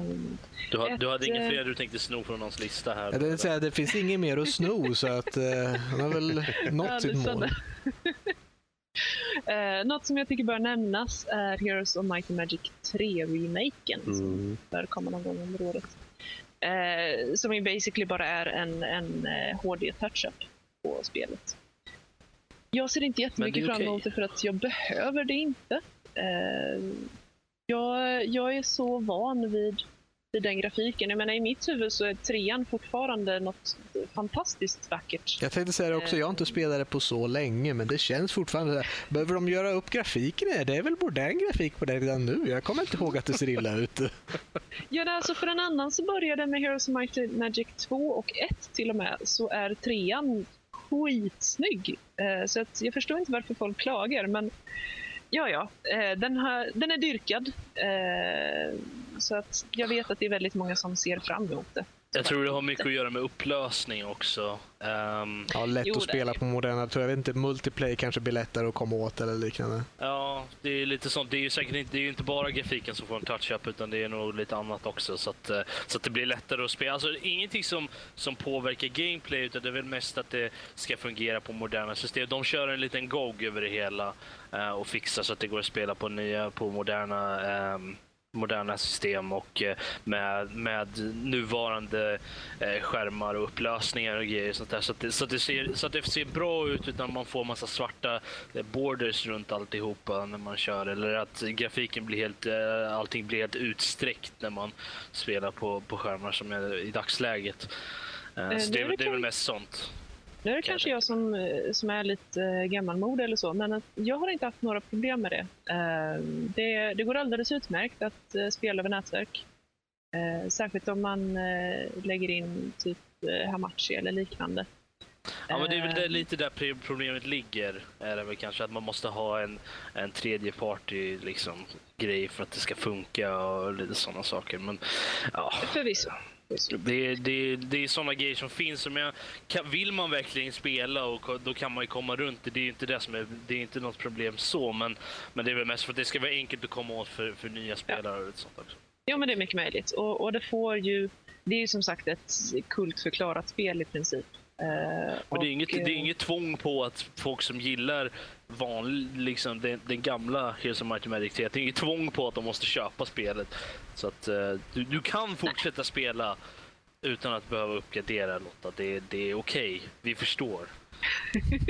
Um, du, har, ett, du hade inga eh, fler du tänkte sno från någons lista här? Jag tänkte säga, det finns inget mer att sno (laughs) så att uh, han har väl nått ja, sitt mål. uh, (laughs) något som jag tycker bör nämnas är Heroes of Might and Magic 3-remaken mm. som bör komma någon gång under året. Uh, som ju basically bara är en, en uh, HD-touch-up på spelet. Jag ser inte jättemycket fram emot det för att jag behöver det inte. Uh, jag, jag är så van vid, vid den grafiken. Jag menar, I mitt huvud så är trean fortfarande något fantastiskt vackert. Jag tänkte säga det också, jag har inte eh. spelat det på så länge men det känns fortfarande... Behöver de göra upp grafiken? Det är väl modern grafik på det redan nu? Jag kommer inte ihåg att det ser illa ut. (laughs) ja, alltså för en annan så började med Heroes of Might Magic 2 och 1 till och med så är trean skitsnygg. Eh, så att jag förstår inte varför folk klagar, men ja, ja. Eh, den, har, den är dyrkad. Eh, så att jag vet att det är väldigt många som ser fram emot det. Jag tror det har mycket att göra med upplösning också. Um, ja, lätt jo, att spela på moderna. Jag vet inte, multiplayer kanske blir lättare att komma åt eller liknande. Ja, det är lite sånt. Det är ju säkert inte, det är inte bara grafiken som får en touch-up utan det är nog lite annat också. Så att, eh, så att det blir lättare att spela. Alltså ingenting som, som påverkar gameplay utan det är väl mest att det ska fungera på moderna system. De kör en liten GOG över det hela uh, och fixar så att det går att spela på nya, på moderna um, moderna system och eh, med, med nuvarande eh, skärmar och upplösningar och grejer. Sånt där. Så, att det, så, att det ser, så att det ser bra ut utan man får massa svarta eh, borders runt alltihopa när man kör. Eller att grafiken blir helt, allting blir helt utsträckt när man spelar på, på skärmar som är i dagsläget. Så det, det är väl mest sånt. Nu är det kanske jag som, eh, som är lite äh, gammalmodig eller så, men jag har inte haft några problem med det. Äh, det, det, går alldeles utmärkt att äh, spela över nätverk. Särskilt om man lägger in typ Hamachi eller liknande. Ja, men det är väl det, lite där problemet ligger. Är det väl kanske att man måste ha en, en tredje party liksom, grej för att det ska funka och lite sådana saker. Men, ja. Förvisso. Det, det, det är sådana grejer som finns. Men kan, vill man verkligen spela och då kan man ju komma runt det. Det är inte det som är, det är inte något problem så, men, men det är väl mest för att det ska vara enkelt att komma åt för, för nya spelare. Ja. Och sånt också. Ja, men det är mycket möjligt. Och, och det får ju, det är ju som sagt ett kultförklarat spel i princip. Uh, och det, är inget, det är inget tvång på att folk som gillar van, liksom, den, den gamla Heroes of Might Magic 3, det är inget tvång på att de måste köpa spelet. Så att uh, du, du, kan fortsätta spela utan att behöva uppgradera Lotta. Det, det är okej, okay. vi förstår.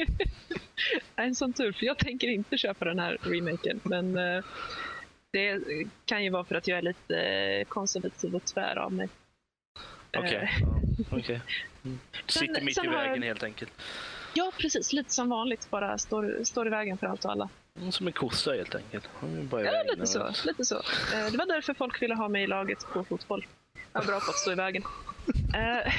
(laughs) en sån tur, för jag tänker inte köpa den här remaken. Men uh, det kan ju vara för att jag är lite konservativ och tvär av mig. Okej. (laughs) Okay. okay. Mm. Sitter mitt i vägen har... helt enkelt. Ja, precis. Lite som vanligt. Bara står, står i vägen för allt och alla. Mm, som en kossa helt enkelt. Ja, lite så, lite så. Eh, det var därför folk ville ha mig i laget på fotboll. Jag var bra på att stå i vägen. Eh,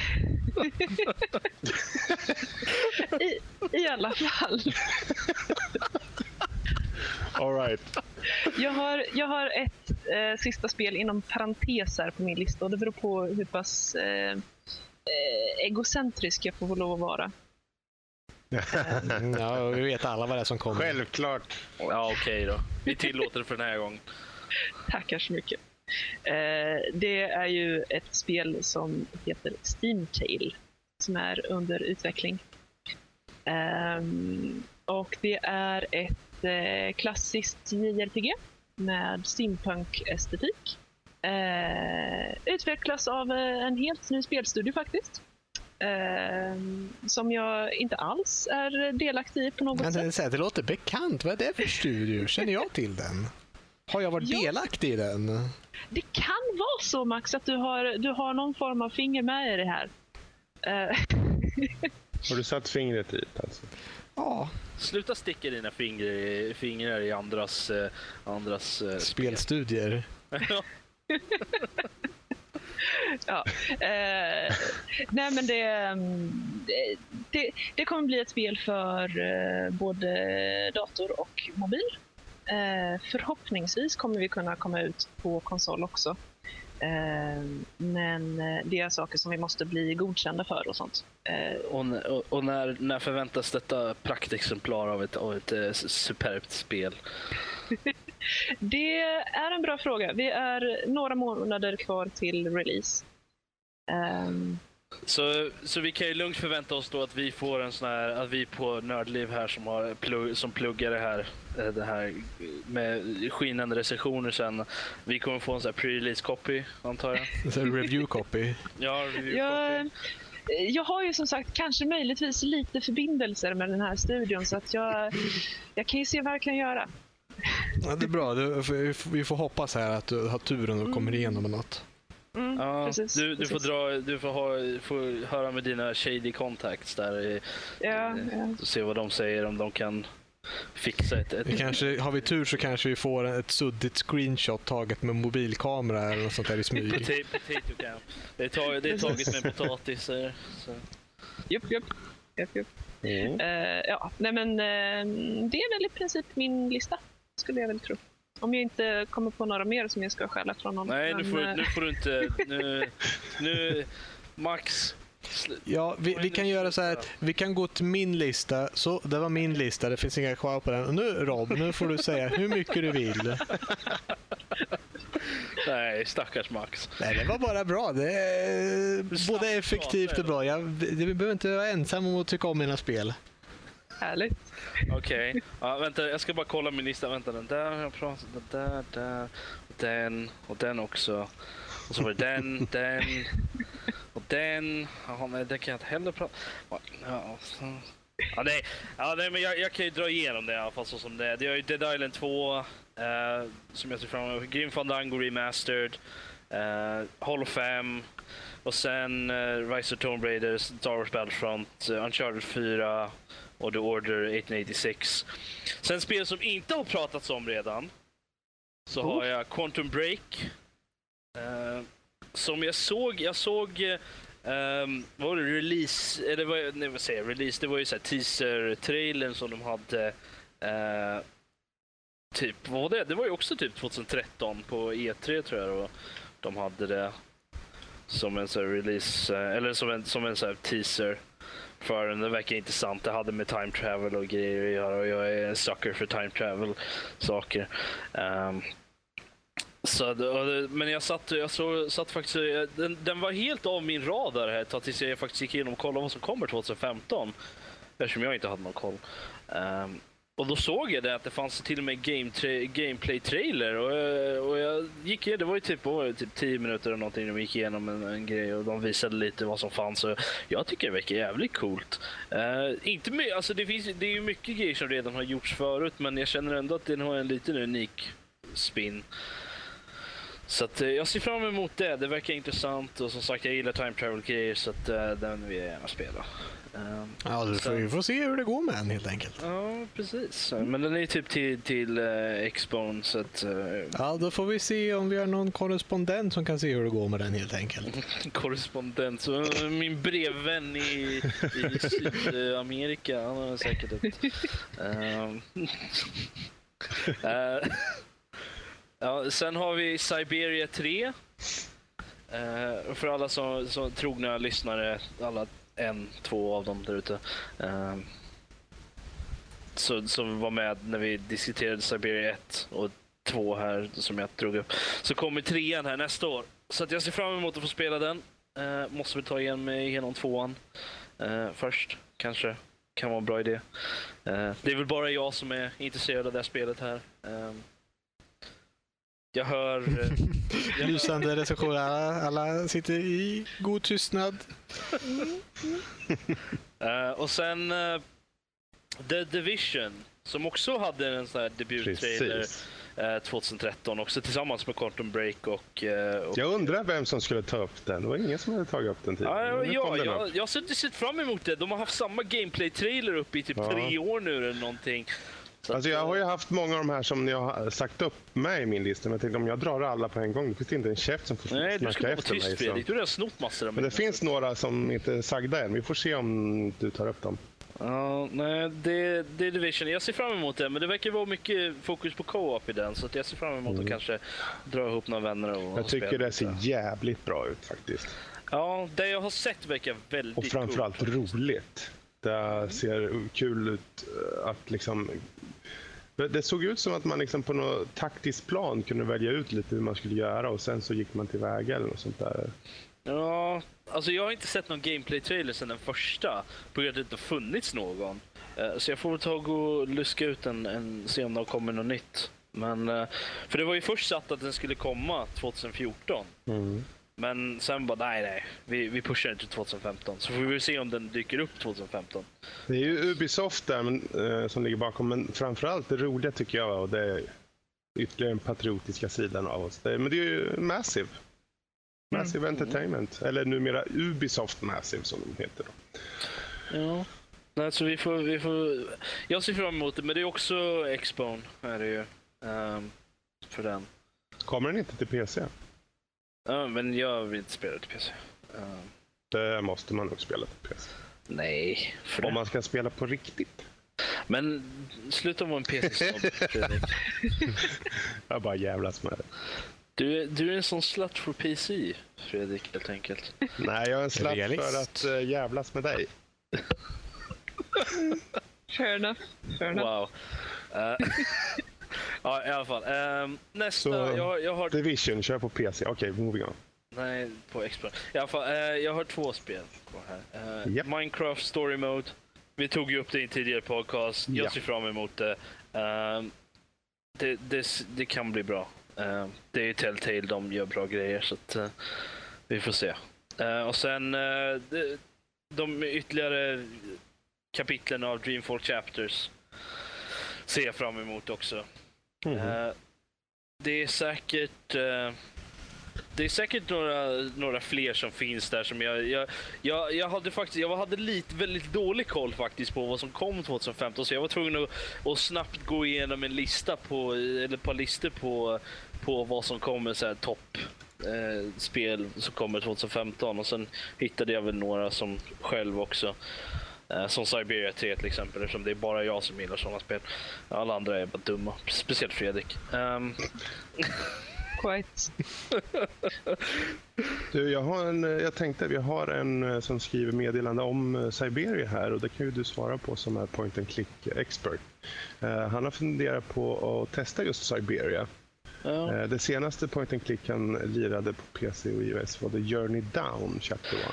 (laughs) I, I alla fall. All right. Jag har, jag har ett eh, sista spel inom parenteser på min lista och det beror på hur pass eh, eh egocentrisk jag får lov att vara. Ja, vi vet alla vad det är som kommer. Självklart. Ja, okej okay då. Vi tillåter det för den här gången. Tackar så mycket. Eh, det är ju ett spel som heter Steamtail som är under utveckling. Um, och det är ett eh, klassiskt JRPG med steampunk-estetik. Eh, utvecklas av en helt ny spelstudio faktiskt. Eh, som jag inte alls är delaktig i på något Men, sätt. Det låter bekant. Vad är det för studio? Känner jag till den? Har jag varit ja. delaktig i den? Det kan vara så Max att du har, du har någon form av finger med i det här. Eh. (laughs) har du satt fingret dit alltså? Ja. Sluta sticka dina fingrar, fingrar i andras, eh, andras spelstudier. (laughs) (laughs) ja. Eh, nej men det, mm, det, det, kommer bli ett spel för eh, både dator och mobil. Eh, förhoppningsvis kommer vi kunna komma ut på konsol också. Eh, men eh, det är saker som vi måste bli godkända för och sånt. Eh, och, och, och, när, när förväntas detta praktexemplar av ett, av ett superbt spel? (laughs) Det är en bra fråga. Vi är några månader kvar till release. Um... Så, så vi kan ju lugnt förvänta oss då att vi får en sån här, att vi på Nördliv här som, har plugg, som pluggar det här, eh, det här med skinande recensioner sen. Vi kommer få en sån här pre-release copy, antar jag. En review copy? ja, review jag, copy. Jag har ju som sagt kanske möjligtvis lite förbindelser med den här studion så att jag, jag kan ju se vad jag kan göra. Ja, det är bra. vi får hoppas här att du har turen och kommer mm. igenom med något. Mm, ja, precis, du, du precis. får, dra, du får, ha, får höra med dina shady contacts där. I, ja, ja. Se vad de säger om de kan fixa ett... ett... Kanske, har vi tur så kanske vi får ett suddigt screenshot taget med mobilkamera eller något sånt där i smyg. Potato cam. Det är, tag, det är taget med potatisar. Japp, japp. japp, japp. Mm. Uh, ja, nej men uh, det är väl i princip min lista skulle jag väl tro. Om jag inte kommer på några mer som jag ska stjäla från någon. Nej, nu får, nu får du inte... (laughs) Nu, nu, Max. Ja, vi, vi kan göra så här att vi kan gå till min lista. Så, det var min lista, det finns inga kvar på den. Och nu Rob, nu får du säga hur mycket du vill. (laughs) Nej, stackars Max. Nej, det var bara bra. Det är både effektivt och bra. Jag, vi behöver inte vara ensam om att tycka om mina spel. Härligt. Okej. Okay. Ja, vänta, jag ska bara kolla min lista. Vänta, den där har jag pratat den där, där, och den och den också. Och så var det den, (laughs) den och den. Jaha, nej, den kan jag inte heller prata ja, ja, nej, ja, nej, men jag, jag, kan ju dra igenom det i alla fall så som det är. Det är ju Dead Island 2, eh, som jag ser fram emot. Grim Fandango Remastered, eh, Hall of Fame, och sen eh, Rise of Tomb Raider, Star Wars Battlefront, uh, Uncharted 4, och The Order 1886. Sen spel som inte har pratats om redan. Så oh. har jag Quantum Break. Uh, som jag såg, jag såg um, vad var det, release, eller vad, nej, vad säger jag, release, det var ju så teaser-trailern som de hade. Uh, typ, vad var det? Det var ju också typ 2013 på E3 tror jag då. De hade det som en så release, eller som en, som en så teaser för den. Det verkar intressant. Det hade med time travel och grejer att göra och jag är en sucker för time travel saker. Um, så, men jag satt, jag såg, satt faktiskt, den, den, var helt av min radar här tills jag faktiskt gick igenom och kollade vad som kommer 2015. Eftersom jag inte hade någon koll. Um, och då såg jag det att det fanns till och med game tra gameplay-trailer. Och, eh, och jag gick det var ju typ, var typ 10 minuter eller någonting de gick igenom en, en, grej och de visade lite vad som fanns. Och jag tycker det verkar jävligt coolt. Uh, inte med, alltså det, finns, det är ju mycket grejer som redan har gjorts förut men jag känner ändå att den har en liten unik spin. Så att, uh, jag ser fram emot det. Det verkar intressant och som sagt jag gillar time travel grejer så att, uh, den vill jag gärna spela. Um, ja, du får, vi får se hur det går med den helt enkelt. Ja, precis. Men den är typ till, till uh, Xbone så att... Uh, ja, då får vi se om vi har någon korrespondent som kan se hur det går med den helt enkelt. (laughs) korrespondent? Så, uh, min brevvän i, i Sydamerika, han har säkert ett... Uh, (laughs) (laughs) ja, sen har vi Siberia 3. Uh, för alla som, som trogna lyssnare, alla en, två av dem där ute. Um, så, som var med när vi diskuterade Siberia 1 och 2 här som jag drog upp. Så kommer trean här nästa år. Så att jag ser fram emot att få spela den. Uh, måste väl ta igen mig igenom tvåan uh, först, kanske. Kan vara en bra idé. Uh, det är väl bara jag som är intresserad av det här spelet här jag hör... jag Lysande recensioner. Alla, alla sitter i god tystnad. och sen The Division, som också hade en sån här debuttrailer. 2013 också tillsammans med Quantum Break och, eh, och... Jag undrar vem som skulle ta upp den. Det var ingen som hade tagit upp den tidigare. Ja, ja jag, jag har sett fram emot det. De har haft samma gameplay-trailer uppe i typ ja. tre år nu eller någonting. Så alltså jag har ju haft många av de här som jag har sagt upp med i min lista. Men jag tänkte om jag drar alla på en gång, då finns det inte en käft som får Nej, mig. Du ska vara tyst Fredrik. Du har redan snott massor av Men det finns några som inte är sagda än. Vi får se om du tar upp dem. Ja, nej, det, det är Division. Jag ser fram emot det, men det verkar vara mycket fokus på co-op i den, så jag ser fram emot mm. att kanske dra ihop några vänner och Jag tycker det ser jävligt bra ut faktiskt. Ja, det jag har sett verkar väldigt Och framförallt cool. roligt. Det ser kul ut eh, att liksom... Det såg ut som att man liksom på något taktiskt plan kunde välja ut lite hur man skulle göra och sen så gick man tillväga eller något sånt där. Ja, alltså jag har inte sett någon gameplay-trailer sedan den första på grund av att det inte har funnits någon. Eh, så jag får väl ta och gå och luska ut en, en se om det kommer något nytt. Men, eh, för det var ju först satt att den skulle komma 2014. Mm. Men sen bara, nej nej, vi, vi pushar inte 2015. Så får vi se om den dyker upp 2015. Det är ju Ubisoft där men, eh, som ligger bakom, men framförallt det roliga tycker jag, och det är ytterligare den patriotiska sidan av oss. Det, men det är ju Massive. Massive mm. Entertainment, eller numera Ubisoft Massive som de heter. Då. Ja, alltså vi får, vi får... Jag ser fram emot det, men det är också Expone. Är det ju, um, för den. Kommer den inte till PC? Ja, men jag vill inte spela till PC. Ehm. det måste man nog spela till PC. Nej. För Om det. man ska spela på riktigt. Men sluta vara en PC-snobb, Fredrik. (laughs) jag bara jävlas med det. Du, du är en sån slut för PC, Fredrik, helt enkelt. Nej, jag är en slut för att uh, jävlas med dig. Fair enough. Fair enough. Wow. Uh, (laughs) ja, i alla fall. Um, nästa, Så, jag, jag har... Division, kör på PC. Okej, okay, moving on. Nej, på Xbox. I alla fall, uh, jag har två spel kvar här. Uh, yep. Minecraft Story Mode. Vi tog ju upp det i en tidigare podcast. Jag ja. ser fram emot det. Uh, det, det. Det kan bli bra. Uh, det är ju Telltale, de gör bra grejer så att, uh, vi får se. Uh, och sen de, de ytterligare kapitlen av Dreamfall Chapters ser jag fram emot också. Mm. det är säkert det är säkert några, några fler som finns där som jag... Jag, jag, jag hade faktiskt jag hade lite, väldigt dålig koll faktiskt på vad som kom 2015 så jag var tvungen att, att snabbt gå igenom en lista på, eller ett par listor på, på vad som kommer så här topp eh, spel som kommer 2015 och sen hittade jag väl några som själv också. Eh, som Siberia 3 till exempel eftersom det är bara jag som gillar sådana spel. Alla andra är bara dumma. Speciellt Fredrik. Um... (laughs) Quite. du, jag, har en, jag tänkte, vi har en eh, som skriver meddelande om eh, Siberia här och det kan ju du svara på som är point and click expert. Uh, han har funderat på att testa just Siberia. Ja. Eh, det senaste point and click han lirade på PC och iOS var The Journey Down Chapter 1.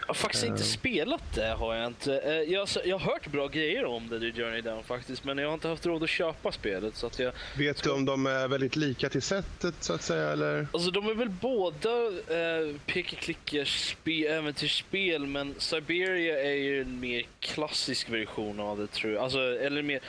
Jag har faktiskt uh. inte spelat det. har Jag inte. Eh, jag, jag har hört bra grejer om det, The Journey Down faktiskt, men jag har inte haft råd att köpa spelet. Så att jag Vet ska... du om de är väldigt lika till sättet så att säga? Eller? Alltså de är väl båda eh, peka-klickers äventyrsspel, men Siberia är ju en mer klassisk version av det tror jag. Alltså, eller mer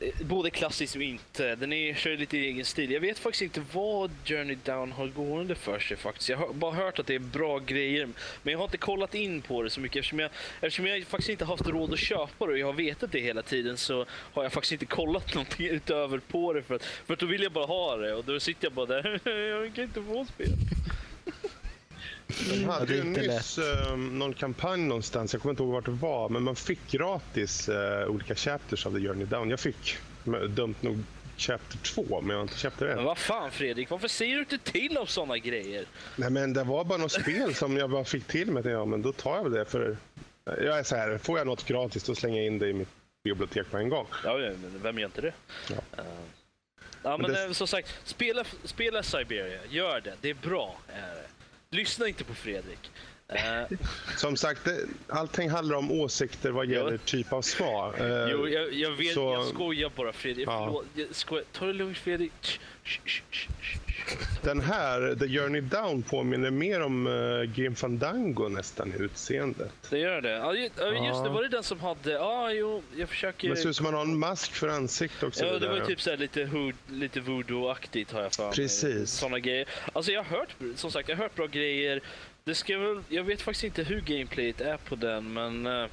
Eh, både klassisk och inte. Den är, kör lite i egen stil. Jag vet faktiskt inte vad Journey Down har gående för sig faktiskt. Jag har bara hört att det är bra grejer. Men jag har inte kollat in på det så mycket eftersom jag, eftersom jag faktiskt inte haft råd att köpa det och jag har vetat det hela tiden så har jag faktiskt inte kollat (laughs) någonting utöver på det för att, för att då vill jag bara ha det och då sitter jag bara där. (laughs) jag kan inte få spelet. De hade ju nyss uh, någon kampanj någonstans, jag kommer inte ihåg vart det var, men man fick gratis uh, olika chapters av The Journey Down. Jag fick dumt nog Chapter 2, men jag har inte Chapter 1. Men vad fan Fredrik, varför säger du inte till om sådana grejer? Nej men det var bara något spel som jag bara fick till mig. Ja, men då tar jag väl det för... Jag är så här, får jag något gratis då slänger jag in det i mitt bibliotek på en gång. Ja, men vem gör inte det? Ja. Uh... Ja, men det... som sagt, spela, spela Siberia. Gör det. Det är bra. Lyssna inte på Fredrik. Uh, (laughs) Som sagt, det, allting handlar om åsikter vad gäller jo. typ av svar. Uh, jo, jag, jag vet. Så... Jag skojar bara Fredrik. Ja. Skojar. Ta det lugnt Fredrik. Den här, The Journey Down, påminner mer om uh, Grim Fandango nästan i utseendet. Det gör det. Ja, just det. Var det den som hade... Ja, jo, jag försöker... Det ser ut som man har en mask för ansiktet också. Ja, det, det var typ så lite, hood, lite voodoo-aktigt har jag för. Precis. Såna grejer. Alltså jag har hört, som sagt, jag har hört bra grejer. Det ska väl, jag vet faktiskt inte hur gameplayet är på den, men... Eh,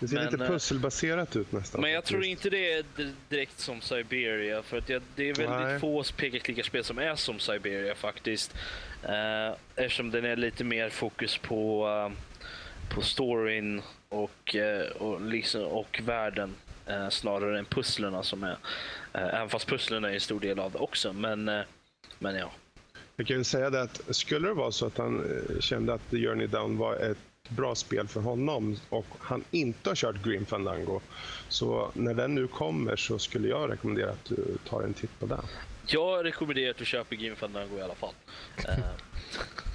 det ser men, lite eh, pusselbaserat ut nästan. Men jag tror inte det är direkt som Siberia. För att det är väldigt Nej. få peka-klicka-spel som är som Siberia faktiskt. Uh, eftersom den är lite mer fokus på, uh, på storyn och, uh, och, liksom, och världen. Uh, snarare än pusslerna som är. även fast pusslerna är en stor del av det också. Men, men ja. Jag kan ju säga det att skulle det vara så att han eh, kände att The Journey Down var ett bra spel för honom och han inte har kört Green Fandango. Så när den nu kommer så skulle jag rekommendera att du tar en titt på den. Jag rekommenderar att du köper Green Fandango i alla fall. Eh.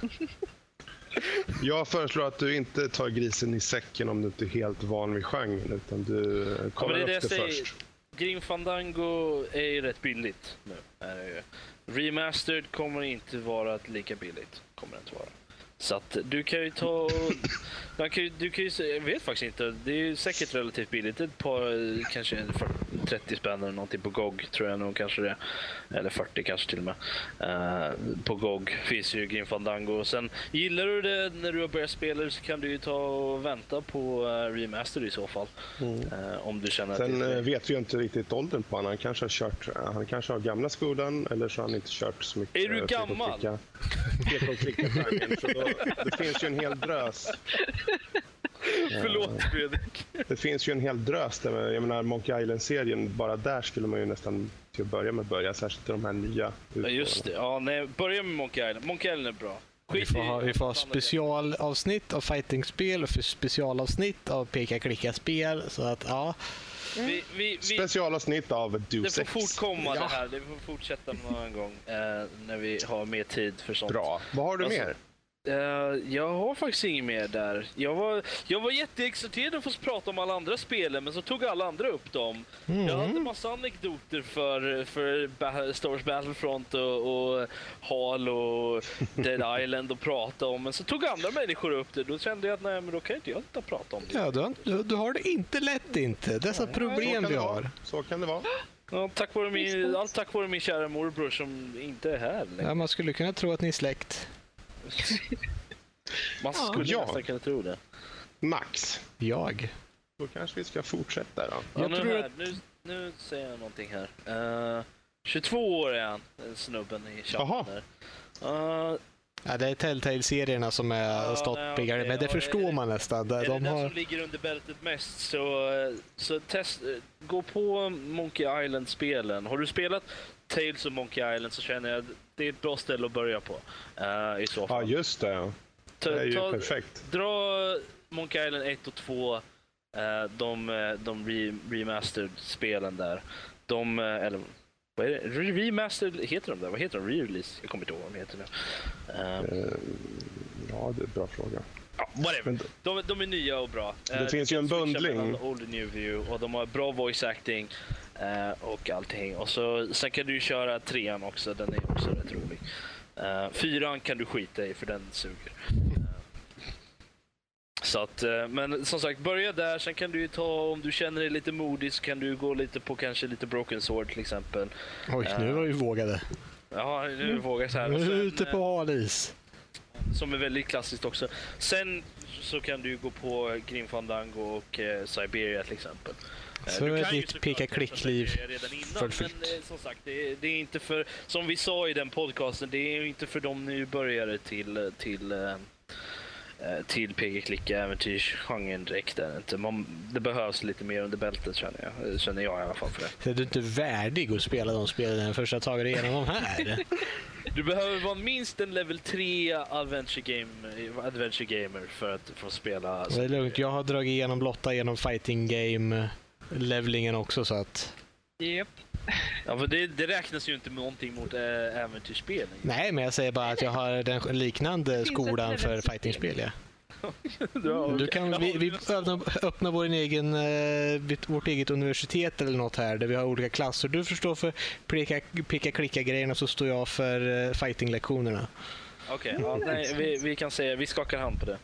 (laughs) Jag föreslår att du inte tar grisen i säcken om du inte är helt van vid genren utan du kollar ja, det upp det, det först. Grim Fandango är ju rätt billigt nu. Är det ju. Remastered kommer inte vara lika billigt. Kommer det inte vara. Så att du kan ju ta... Du kan, du kan ju, jag vet faktiskt inte. Det är säkert relativt billigt. Ett par, kanske 30 spänn eller någonting på GOG tror jag nog kanske det Eller 40 kanske till och med. Uh, på GOG finns ju Grim Fandango. Sen gillar du det när du har börjat spela så kan du ju ta och vänta på uh, Remaster i så fall. Mm. Uh, om du känner Sen att vet vi ju inte riktigt åldern på honom. Han kanske har kört, han kanske har gamla skolan eller så har han inte kört så mycket. Är du gammal? (laughs) det finns ju en hel drös. Förlåt Fredrik. Det finns ju en hel drös. Där, jag menar Monkey Island-serien, bara där skulle man ju nästan till att börja med börja. Särskilt de här nya Ja, just det. Ja, nej, börja med Monkey Island. Monkey Island är bra. vi får ha, vi får ha specialavsnitt av fightingspel och specialavsnitt av peka-klicka-spel. Så att, ja. Mm. Vi, vi, vi, Specialavsnitt av Do Det får fortkomma ja. det här. Det får fortsätta någon gång eh, när vi har mer tid för sånt. Bra. Vad har du alltså, mer? Uh, jag har faktiskt inget mer där. Jag var, jag var jätteexalterad att få prata om alla andra spelen, men så tog alla andra upp dem. Mm. Jag hade massa anekdoter för, för Star Wars Battlefront och, och Hall och Dead (laughs) Island att prata om, men så tog andra människor upp det. Då kände jag att nej, men då kan inte jag inte prata om det. Ja, du, du har det inte lätt inte. Dessa nej, problem vi har. Så kan det vara. Ja, tack vare min, allt tack vare min kära morbror som inte är här längre. Ja, man skulle kunna tro att ni är släkt. (laughs) Man skulle ja. nästan kunna tro det. Max. Jag. Då kanske vi ska fortsätta då. Ja, nu, här, att... nu, nu säger jag någonting här. Uh, eh, 22 år är han, snubben i chatten. Uh, Ja, det är Telltale-serierna som är ja, stoppigare, okay, men det ja, förstår det, man nästan. Är de det har... den som ligger under bältet mest så, så test, gå på Monkey Island-spelen. Har du spelat Tales of Monkey Island så känner jag att det är ett bra ställe att börja på. Uh, I så fall. Ja, just det. Det är ju ta, perfekt. Dra Monkey Island 1 och 2, uh, eh, de, de re remastered-spelen där. De, eller vad är det? Remastered, heter de där? Vad heter de? Re-release? Jag kommer inte ihåg vad de heter nu. Uh, ja, det är en bra fråga. Ja, whatever. De, de är nya och bra. Det uh, finns ju en bundling. Old New View och de har bra voice acting. Uh, och allting. Och så, sen kan du köra trean också, den är också rätt rolig. Uh, fyran kan du skita i för den suger. Uh, så att, men som sagt, börja där. Sen kan du ta, om du känner dig lite modig, så kan du gå lite på kanske lite Broken Sword till exempel. Oj, nu var vi vågade. Ja, nu vågade så här. Nu är vi ute på halis. Som är väldigt klassiskt också. Sen så kan du gå på Grim Fandango och Siberia till exempel. Eh, så är ditt peka-klick-liv fullfyllt. Men eh, som sagt, det är, det är, inte för, som vi sa i den podcasten, det är inte för de nybörjare till, till eh, till peka-klicka äventyrsgenren direkt. Är inte. Man, det behövs lite mer under bältet känner jag, känner jag i alla fall. För det. Är du inte värdig att spela de spelen första taget igenom de här? (laughs) du behöver vara minst en level 3 adventure, game, adventure gamer för att få spela. Det är lugnt, jag har dragit igenom Lotta genom fighting game levelingen också så att... Yep. (laughs) Ja, för det, det räknas ju inte med någonting mot äh, äventyrsspel. Nej, men jag säger bara att jag har den liknande skolan för fightingspel. (laughs) Ja. Du kan, vi, vi öppnar, öppnar vår egen, eh, vårt eget universitet eller något här där vi har olika klasser. Du förstår för picka-klicka-grejerna så står jag för eh, fighting-lektionerna. Okej, okay, ja, (laughs) vi, vi kan säga vi skakar hand på det.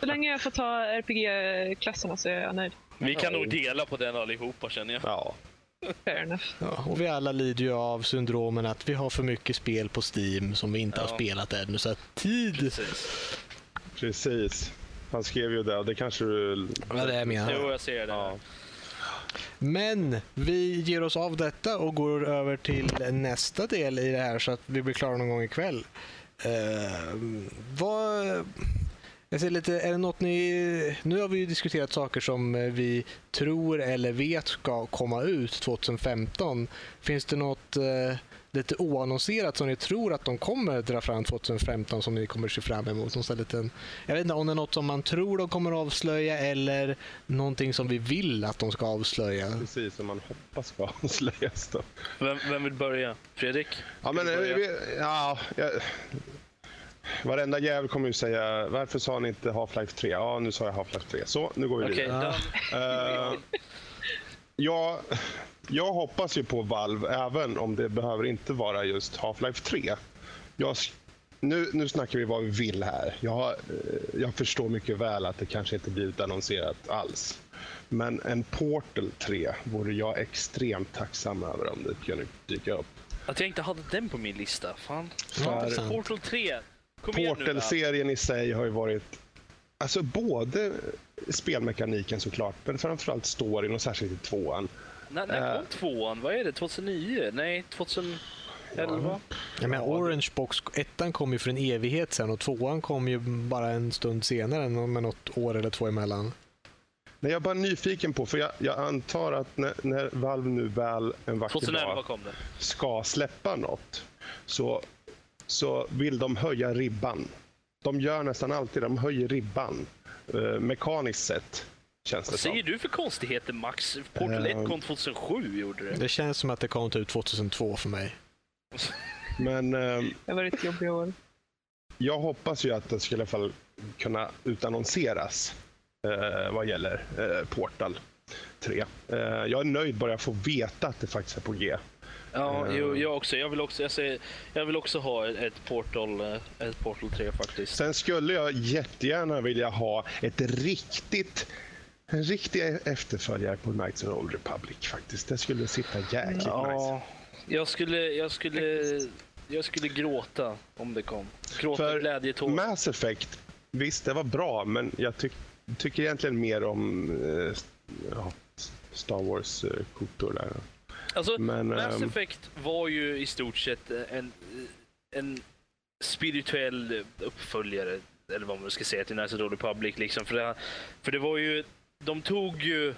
Så länge jag får ta RPG-klasserna så är jag nöjd. Vi kan nog dela på den allihopa känner jag. Ja. Fair enough. Ja, och vi alla lider ju av syndromen att vi har för mycket spel på Steam som vi inte ja. har spelat ännu. Så att tid... Precis. Precis. Han skrev ju det. Det kanske du... Ja, det är med. Jo, jag ser det. Ja. Men vi ger oss av detta och går över till nästa del i det här så att vi blir klara någon gång ikväll. Uh, vad jag ser lite, är det något ni... Nu har vi ju diskuterat saker som eh, vi tror eller vet ska komma ut 2015. Finns det något eh, lite oannonserat som ni tror att de kommer dra fram 2015 som ni kommer se fram emot? Någon liten, jag vet inte om det är något som man tror de kommer avslöja eller någonting som vi vill att de ska avslöja. Precis, som man hoppas ska avslöjas. Då. Vem, vem vill börja? Fredrik? Ja, men, eh, vi, ja, jag, Varenda jävel kommer ju säga varför sa ni inte Half-Life 3? Ja, nu sa jag Half-Life 3. Så, nu går vi okay, vidare. Uh, ja, jag hoppas ju på Valve även om det behöver inte vara just Half-Life 3. Jag, nu, nu snackar vi vad vi vill här. Jag, eh, jag förstår mycket väl att det kanske inte blir utannonserat alls. Men en Portal 3 vore jag extremt tacksam över om det kunde dyka upp. Att jag inte hade den på min lista. Fan. För... Portal 3 Portal-serien i sig har ju varit Alltså både spelmekaniken såklart, men framförallt storyn och särskilt i tvåan. När, när kom uh, tvåan? Vad är det? 2009? Nej, 2011? Ja. Ja, men Orange Box, ettan kom ju för en evighet sen och tvåan kom ju bara en stund senare med något år eller två emellan. Nej, jag är bara nyfiken på, för jag, jag antar att när, när, Valve nu väl en vacker 2011 dag ska släppa något så så vill de höja ribban. De gör nästan alltid de höjer ribban eh, mekaniskt sett. Känns det Vad säger du för konstigheter Max? Portal 1 kom 2007 gjorde det. Det känns som att det kom ut 2002 för mig. Men... Eh, det var ett jobbigt år. Jag hoppas ju att det skulle i alla fall kunna utannonseras eh, vad gäller eh, Portal 3. Eh, jag är nöjd bara jag får veta att det faktiskt är på G. Ja, uh, jo, jag också. Jag vill också, jag, säger, jag vill också ha ett Portal, eh, ett Portal 3 faktiskt. Sen skulle jag jättegärna vilja ha ett riktigt en riktig efterföljare på Knights of the Old Republic faktiskt. Det skulle sitta jäkligt ja, nice. Jag skulle, jag skulle, jag skulle gråta om det kom. Gråta För glädjetår. Mass Effect, visst det var bra, men jag tyck, tycker egentligen mer om eh, Star Wars-kotor eh, där. Alltså, Men, Mass um... Effect var ju i stort sett en, en spirituell uppföljare, eller vad man ska säga, till of the Republic. Liksom. För, det, för det var ju, de tog ju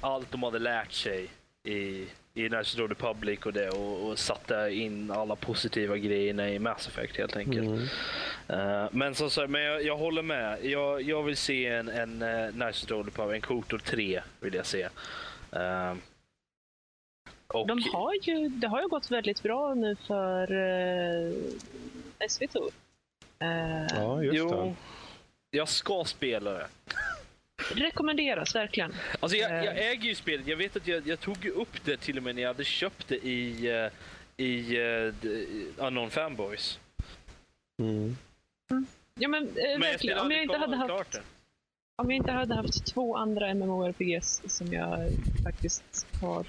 allt de hade lärt sig i, i of the Republic och det och, och satte in alla positiva grejerna i Mass Effect helt enkelt. Mm. Uh, men som sagt, men jag, jag, håller med. Jag, jag vill se en, en uh, of the Republic, en Kotor 3 vill jag se. Uh, och... De har ju, det har ju gått väldigt bra nu för eh, SVT. Eh, ja, just jo, det. Jag ska spela det. Rekommenderas verkligen. Alltså jag, jag eh. äger ju spelet. Jag vet att jag, jag, tog upp det till och med när jag hade köpt det i, i uh, Unknown Fanboys. Mm. Mm. Ja men, men verkligen. Jag om jag inte hade haft... Om jag inte hade haft två andra MMORPGs som jag faktiskt har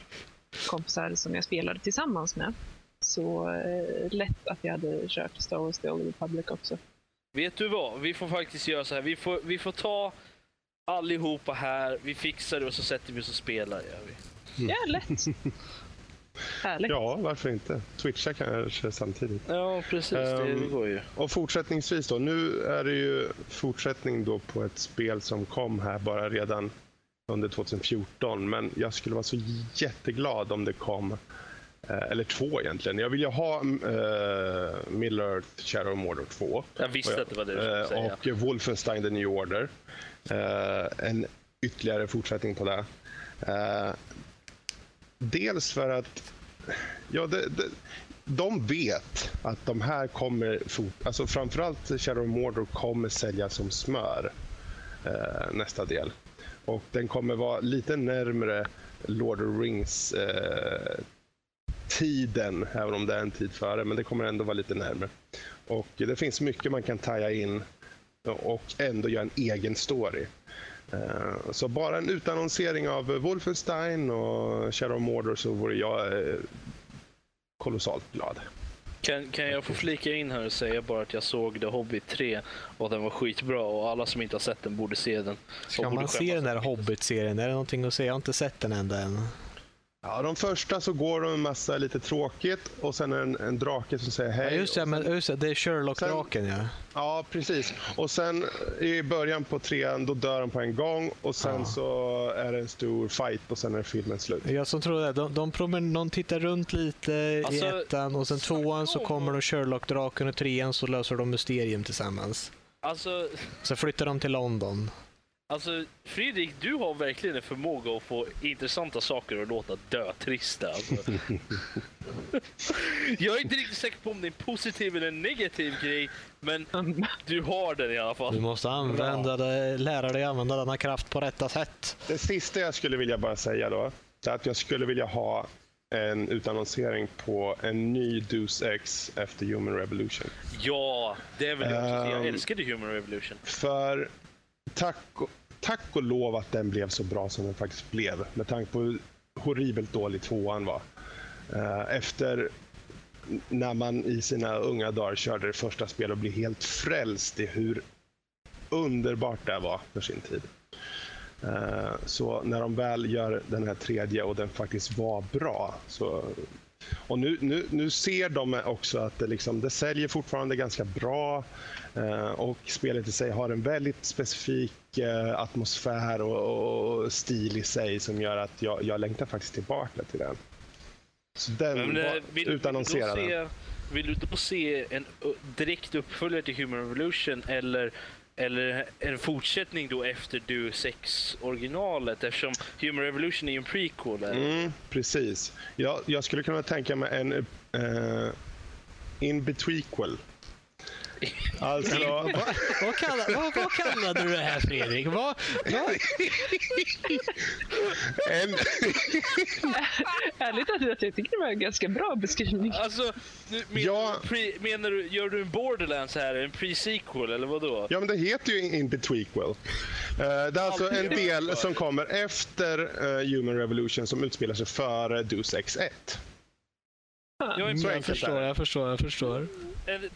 kompisar som jag spelade tillsammans med. Så eh, lätt att jag hade kört Star Wars The Old Republic också. Vet du vad? Vi får faktiskt göra så här. Vi får, vi får ta allihopa här, vi fixar det och så sätter vi oss och spelar. Gör vi. Mm. Ja, lätt. (laughs) Härligt. Ja, varför inte? Switcha kanske samtidigt. Ja, precis. Um, det ehm, går ju. Och fortsättningsvis då. Nu är det ju fortsättning då på ett spel som kom här bara redan under 2014. Men jag skulle vara så jätteglad om det kom, eh, eller två egentligen. Jag vill ju ha uh, Middle Earth Shadow of Mordor 2. Jag visste och, att det var det du skulle säga. Och Wolfenstein The New Order. Uh, en ytterligare fortsättning på det. Dels för att ja, det, det, de vet att de här kommer, alltså framförallt Shadow Mordor kommer sälja som smör eh, nästa del. Och den kommer vara lite närmre Lord of Rings eh, tiden, även om det är en tid före, men det kommer ändå vara lite närmre. Och det finns mycket man kan taja in och ändå göra en egen story. Eh, så bara en utannonsering av Wolfenstein och Shadow Mordor så vore jag eh, kolossalt glad. Kan, kan jag få flika in här och säga bara att jag såg The Hobbit 3 och den var skitbra och alla som inte har sett den borde se den. Ska man se den där Hobbit-serien? Är det någonting att säga? Jag har inte sett den ända än. Ja, de första så går de en massa lite tråkigt och sen en, en drake som säger hej. Ja, just det, men just det, det är Sherlock-draken ja. Ja, precis. Och sen i början på trean, då dör de på en gång och sen ja. så är det en stor fight och sen är filmen slut. Jag som tror det. De, de, promen, de tittar runt lite alltså, i ettan och sen tvåan så kommer de Sherlock-draken och trean så löser de mysterium tillsammans. Alltså... Så flyttar de till London. Alltså, Fredrik, du har verkligen en förmåga att få intressanta saker att låta dötrista. Alltså. (laughs) jag är inte riktigt säker på om det är en positiv eller en negativ grej, men (laughs) du har den i alla fall. Du måste använda det, lära dig använda denna kraft på rätta sätt. Det sista jag skulle vilja bara säga då, är att jag skulle vilja ha en utannonsering på en ny Deus Ex efter Human Revolution. Ja, det vill jag också säga. Jag ehm, älskade Human Revolution. För tack tack och lov att den blev så bra som den faktiskt blev. Med tanke på hur horribelt dålig tvåan var. Eh, efter när man i sina unga dagar körde det första spelet och blev helt frälst i hur underbart det var för sin tid. Eh, så när de väl gör den här tredje och den faktiskt var bra så och nu, nu, nu ser de också att det, liksom, det säljer fortfarande ganska bra eh, och spelet i sig har en väldigt specifik atmosfär och, och, stil i sig som gör att jag, jag längtar faktiskt tillbaka till den. Så den Men, var eh, vill, utannonserad. Vill, du vill du då se en direkt uppföljare till Human Revolution eller eller en fortsättning då efter Deus Ex originalet eftersom Human Revolution är en prequel. Mm, precis. Jag, jag skulle kunna tänka mig en uh, in betweequel Alltså, vad, vad, kallade, vad, vad kallade du det här Fredrik? Vad, vad? En... Ärligt talat, jag tycker det var en ganska bra beskrivning. Alltså, menar, ja. du, pre, menar du, gör du en Borderlands här, en pre-sequel eller vad då? Ja, men det heter ju In Betweequel. Uh, det är alltså en del som kommer efter uh, Human Revolution som utspelar sig före Deus Ex 1. Jag, jag förstår, jag förstår, jag förstår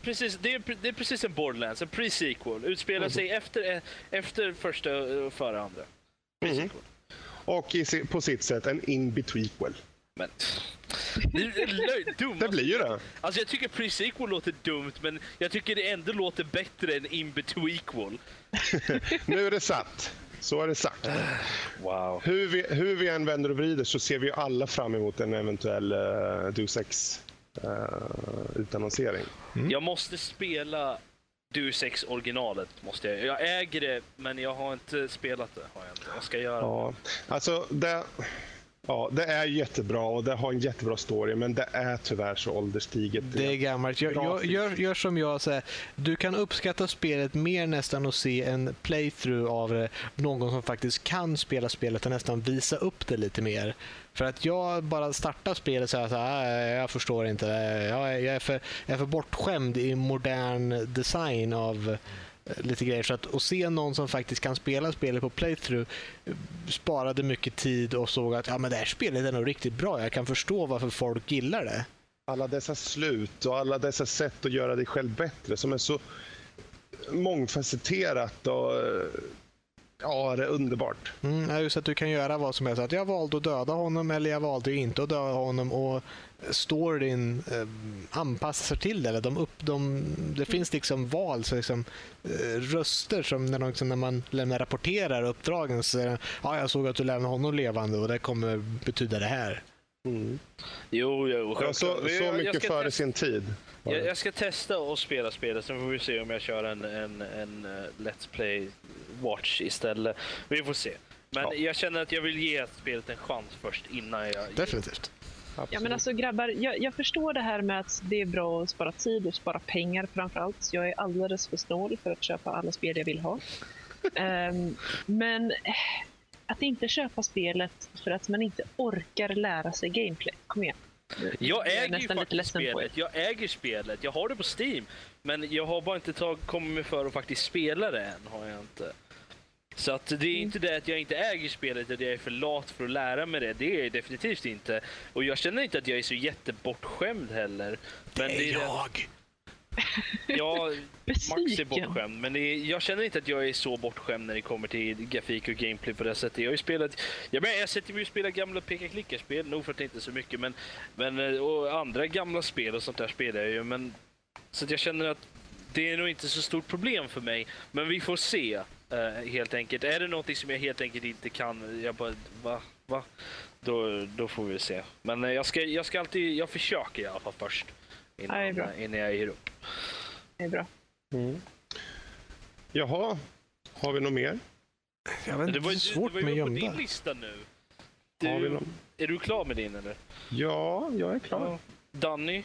precis, det, är, det är precis en Borderlands, en pre-sequel. Utspelar mm. sig efter, efter första och före andra. Mm. Och i, på sitt sätt en in-betweequel. Men... Det, är (laughs) dumt. det blir ju det. Alltså jag tycker pre-sequel låter dumt, men jag tycker det ändå låter bättre än in-betweequel. (laughs) nu är det satt. Så är det sagt. Wow. Hur vi, hur vi än vänder och vrider så ser vi alla fram emot en eventuell uh, Deus Ex uh, utannonsering. Mm. Jag måste spela Deus Ex originalet. Måste jag. jag äger det, men jag har inte spelat det. Har jag, inte. jag ska göra ja. Alltså, det, ja, det är jättebra och det har en jättebra story, men det är tyvärr så ålderstiget. Det är gammalt. Gör, gör, gör, gör som jag säger. Du kan uppskatta spelet mer nästan och se en playthrough av någon som faktiskt kan spela spelet och nästan visa upp det lite mer. För att jag bara startar spelet så här, så här jag förstår inte. Jag är, för, jag är för bortskämd i modern design av eh, lite grejer. Så att, att se någon som faktiskt kan spela spelet på playthrough eh, sparade mycket tid och såg att ja, men det här spelet är nog riktigt bra. Jag kan förstå varför folk gillar det. Alla dessa slut och alla dessa sätt att göra dig själv bättre som är så mångfacetterat och eh, Ja, det är underbart. Mm, just att du kan göra vad som helst. Att jag valde att döda honom eller jag valde inte att döda honom. Och storyn eh, anpassar sig till det. De upp, de, det finns liksom val, så liksom, eh, röster som när, de, liksom, när man lämnar rapporterar uppdragen. Så säger ja, jag såg att du lämnade honom levande och det kommer betyda det här. Mm. Jo, jo, ja, så, så mycket före sin tid. Jag, jag, ska testa att spela spelet, sen får vi se om jag kör en, en, en uh, Let's Play Watch istället. Vi får se. Men ja. jag känner att jag vill ge spelet en chans först innan jag... Definitivt. Ja, men alltså grabbar, jag, jag, förstår det här med att det är bra att spara tid och spara pengar framför allt. Jag är alldeles för snål för att köpa alla spel jag vill ha. um, (laughs) men eh, att inte köpa spelet för att man inte orkar lära sig gameplay. Kom igen. Jag äger ju faktiskt spelet. Jag äger spelet. Jag har det på Steam. Men jag har bara inte tag, kommit mig för att faktiskt spela det än. Har jag inte. Så att det är mm. inte det att jag inte äger spelet och att jag är för lat för att lära mig det. Det är jag definitivt inte. Och jag känner inte att jag är så jättebortskämd heller. Men det är, det är jag! (laughs) Ja, (laughs) Max är bortskämd. Men är, jag känner inte att jag är så bortskämd när det kommer till grafik och gameplay på det sättet. Jag har ju spelat... Jag, men, jag sätter mig och spelar gamla peka-klicka-spel, nog för att det inte är så mycket. Men, men, eh, och andra gamla spel och sånt där spelar jag ju. Men, så att jag känner att det är nog inte så stort problem för mig. Men vi får se. Uh, helt enkelt. Är det någonting som jag helt enkelt inte kan, jag bara, va? va? Då, då får vi se. Men uh, jag, ska, jag ska alltid, jag försöker i alla fall först. Innan, ja, innan jag ger upp. Det är bra. Mm. Jaha, har vi något mer? Jag vet inte, det var, svårt med gömda. Det var på din lista nu. Du, är du klar med din eller? Ja, jag är klar. Ja. Danny?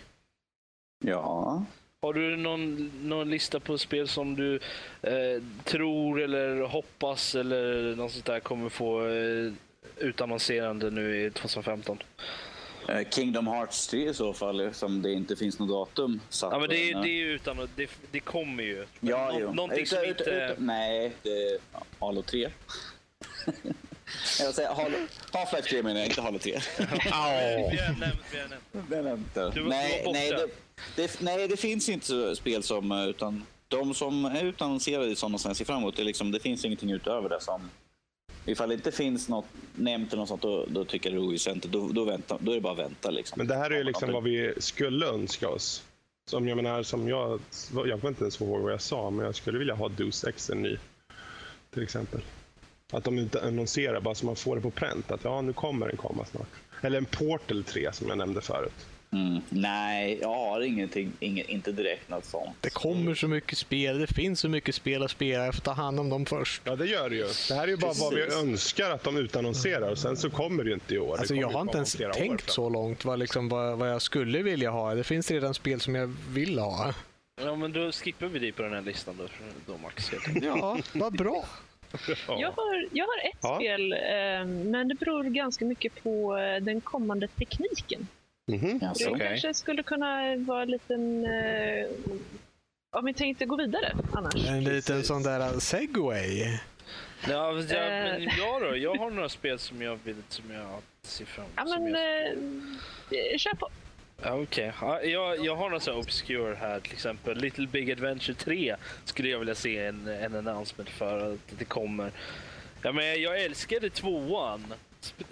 Ja. Har du någon, någon lista på spel som du eh, tror eller hoppas eller något sånt där kommer få eh, utannonserande nu i 2015? Eh, Kingdom Hearts 3 i så fall, som det inte finns något datum satt. Ja, men det, är, det är utan, det, det kommer ju. Ja, Nå, jo. Någonting utan, som inte... Utan, nej, det är Halo 3. (laughs) Jag säger Half-Life 3 menar jag, inte Halo 3. vi har nämnt, vi har nämnt. Det nämnt du, du nej, det, det, nej, det finns inte spel som, utan de som är utannonserade i sådana som jag ser fram emot, det, liksom, det finns ingenting utöver det som Ifall det inte finns något nämnt eller något sånt, då, då tycker jag det är oväsentligt. Då, då, vänta, då är det bara att vänta. Liksom. Men det här är ju liksom vad vi skulle önska oss. Som jag menar, som jag, jag kommer inte ens ihåg vad jag sa, men jag skulle vilja ha Deus Ex en ny. Till exempel. Att de inte annonserar bara så man får det på pränt. Att ja, nu kommer den komma snart. Eller en Portal 3 som jag nämnde förut. Mm. Nej, jag har ingenting, inget, inte direkt något sånt. Det kommer så mycket spel, det finns så mycket spel att spela, jag får ta hand om dem först. Ja, det gör det ju. Det här är ju bara Precis. vad vi önskar att de utannonserar och sen så kommer det ju inte i år. Alltså, jag har inte ens tänkt så långt vad, liksom, vad, vad jag skulle vilja ha. Det finns redan spel som jag vill ha. Ja, men då skippar vi dig på den här listan då, då Max. ja, vad bra. Jag, har, jag har ett ja. spel, eh, men det beror ganska mycket på eh, den kommande tekniken. Mm -hmm. Det okay. kanske skulle kunna vara en liten... Eh, om vi tänkte gå vidare annars. En liten sån där segway. Ja, jag, men eh. jag då? Jag har några spel som jag vill som jag ser fram emot. Ja, men eh, kör på. Okej, okay. jag, jag har något så obscure här till exempel. Little Big Adventure 3 skulle jag vilja se en, en announcement för att det kommer. Ja, men jag älskade tvåan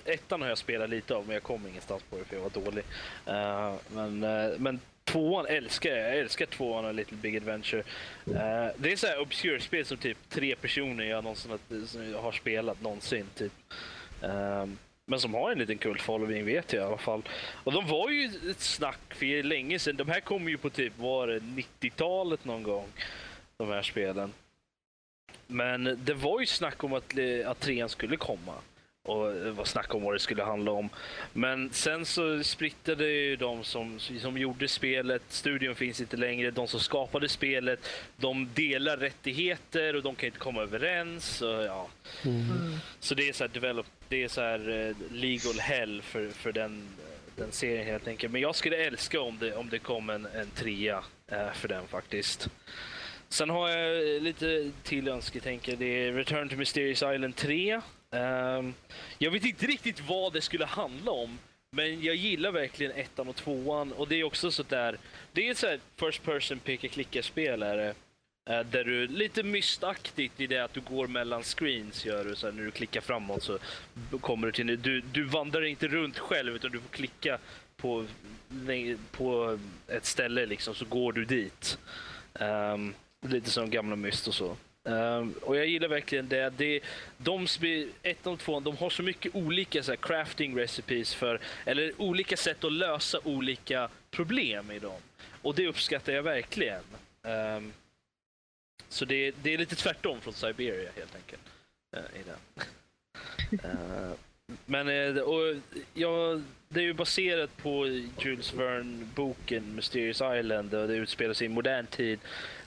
ettan har jag spelat lite av, men jag kom ingenstans på det för jag var dålig. Uh, men, uh, men tvåan älskar jag. Jag älskar tvåan och Little Big Adventure. Uh, det är så här obscure-spel som typ tre personer jag någonsin har spelat någonsin. Typ men som har en liten kultfollowing vet jag i alla fall. Och de var ju ett snack för länge sedan. De här kom ju på typ, var det 90-talet någon gång? De här spelen. Men det var ju snack om att, att trean skulle komma och det var snack om vad det skulle handla om. Men sen så sprittade ju de som, som gjorde spelet, studion finns inte längre, de som skapade spelet, de delar rättigheter och de kan inte komma överens. Och, ja. Mm. Så det är så här, develop, det är så här uh, legal hell för, för den, den serien helt enkelt. Men jag skulle älska om det, om det kom en, en trea uh, för den faktiskt. Sen har jag lite till önsketänke. Det är Return to Mysterious Island 3. Um, jag vet inte riktigt vad det skulle handla om. Men jag gillar verkligen ettan och tvåan. Och det är också så där. Det är ett sådär first person peka klicka spel är eh, det. Där du lite mystaktigt i det att du går mellan screens gör du så här, när du klickar framåt så kommer du till du, du vandrar inte runt själv utan du får klicka på, på ett ställe liksom så går du dit. Um, lite som gamla Myst och så. Um, och jag gillar verkligen det. det de, ett och två, de har så mycket olika så här, crafting recipes för, eller olika sätt att lösa olika problem i dem. Och det uppskattar jag verkligen. Um, så det, det, är lite tvärtom från Siberia helt enkelt. Uh, i den. uh, (laughs) men eh, och, ja, det är ju baserat på Jules Verne-boken Mysterious Island och det utspelar sig i modern tid.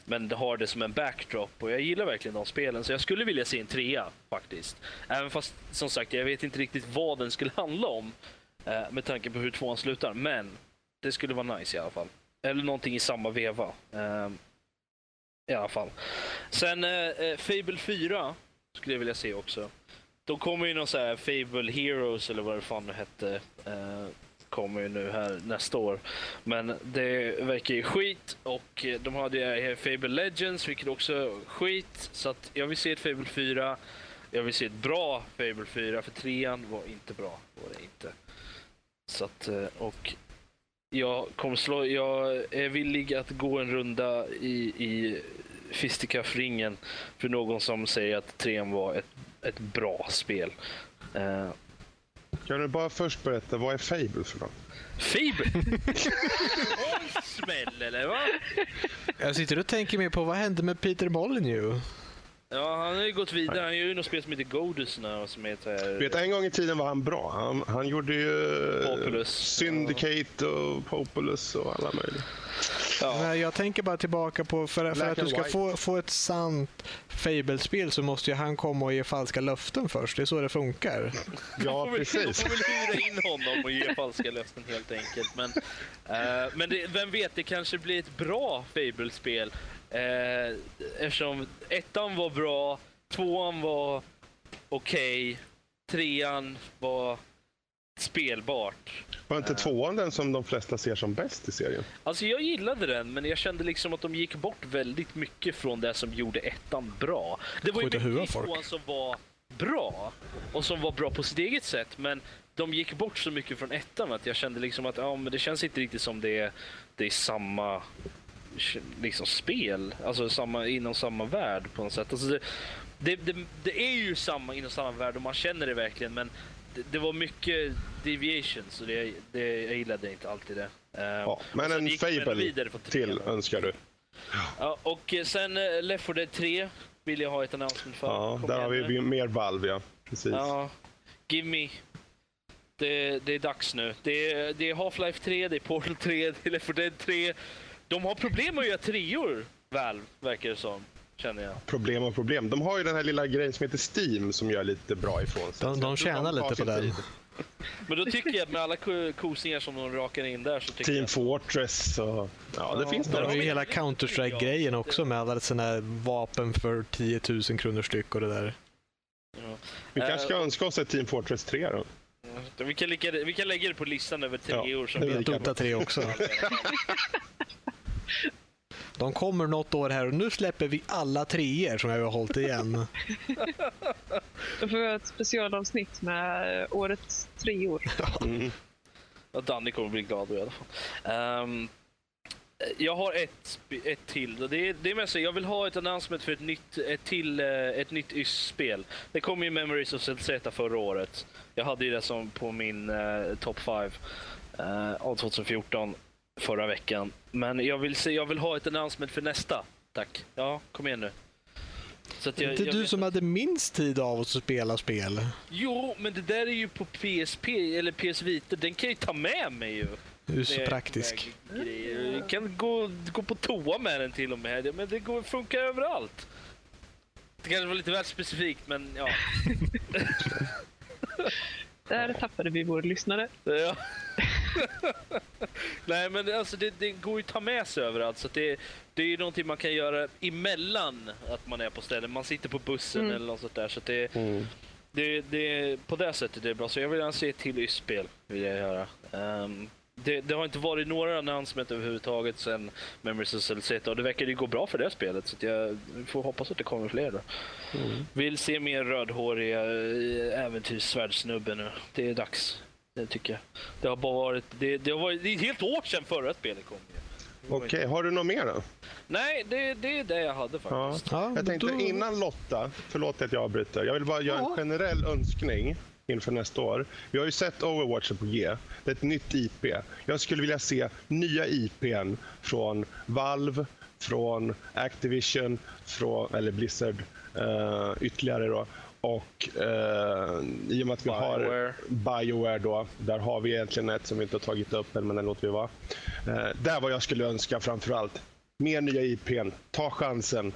Men har det som en backdrop och jag gillar verkligen de spelen så jag skulle vilja se en trea faktiskt. Även fast som sagt jag vet inte riktigt vad den skulle handla om eh, med tanke på hur tvåan slutar. Men det skulle vara nice i alla fall. Eller någonting i samma veva. Eh, I alla fall. Sen eh, eh Fable 4 skulle jag vilja se också. Då kommer ju någon så här Fable Heroes eller vad det fan nu hette. Eh, kommer ju nu här nästa år. Men det verkar ju skit och eh, de hade ju eh, Fable Legends vilket också är skit. Så att jag vill se ett Fable 4. Jag vill se ett bra Fable 4 för trean var inte bra. Var det inte. Så att, eh, och jag kommer slå, jag är villig att gå en runda i, i fisticuff-ringen för någon som säger att trean var ett, ett bra spel. Uh, kan du bara först berätta, vad är Fable för något? Fable? (laughs) smäll eller va? Jag sitter och tänker mer på vad hände med Peter Molyneux? Ja, han har ju gått vidare. Han gör ju något spel som heter Godus nu. Som heter... Vet, en gång i tiden var han bra. Han, han gjorde ju Populous. Syndicate och Populous och alla möjliga. Ja. Jag tänker bara tillbaka på, för, för att du ska få, få ett sant Fable-spel så måste ju han komma och ge falska löften först. Det är så det funkar. ja, precis. De får väl hyra in honom och ge falska löften helt enkelt. Men, uh, men det, vem vet, det kanske blir ett bra Fable-spel. Uh, eftersom ettan var bra, tvåan var okej, okay, trean var spelbart. Var inte tvåan den som de flesta ser som bäst i serien? Alltså jag gillade den, men jag kände liksom att de gick bort väldigt mycket från det som gjorde ettan bra. Det var ju mycket i tvåan som var bra och som var bra på sitt eget sätt, men de gick bort så mycket från ettan att jag kände liksom att ja, men det känns inte riktigt som det är, det är samma liksom spel, alltså samma, inom samma värld på något sätt. Alltså det, det, det, det, är ju samma inom samma värld och man känner det verkligen men det, det var mycket deviations och det, det, jag gillade inte alltid det. Uh, ja, men en Fable till önskar du? Ja, och sen uh, Left 4 Dead 3 vill jag ha ett announcement för. Ja, där har vi mer Valve ja. Precis. Ja, give me. Det, det är dags nu. Det är, det är Half-Life 3, det är Portal 3, det är Left 4 Dead 3. De har problem med att göra treor, Valve, verkar det som känner jag. Problem och problem. De har ju den här lilla grejen som heter Steam som gör lite bra ifrån sig. De, de tjänar lite på den. Men då tycker jag att med alla kosningar som de rakar in där så Team jag... Fortress och... Ja, ja det finns det. har ju hela Counter-Strike-grejen också med alla sådana vapen för 10 000 kronor styck och det där. Ja. Vi kanske ska uh, önska oss ett Team Fortress 3 då. Vi kan, lägga det, vi kan lägga det på listan över tre (laughs) (laughs) ja, år. Som vi Dota 3 också. De kommer något år här och nu släpper vi alla treor som jag har hållit igen. Då får vi ett specialavsnitt med årets treor. (laughs) Mm. Ja, Danny kommer bli glad i alla fall. Um, jag har ett, ett till. Det är, det är mest, jag vill ha ett announcement för ett nytt, ett till, eh, ett nytt YS-spel. Det kom ju Memories of Celzeta förra året. Jag hade ju det som på min uh, top 5 uh, av 2014 förra veckan. Men jag vill, se, jag vill ha ett announcement för nästa. Tack. Ja, kom igen nu. Så jag, inte jag du som hade minst tid av oss att spela spel. Jo, men det där är ju på PSP eller PS Vita. Den kan jag ju ta med mig ju. Du är så praktisk. Jag kan gå, gå på toa med den till och med. Men det går, funkar överallt. Det kanske var lite väl specifikt, men ja. (laughs) Där tappade vi vår lyssnare. Ja. (laughs) Nej, men det, alltså, det, det, går ju att ta med sig överallt. Så det, det är ju någonting man kan göra emellan att man är på ställen. Man sitter på bussen mm. eller något sånt där. Så det, mm. det, det, på det sättet det är bra. Så jag vill gärna se ett till spel vill jag göra. Um, det, det, har inte varit några announcement överhuvudtaget sen Memories of Celzeta och det verkar ju gå bra för det spelet så jag får hoppas att det kommer fler då. Mm. Vill se mer rödhåriga eh, äventyrssvärdsnubbe nu. Det är dags. Det tycker jag. Det har bara varit, det, det har varit, det är ett helt år sedan förra spelet kom. Okej, okay. har du något mer då? Nej, det, det är det jag hade faktiskt. Ja. jag tänkte innan Lotta, förlåt att jag avbryter. Jag vill bara göra en generell önskning inför nästa år. Vi har ju sett Overwatch på G. Det är ett nytt IP. Jag skulle vilja se nya IPn från Valve, från Activision, från, eller Blizzard uh, ytterligare då, och eh, i och med att vi Bioware. har Bioware då, där har vi egentligen ett som vi inte har tagit upp än, men den låter vi vara. Eh, där vad jag skulle önska framför allt. Mer nya IPn. Ta chansen,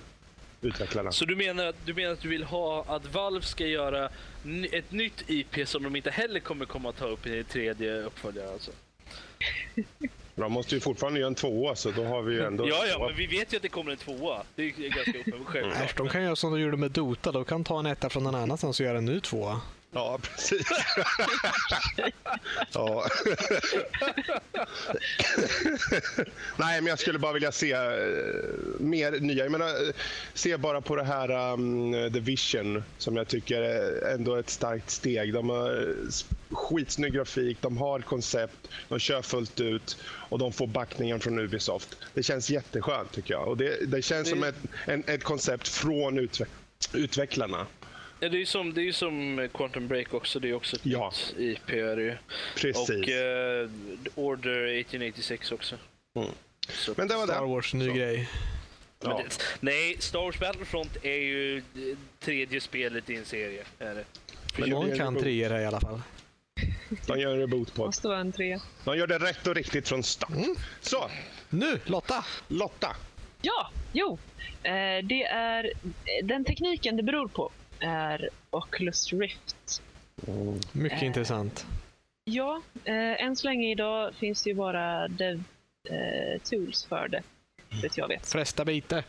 utvecklarna. Så du menar, att, du menar att du vill ha att Valve ska göra ett nytt IP som de inte heller kommer komma att ta upp i tredje uppföljare alltså? (laughs) De måste ju fortfarande göra en tvåa, så då har vi ju ändå... Ja, ja, men vi vet ju att det kommer en tvåa. Det är ganska (laughs) uppenbart. de kan göra som de gjorde med Dota. De kan ta en etta från någon annanstans och göra en ny tvåa. Ja, precis. ja. Nej, men jag skulle bara vilja se uh, mer nya. Jag menar, se bara på det här um, The Vision som jag tycker är ändå ett starkt steg. De har skitsnygg grafik, de har koncept, de kör fullt ut och de får backningen från Ubisoft. Det känns jätteskönt tycker jag. Och det, det känns som ett, en, ett koncept från utve utvecklarna. Ja, det är ju som, det är som Quantum Break också. Det är också ett ja. nytt IP. Är det Precis. Och uh, Order 1886 också. Mm. Men det var Star Wars, ny Så. grej. Ja. Det, nej, Star Wars Battlefront är ju tredje spelet i en serie. Är det. Men någon kan treor i alla fall. De gör en reboot på Måste vara en tre. De gör det rätt och riktigt från start. Mm. Så. Nu, Lotta. Lotta. Ja, jo. Eh, det är den tekniken det beror på är Oculus Rift. Mm. Mycket eh, intressant. Ja, eh, än så länge idag finns det ju bara dev eh, tools för det. Det jag vet. Flesta bitar.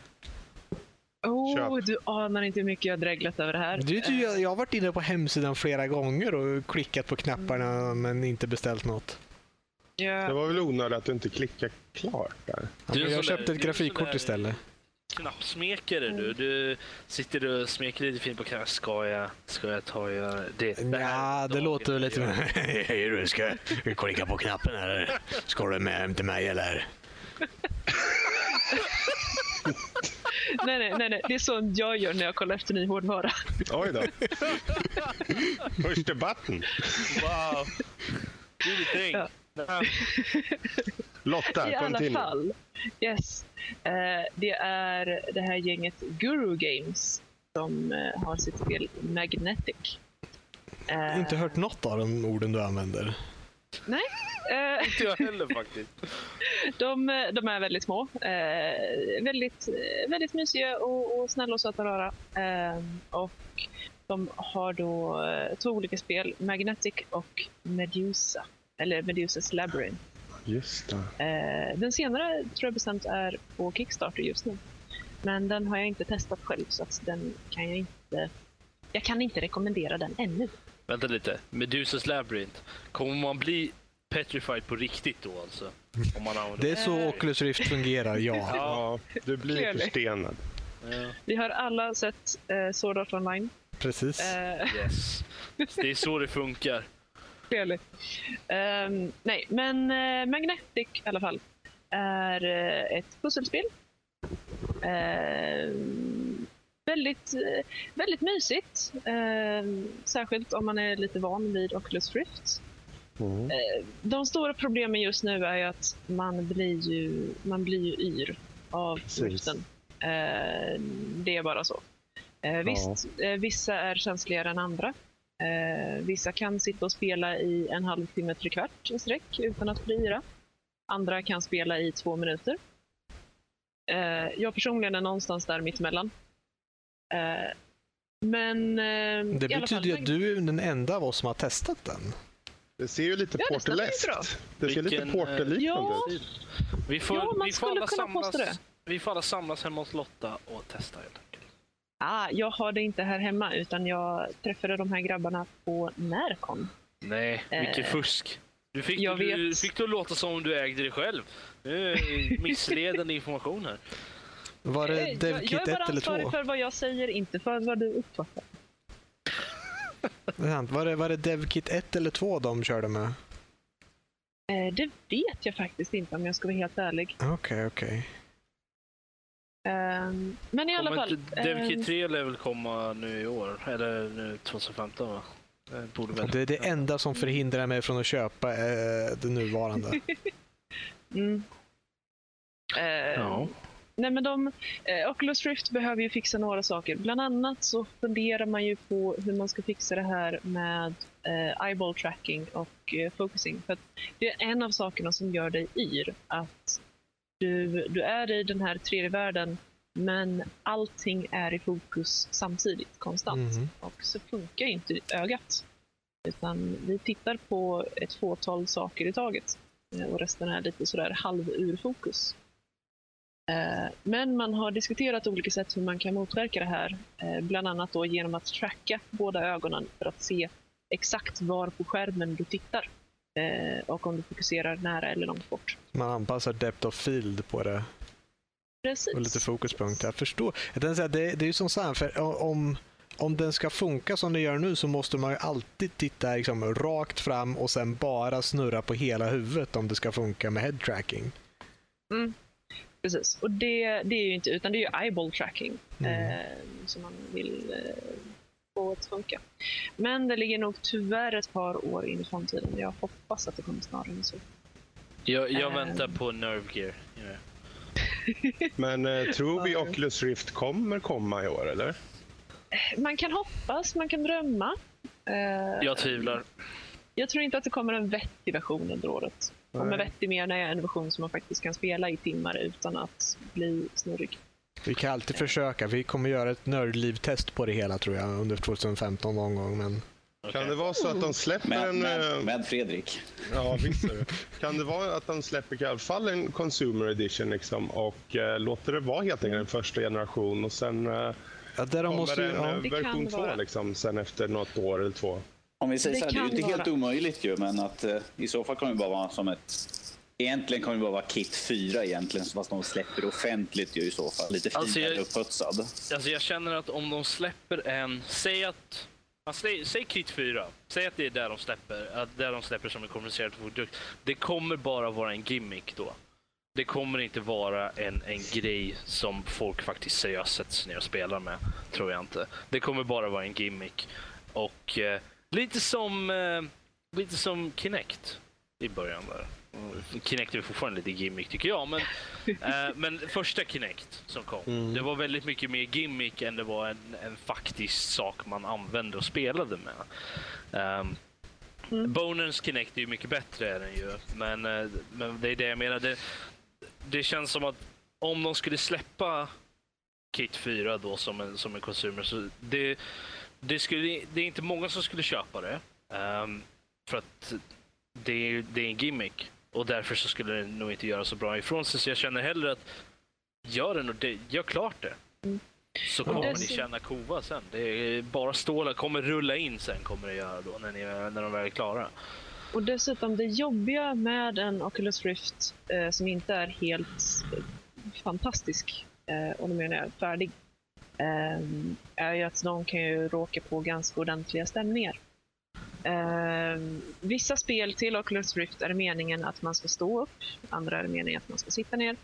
Oh, du anar inte hur mycket jag har dreglat över det här. Du, du, jag, jag har varit inne på hemsidan flera gånger och klickat på knapparna mm. men inte beställt något. Ja. Det var väl onödigt att du inte klickade klart där. Ja, jag köpte ett grafikkort istället knappsmekare du. Du sitter och smeker lite fint på knappen. Ska jag, ska jag ta det? Ja, det låter lite... Hej du, ska du klicka på knappen eller? Ska du med hem till mig eller? nej, nej, nej, nej, det är sånt jag gör när jag kollar efter ny hårdvara. Oj då. (laughs) Push the button. Wow. Do the thing. Ja. Lotta, (laughs) I alla fall. Yes. Eh, det är det här gänget Guru Games som eh, har sitt spel Magnetic. Eh, Inte hört något av de orden du använder. Nej. Inte jag heller faktiskt. (laughs) De, de är väldigt små. väldigt, väldigt mysiga och, och snälla och söta att röra. och de har då två olika spel, Magnetic och Medusa. Eller Medusas Labyrinth. Just det. Eh, den senare tror jag bestämt är på Kickstarter just nu. Men den har jag inte testat själv så att den kan jag inte... Jag kan inte rekommendera den ännu. Vänta lite. Medusas Labyrinth. Kommer man bli petrified på riktigt då alltså? Om man det är så Oculus Rift fungerar, ja. (laughs) ja. Du blir förstenad. Ja. Vi har alla sett uh, Sword Art Online. Precis. Uh, yes. Det är så det funkar trevligt. Um, nej, men uh, Magnetic i alla fall är uh, ett pusselspel. Uh, väldigt, väldigt mysigt. särskilt om man är lite van vid Oculus Rift. Mm. de stora problemen just nu är att man blir ju, man blir ju yr av Riften. det är bara så. Visst, vissa är känsligare än andra. Eh, vissa kan sitta och spela i en halvtimme, tre kvart i sträck utan att bli yra. Andra kan spela i två minuter. Eh, jag personligen är någonstans där mittemellan. Eh, men... Eh, det betyder ju att du är den enda av oss som har testat den. Det ser ju lite ja, porterläskt. Det ser lite porterliknande ja. ut. Vi får, ja, man vi får alla samlas, Vi får alla samlas hemma hos Lotta och testa helt Ah, jag har det inte här hemma utan jag träffade de här grabbarna på Närcon. Nej, vilket eh, fusk. Du fick, jag du, vet. fick det att låta som om du ägde det själv. Det är (laughs) missledande information här. Var det eh, DevKit 1 eller 2? Jag är bara ansvarig för vad jag säger, inte för vad du uppfattar. (laughs) var, det, var det DevKit 1 eller 2 de körde med? Eh, det vet jag faktiskt inte om jag ska vara helt ärlig. Okej, okay, okej. Okay. Um, men i alla Kommer fall. Um, 3 lär väl komma nu i år, eller nu 2015 va? Det, väl. det är det enda som förhindrar mig från att köpa eh, det nuvarande. (laughs) mm. uh, ja. Nej, men de, eh, Oculus Rift behöver ju fixa några saker. Bland annat så funderar man ju på hur man ska fixa det här med eh, eyeball tracking och eh, focusing. För det är en av sakerna som gör dig yr. Att du, du är i den här tredje världen men allting är i fokus samtidigt, konstant. Mm. Och så funkar inte ögat. Utan vi tittar på ett fåtal saker i taget. Eh, och resten är lite sådär halv ur fokus. Eh, men man har diskuterat olika sätt hur man kan motverka det här. Eh, bland annat då genom att tracka båda ögonen för att se exakt var på skärmen du tittar. Och om du fokuserar nära eller långt bort. Man anpassar depth of field på det. Precis. Och lite fokuspunkter. Jag förstår. Jag säga, det, det är ju som så här, för om, om den ska funka som den gör nu så måste man ju alltid titta liksom, rakt fram och sen bara snurra på hela huvudet om det ska funka med head tracking. Mm. Precis, och det, det är ju inte, utan det är ju eyeball tracking mm. eh, som man vill eh, få att funka. Men det ligger nog tyvärr ett par år in i framtiden. Jag hoppas att det kommer snarare än så. Jag, jag eh. väntar på Nerve Gear. Yeah. (laughs) Men eh, tror vi Oculus Rift kommer komma i år, eller? Man kan hoppas, man kan drömma. Eh, jag tvivlar. Jag tror inte att det kommer en vettig version under året. Om en vettig menar jag en version som man faktiskt kan spela i timmar utan att bli snurrig. Vi kan alltid försöka. Vi kommer göra ett nördliv-test på det hela tror jag under 2015 någon gång. Men... Okay. Kan det vara så att de släpper med, en... Med, eh, med Fredrik. Ja, (laughs) visst Kan det vara att de släpper i alla fall en Consumer Edition liksom, och uh, låter det vara helt enkelt en första generation och sen uh, ja, där de måste, en ja. version 2 liksom, sen efter något år eller två? Om vi säger det så här, det är ju inte vara. helt omöjligt ju, men att uh, i så fall kommer det bara vara som ett Egentligen kommer det bara vara Kit 4 egentligen, fast de släpper offentligt ju i så fall. Lite finare alltså uppputsad. Alltså jag känner att om de släpper en, säg att säg, säg Kit 4. Säg att det är där de släpper, att där de släpper som en kommunicerad produkt. Det kommer bara vara en gimmick då. Det kommer inte vara en, en grej som folk faktiskt seriöst sätter sig ner och spelar med. Tror jag inte. Det kommer bara vara en gimmick. Och eh, lite som eh, lite som Kinect i början där. Kinect är fortfarande lite gimmick tycker jag, men, äh, (laughs) men första Kinect som kom, mm. det var väldigt mycket mer gimmick än det var en, en faktisk sak man använde och spelade med. Um, mm. Bonens Kinect är ju mycket bättre, är den ju, men, uh, men det är det jag menar. Det, det känns som att om de skulle släppa Kit 4 då som en, som en consumer, så det, det, skulle, det är inte många som skulle köpa det. Um, för att det, det är en gimmick. Och därför så skulle den nog inte göra så bra ifrån sig. Så jag känner hellre att gör den och det, gör klart det. Mm. Så kommer ni känna kova sen. Det är bara stålar kommer rulla in sen kommer det göra då när, ni, när de väl är klara. Och dessutom det jobbiga med en Oculus Rift eh, som inte är helt eh, fantastisk, eh, och då menar jag färdig, eh, är ju att de kan ju råka på ganska ordentliga stämningar. Eh, vissa spel till Oculus Rift är det meningen att man ska stå upp, andra är det meningen att man ska sitta ner.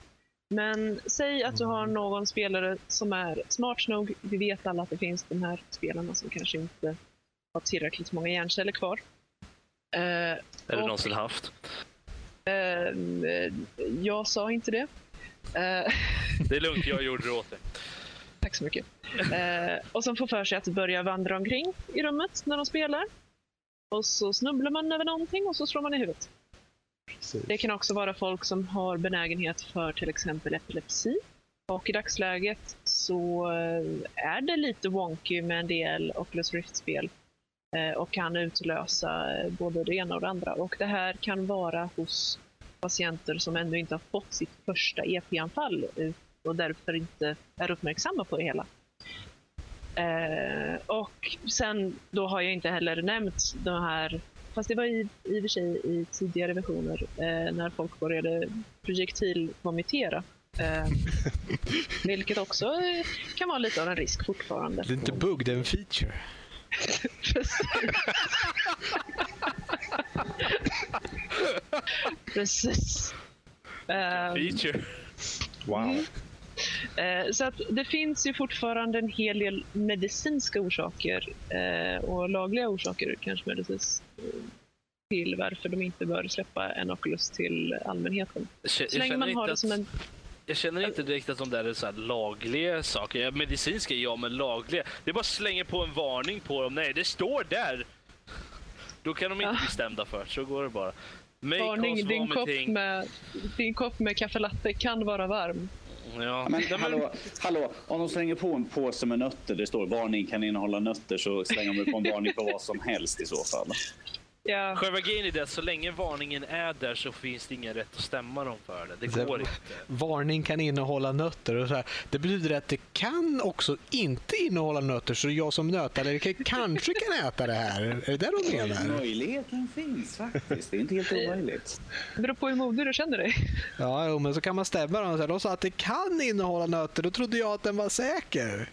Men säg att du har någon spelare som är smart nog. Vi vet alla att det finns de här spelarna som kanske inte har tillräckligt många hjärnceller kvar. Eh, Eller någonsin haft. Eh, jag sa inte det. Eh, (laughs) det är lugnt, jag gjorde det åt dig. Tack så mycket. Eh, och som får för sig att börja vandra omkring i rummet när de spelar. Och så snubblar man över någonting och så slår man i huvudet. Precis. Det kan också vara folk som har benägenhet för till exempel epilepsi. Och i dagsläget så eh, är det lite wonky med en del Oculus Rift-spel eh, och kan utlösa eh, både det ena och det andra. Och det här kan vara hos patienter som ännu inte har fått sitt första EP-anfall och därför inte är uppmärksamma på det hela. Eh, och sen då har jag inte heller nämnt de här, fast det var i, i och för sig i tidigare versioner eh, när folk började projektilvomitera. Eh, (laughs) vilket också kan vara lite av en risk fortfarande. Det är inte bugg, det är en feature. (laughs) Precis. Feature. Wow. Mm. Eh, så att det finns ju fortfarande en hel del medicinska orsaker eh, och lagliga orsaker kanske medicinskt till varför de inte bör släppa en Oculus till allmänheten. Så länge man har det som en jag känner inte direkt att de där är så lagliga saker. Medicinska ja, men lagliga. Det är bara slänga på en varning på dem. Nej, det står där! Då kan de inte bli stämda för Så går det bara. Make Varning, din kopp, med, din kopp med kaffe latte kan vara varm. Ja. Men, hallå, hallå, om de slänger på en påse med nötter, det står varning kan innehålla nötter, så slänger de på en varning på vad som helst i så fall. Ja. Själva grejen är det att så länge varningen är där så finns det ingen rätt att stämma dem för det. Det går inte. Varning kan innehålla nötter. Och så här. Det betyder att det kan också inte innehålla nötter så jag som nötallergiker kanske kan äta det här. Är det det de menar? Möjligheten finns faktiskt. Det är inte helt omöjligt. Det beror på hur modig du känner dig. Ja, jo, men så kan man stämma dem. De sa att det kan innehålla nötter. Då trodde jag att den var säker.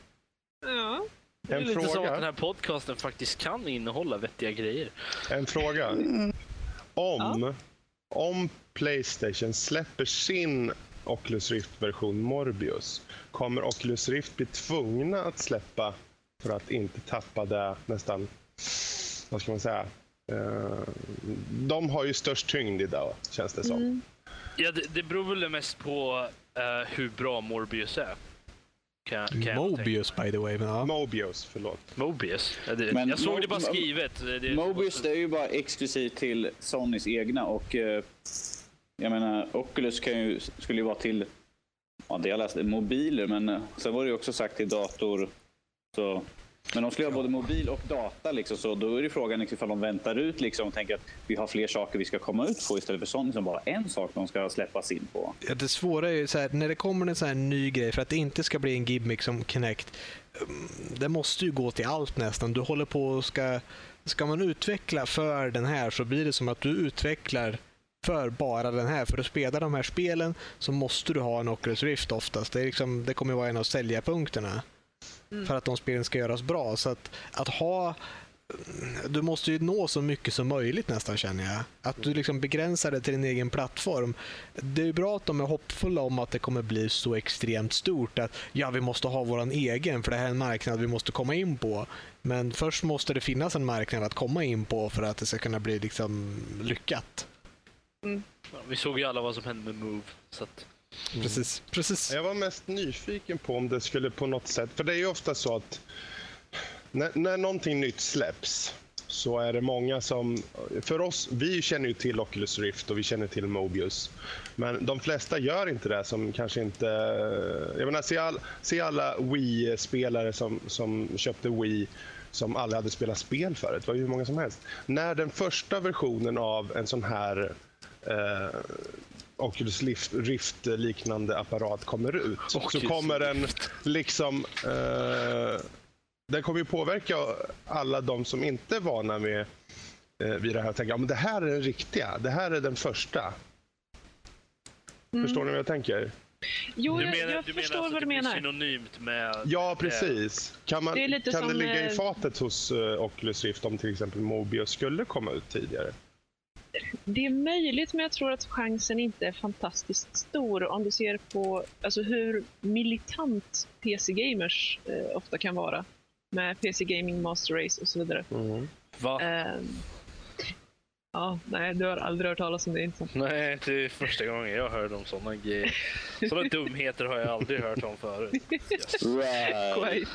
Ja. Det är en lite fråga. som att den här podcasten faktiskt kan innehålla vettiga grejer. En fråga. Om, ja. om Playstation släpper sin Oculus Rift-version Morbius, kommer Oculus Rift bli tvungna att släppa för att inte tappa det nästan, vad ska man säga, uh, de har ju störst tyngd idag, känns det som. Mm. Ja, det, det beror väl mest på uh, hur bra Morbius är. Kan, kan Mobius by the way. Men, ja. Mobius, förlåt. Mobius? Det, men jag såg Mo det bara skrivet. Det, Mobius det är ju bara exklusivt till Sonys egna och eh, jag menar Oculus kan ju, skulle ju vara till, ja det jag läste, mobiler men eh, sen var det ju också sagt till dator. Så men de skulle ha både mobil och data, liksom, så då är det frågan liksom, ifall de väntar ut liksom, och tänker att vi har fler saker vi ska komma ut på istället för sånt som bara en sak de ska släppas in på. Ja, det svåra är ju så här, när det kommer en sån här ny grej för att det inte ska bli en gimmick som Kinect. Mm, det måste ju gå till allt nästan. Du håller på och ska, ska man utveckla för den här så blir det som att du utvecklar för bara den här. För att spela de här spelen så måste du ha en Oculus Rift oftast. Det, är liksom, det kommer vara en av säljarpunkterna. Mm. För att de spelen ska göras bra. Så att, att ha du måste ju nå så mycket som möjligt nästan känner jag. Att du liksom begränsar det till din egen plattform. Det är bra att de är hoppfulla om att det kommer bli så extremt stort att ja, vi måste ha vår egen för det här är en marknad vi måste komma in på. Men först måste det finnas en marknad att komma in på för att det ska kunna bli liksom lyckat. Mm. Ja, vi såg ju alla vad som hände med Move. Så att... Mm. Precis, precis. Jag var mest nyfiken på om det skulle på något sätt, för det är ju ofta så att när, när någonting nytt släpps så är det många som... För oss, vi känner ju till Oculus Rift och vi känner till Mobius. Men de flesta gör inte det som kanske inte... Jag menar, se, all, se alla Wii-spelare som, som köpte Wii som aldrig hade spelat spel förut. Det var ju hur många som helst. När den första versionen av en sån här eh, Oculus Rift-liknande apparat kommer ut Oculus så kommer den liksom... Eh, den kommer ju påverka alla de som inte är vana med eh, vid det här och tänker att ja, det här är den riktiga. Det här är den första. Mm. Förstår ni vad jag tänker? Jo, jag, menar, jag förstår alltså vad du menar. synonymt med... Ja, precis. Kan, man, det kan det ligga i fatet hos uh, Oculus Rift om till exempel Mobius skulle komma ut tidigare? Det är möjligt, men jag tror att chansen inte är fantastiskt stor om du ser på alltså, hur militant PC-gamers eh, ofta kan vara. Med PC Gaming Master Race och så vidare. Mm. Va? Eh, ja, nej, du har aldrig hört talas om det, inte Nej, det är första gången jag hör om sådana grejer. Sådana (laughs) dumheter har jag aldrig hört om förut. Yes. Right. Quite.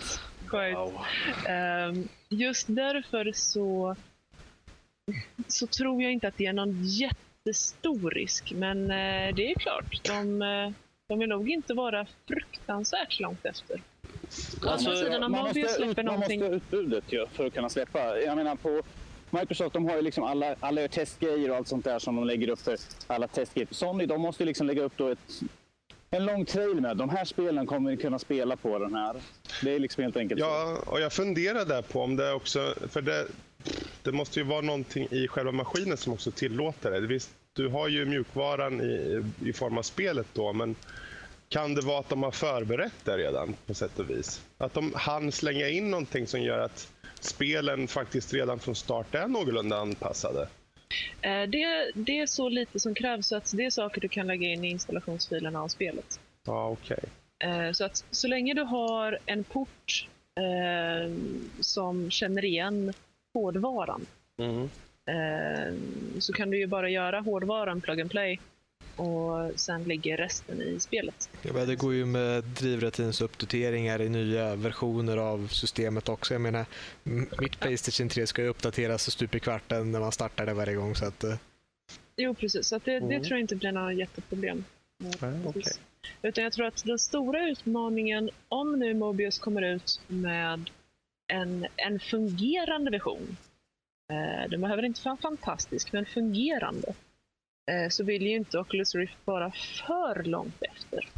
Quite. Wow. Um, just därför så så tror jag inte att det är någon jättestor risk. Men eh, det är klart, de, eh, de vill nog inte vara fruktansvärt långt efter. Alltså, man, måste, ut, man måste ha utbudet ju, för att kunna släppa. Jag menar på Microsoft de har ju liksom alla, alla testgrejer och allt sånt där som de lägger upp för alla testgrejer. Sony de måste liksom lägga upp då ett, en lång trail med de här spelen kommer vi kunna spela på den här. Det är liksom helt enkelt Ja, och jag funderade på om det också, för det, det måste ju vara någonting i själva maskinen som också tillåter det. Visst, du har ju mjukvaran i, i form av spelet då, men kan det vara att de har förberett det redan på sätt och vis? Att de hann slänga in någonting som gör att spelen faktiskt redan från start är någorlunda anpassade? Eh, det, det är så lite som krävs, så att det är saker du kan lägga in i installationsfilerna av spelet. Ja, okej. Okay. Eh, så att så länge du har en port eh, som känner igen hårdvaran. Mm. Eh, så kan du ju bara göra hårdvaran plug and play och sen ligger resten i spelet. Ja, det går ju med drivrutinsuppdateringar i nya versioner av systemet också. Jag menar, mitt Playstation 3 ska ju uppdateras stup i kvarten när man startar det varje gång. Så att, uh... Jo, precis. Så det, mm. det, tror jag inte blir några jätteproblem. Mm, okay. Utan jag tror att den stora utmaningen, om nu Mobius kommer ut med en, en fungerande version, eh, den behöver inte vara fantastisk, men fungerande, eh, så vill ju inte Oculus Rift vara för långt efter.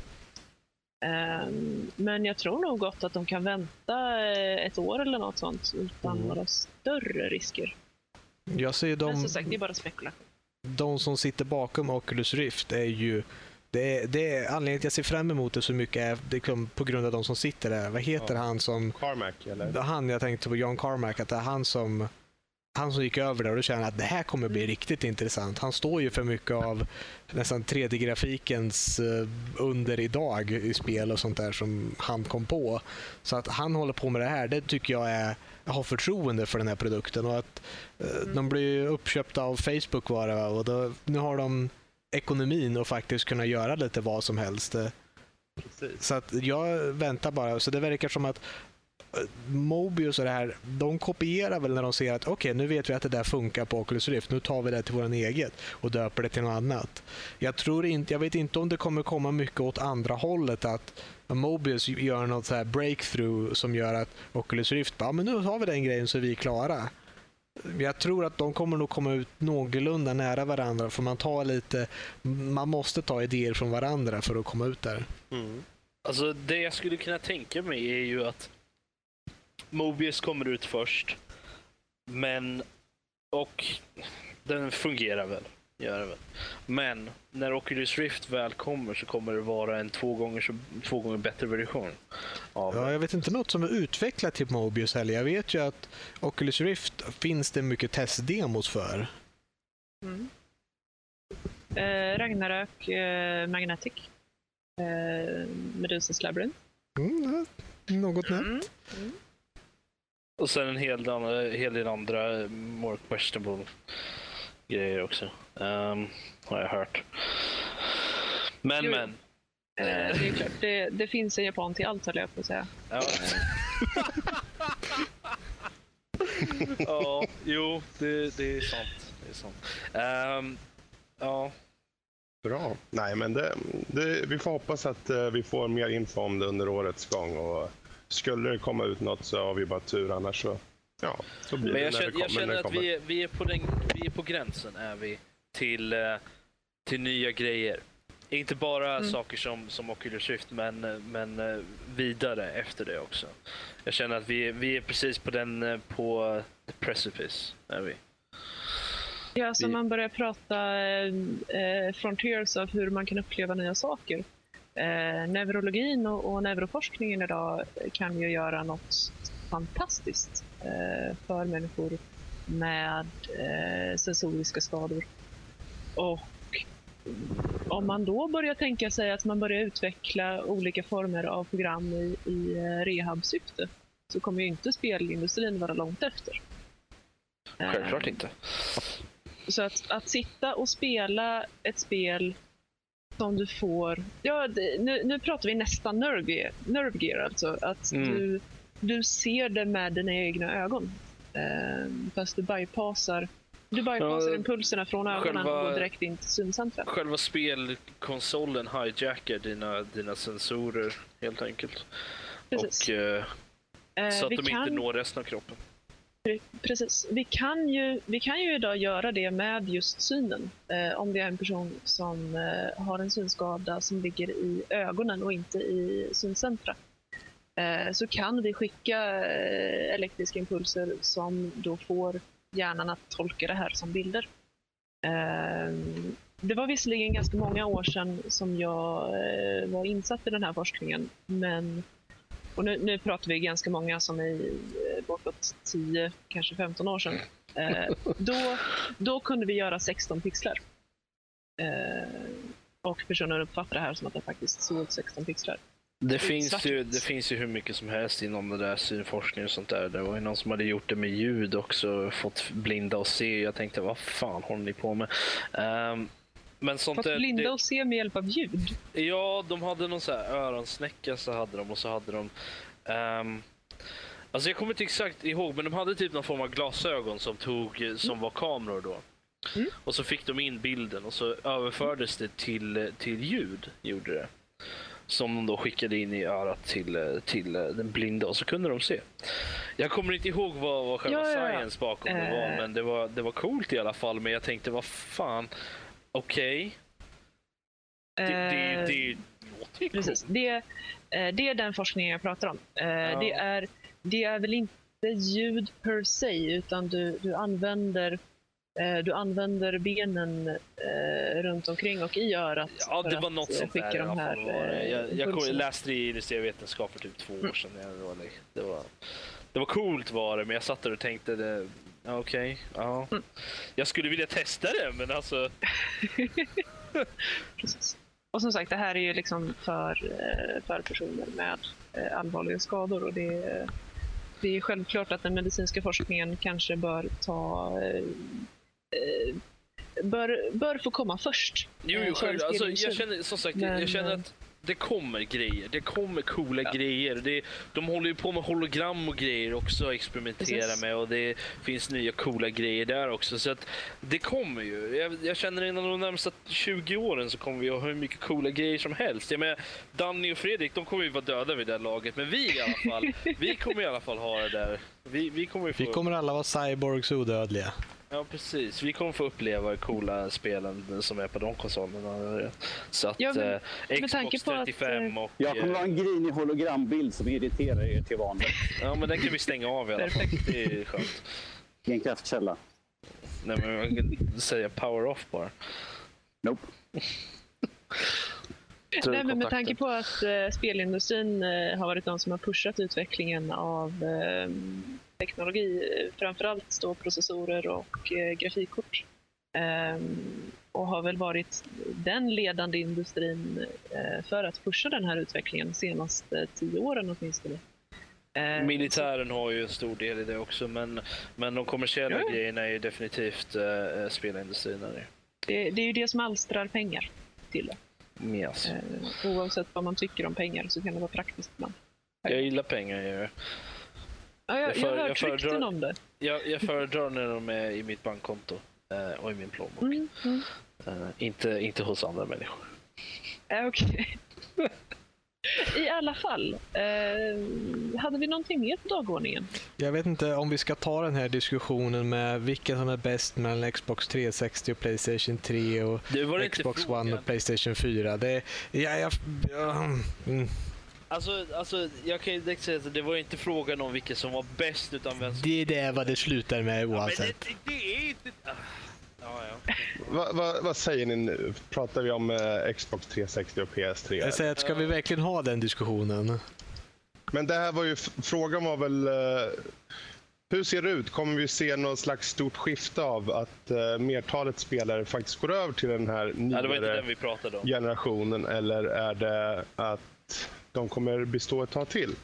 Eh, men jag tror nog gott att de kan vänta eh, ett år eller något sånt utan mm. några större risker. Jag ser de... Men som sagt, det är bara spekulation. De som sitter bakom Oculus Rift är ju det det är anledningen till att jag ser fram emot det så mycket är det på grund av de som sitter där. Vad heter ja. han som... Carmack eller? Han, jag tänkte på John Carmack, att det är han som han som gick över där och då känner att det här kommer bli riktigt intressant. Han står ju för mycket av nästan 3D-grafikens eh, under idag i spel och sånt där som han kom på. Så att han håller på med det här, det tycker jag är har förtroende för den här produkten och att eh, mm. de blir uppköpta av Facebook var det och då, nu har de ekonomin och faktiskt kunna göra lite vad som helst. Precis. Så att jag väntar bara. Så det verkar som att eh, Mobius och det här, de kopierar väl när de ser att okej, okay, nu vet vi att det där funkar på Oculus Rift. Nu tar vi det till våran eget och döper det till något annat. Jag tror inte, jag vet inte om det kommer komma mycket åt andra hållet att Mobius gör något så här breakthrough som gör att Oculus Rift bara, men nu har vi den grejen så är vi klara jag tror att de kommer nog komma ut någorlunda nära varandra för man tar lite, man måste ta idéer från varandra för att komma ut där. Mm. Alltså det jag skulle kunna tänka mig är ju att Mobius kommer ut först. Men, och den fungerar väl. Gör det väl. Men när Oculus Rift väl kommer så kommer det vara en två gånger, så, två gånger bättre version. Av ja, jag vet inte något som är utvecklat till Mobius heller. Jag vet ju att Oculus Rift finns det mycket testdemos för. Mm. Eh, Ragnarök eh, Magnetic. Eh, Medusas Labyrinth. Mm, något mm. Mm. Och sen en hel, hel del andra more questionable grejer också. Um, har jag hört. Men, jo. men. Eh, det är klart, det, det, finns en japan till allt höll jag på att säga. Ja. (laughs) ja, jo, det, det är sant. Det är sant. Um, ja. Bra. Nej, men det, det, vi får hoppas att uh, vi får mer info om det under årets gång. Och skulle det komma ut något så har vi bara tur, annars så ja, så blir men jag det när känner, det kommer. Jag känner att vi är, vi, är på den, vi är på gränsen, är vi till, eh, till nya grejer. Inte bara mm. saker som, som Oculus Rift, men, men eh, vidare efter det också. Jag känner att vi, vi är precis på den eh, på precipice. Är vi. Ja, så vi... man börjar prata eh, frontiers av hur man kan uppleva nya saker. Eh, neurologin och, och neuroforskningen idag kan ju göra något fantastiskt eh, för människor med eh, sensoriska skador. Och om man då börjar tänka sig att man börjar utveckla olika former av program i, i eh, rehabsyfte så kommer ju inte spelindustrin vara långt efter. Självklart inte. Så att, att sitta och spela ett spel som du får... Ja, nu, nu pratar vi nästan nerve gear, nerve gear alltså. Att mm. du, du ser det med dina egna ögon. Eh, fast du bypassar du bypassar ja, impulserna från ögonen själva, och går direkt in till syncentret. Själva spelkonsolen hijackar dina, dina sensorer helt enkelt. Precis. Och, eh, eh, så att de kan... inte når resten av kroppen. Precis. Vi kan, ju, vi kan ju idag göra det med just synen. Eh, om det är en person som eh, har en synskada som ligger i ögonen och inte i syncentra. Eh, så kan vi skicka eh, elektriska impulser som då får hjärnan att tolka det här som bilder. Eh, det var visserligen ganska många år sedan som jag var insatt i den här forskningen, men och nu, nu pratar vi ganska många som är bortåt 10, kanske 15 år sedan. (laughs) då, då kunde vi göra 16 pixlar. och personen uppfattade det här som att det faktiskt såg 16 pixlar. Det finns, ju, det finns ju hur mycket som helst inom det där synforskning och sånt där. Det var ju någon som hade gjort det med ljud också, fått blinda och se. Jag tänkte, vad fan håller ni på med? Um, Men sånt Fått blinda det... och se med hjälp av ljud? Ja, de hade någon så här öronsnäcka så hade de och så hade de... Um... Alltså jag kommer inte exakt ihåg, men de hade typ någon form av glasögon som, tog, som mm. var kameror då. Mm. Och så fick de in bilden och så överfördes det till, till ljud. Gjorde det. Som de då skickade in i örat till, till den blinda och så kunde de se. Jag kommer inte ihåg vad, vad själva ja, science bakom det var, eh. men det var, det var coolt i alla fall. Men jag tänkte, vad fan, okej. Okay. Det, det, det, det coolt. Det, eh, det är den forskningen jag pratar om. Eh, det, är, det är väl inte ljud per se, utan du, du använder Eh, du använder benen eh, runt omkring och i örat Ja, det var något sånt där de här, eh, jag, jag, läste det i industrivetenskap för typ två år sedan. Mm. Det, var, det, var, coolt var det, men jag satt där och tänkte det, okej, okay, ja. Mm. Jag skulle vilja testa det, men alltså... (laughs) Precis. Och som sagt, det här är ju liksom för, för personer med allvarliga skador och det, det är självklart att den medicinska forskningen kanske bör ta Eh, bör, bör få komma först. Jo, jo själv, alltså, jag känner som sagt, Men, jag känner att det kommer grejer. Det kommer coola ja. grejer. Det, de håller ju på med hologram och grejer också att experimentera Precis. med och det finns nya coola grejer där också. Så att det kommer ju. Jag, jag känner inom de närmsta 20 åren så kommer vi att ha hur mycket coola grejer som helst. Jag menar, Danny och Fredrik, de kommer ju vara döda vid det här laget. Men vi i alla fall, (laughs) vi kommer i alla fall ha det där. Vi, vi, kommer, få... vi kommer alla vara cyborgs odödliga. Ja, precis. Vi kommer få uppleva coola spelen som är på de konsolerna. Så att ja, men, eh, Xbox 35 att, och... Jag kommer ha en grinig hologrambild som irriterar er till vanligt. Ja, men den kan vi stänga av i alla fall. Det är skönt. Ingen kraftkälla. Nej, men man kan säga power off bara. Nope. (laughs) Nej, men med tanke på att uh, spelindustrin uh, har varit de som har pushat utvecklingen av uh, teknologi, framförallt då processorer och eh, grafikkort. Ehm, och har väl varit den ledande industrin eh, för att pusha den här utvecklingen de senaste tio åren åtminstone. Ehm, Militären har ju en stor del i det också, men, men de kommersiella ja. grejerna är ju definitivt uh, spelindustrin. Det, det är ju det som alstrar pengar till det. Yes. Uh, oavsett vad man tycker om pengar så kan det vara praktiskt ibland. Jag gillar pengar. Jag, Ja, jag, jag, för, har hört jag rykten om det. Jag, jag föredrar när de är i mitt bankkonto eh, och i min plånbok. Mm, mm. Eh, inte, inte hos andra människor. Eh, okej. Okay. (laughs) I alla fall, eh, hade vi någonting mer på dagordningen? Jag vet inte om vi ska ta den här diskussionen med vilka som är bäst mellan Xbox 360 och Playstation 3 och Xbox One och Playstation 4. Det, ja, jag, ja, mm. Alltså, alltså, jag kan ju direkt säga att det var inte frågan om vilket som var bäst utan vem som... Det är det vad det slutar med oavsett. Ja, det, det, är inte... Ah. Ja, ja. Va, va, vad säger ni nu? Pratar vi om eh, Xbox 360 och PS3? Jag säger att ska vi verkligen ha den diskussionen? Men det här var ju, frågan var väl... Uh, hur ser det ut? Kommer vi se något slags stort skifte av att uh, mertalet spelare faktiskt går över till den här nyare generationen? Eller är det att de kommer bestå ett tag till.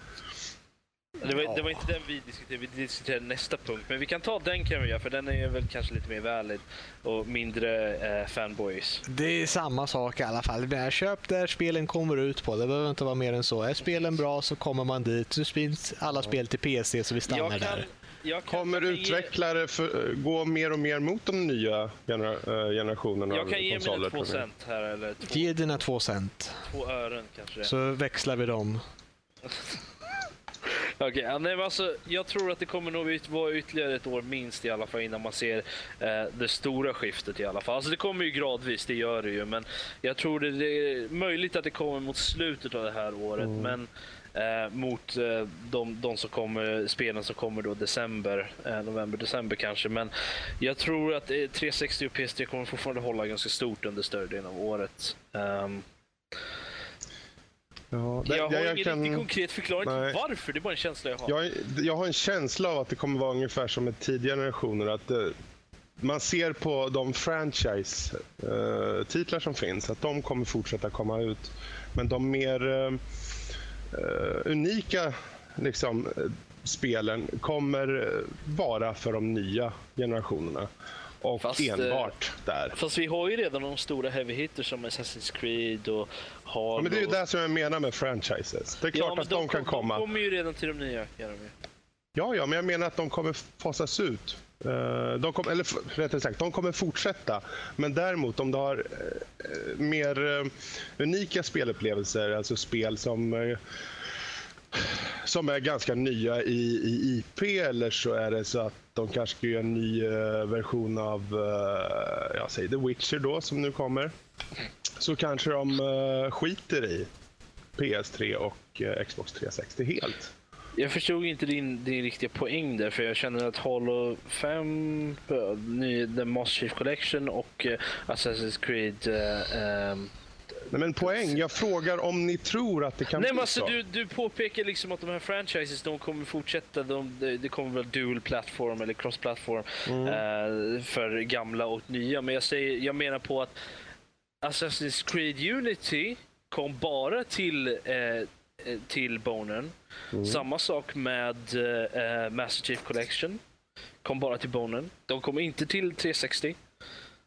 Det var, det var, inte den vi diskuterade, vi diskuterade nästa punkt. Men vi kan ta den kan vi göra, för den är väl kanske lite mer valid och mindre eh, fanboys. Det är samma sak i alla fall. Köp där spelen kommer ut på. Det behöver inte vara mer än så. Är spelen bra så kommer man dit. Så finns alla spel till PC så vi stannar kan, där. Kommer utvecklare för, gå mer och mer mot de nya genera, äh, generationerna Jag kan ge mina två cent här. Eller två, ge dina två cent. Två ören kanske. Så växlar vi dem. (laughs) Okej, okay, alltså, jag tror att det kommer nog vara ytterligare ett år minst i alla fall innan man ser eh, det stora skiftet i alla fall. Alltså det kommer ju gradvis, det gör det ju, men jag tror det, det är möjligt att det kommer mot slutet av det här året, mm. men eh, mot eh, de, de, som kommer, spelen som kommer då december, eh, november, december kanske. Men jag tror att 360 och PS3 kommer fortfarande hålla ganska stort under större delen av året. Um, Ja, det, jag har jag ingen kan... riktigt konkret förklaring till varför, det är bara en känsla jag har. Jag, jag, har en känsla av att det kommer vara ungefär som med tidigare generationer. Att uh, man ser på de franchise-titlar uh, som finns, att de kommer fortsätta komma ut. Men de mer uh, uh, unika liksom, spelen kommer vara för de nya generationerna. och fast, enbart eh, där. Fast vi har ju redan de stora heavy hitters som Assassin's Creed och Halo. Ja, men det är ju det som jag menar med franchises. Det är klart ja, att de, de kan komma. De kommer ju redan till de nya. Ja, ja, men jag menar att de kommer fasas ut. Eh, de kommer, eller rättare sagt, de kommer fortsätta. Men däremot om du har eh, mer eh, unika spelupplevelser, alltså spel som som är ganska nya i, i IP eller så är det så att de kanske ska göra en ny version av jag säger The Witcher då som nu kommer. Så kanske de skiter i PS3 och Xbox 360 helt. Jag förstod inte din, din riktiga poäng där, för jag känner att Halo 5, The Moss Chief Collection och Assassin's Creed um, Nej, men poäng. Jag frågar om ni tror att det kan Nej, bli alltså, så. Du, du påpekar liksom att de här franchises de kommer fortsätta. De, det kommer väl dual platform eller cross platform mm. uh, för gamla och nya. Men jag, säger, jag menar på att Assassin's Creed Unity kom bara till, uh, till Bonen. Mm. Samma sak med uh, Master Chief Collection. Kom bara till Bonen. De kom inte till 360.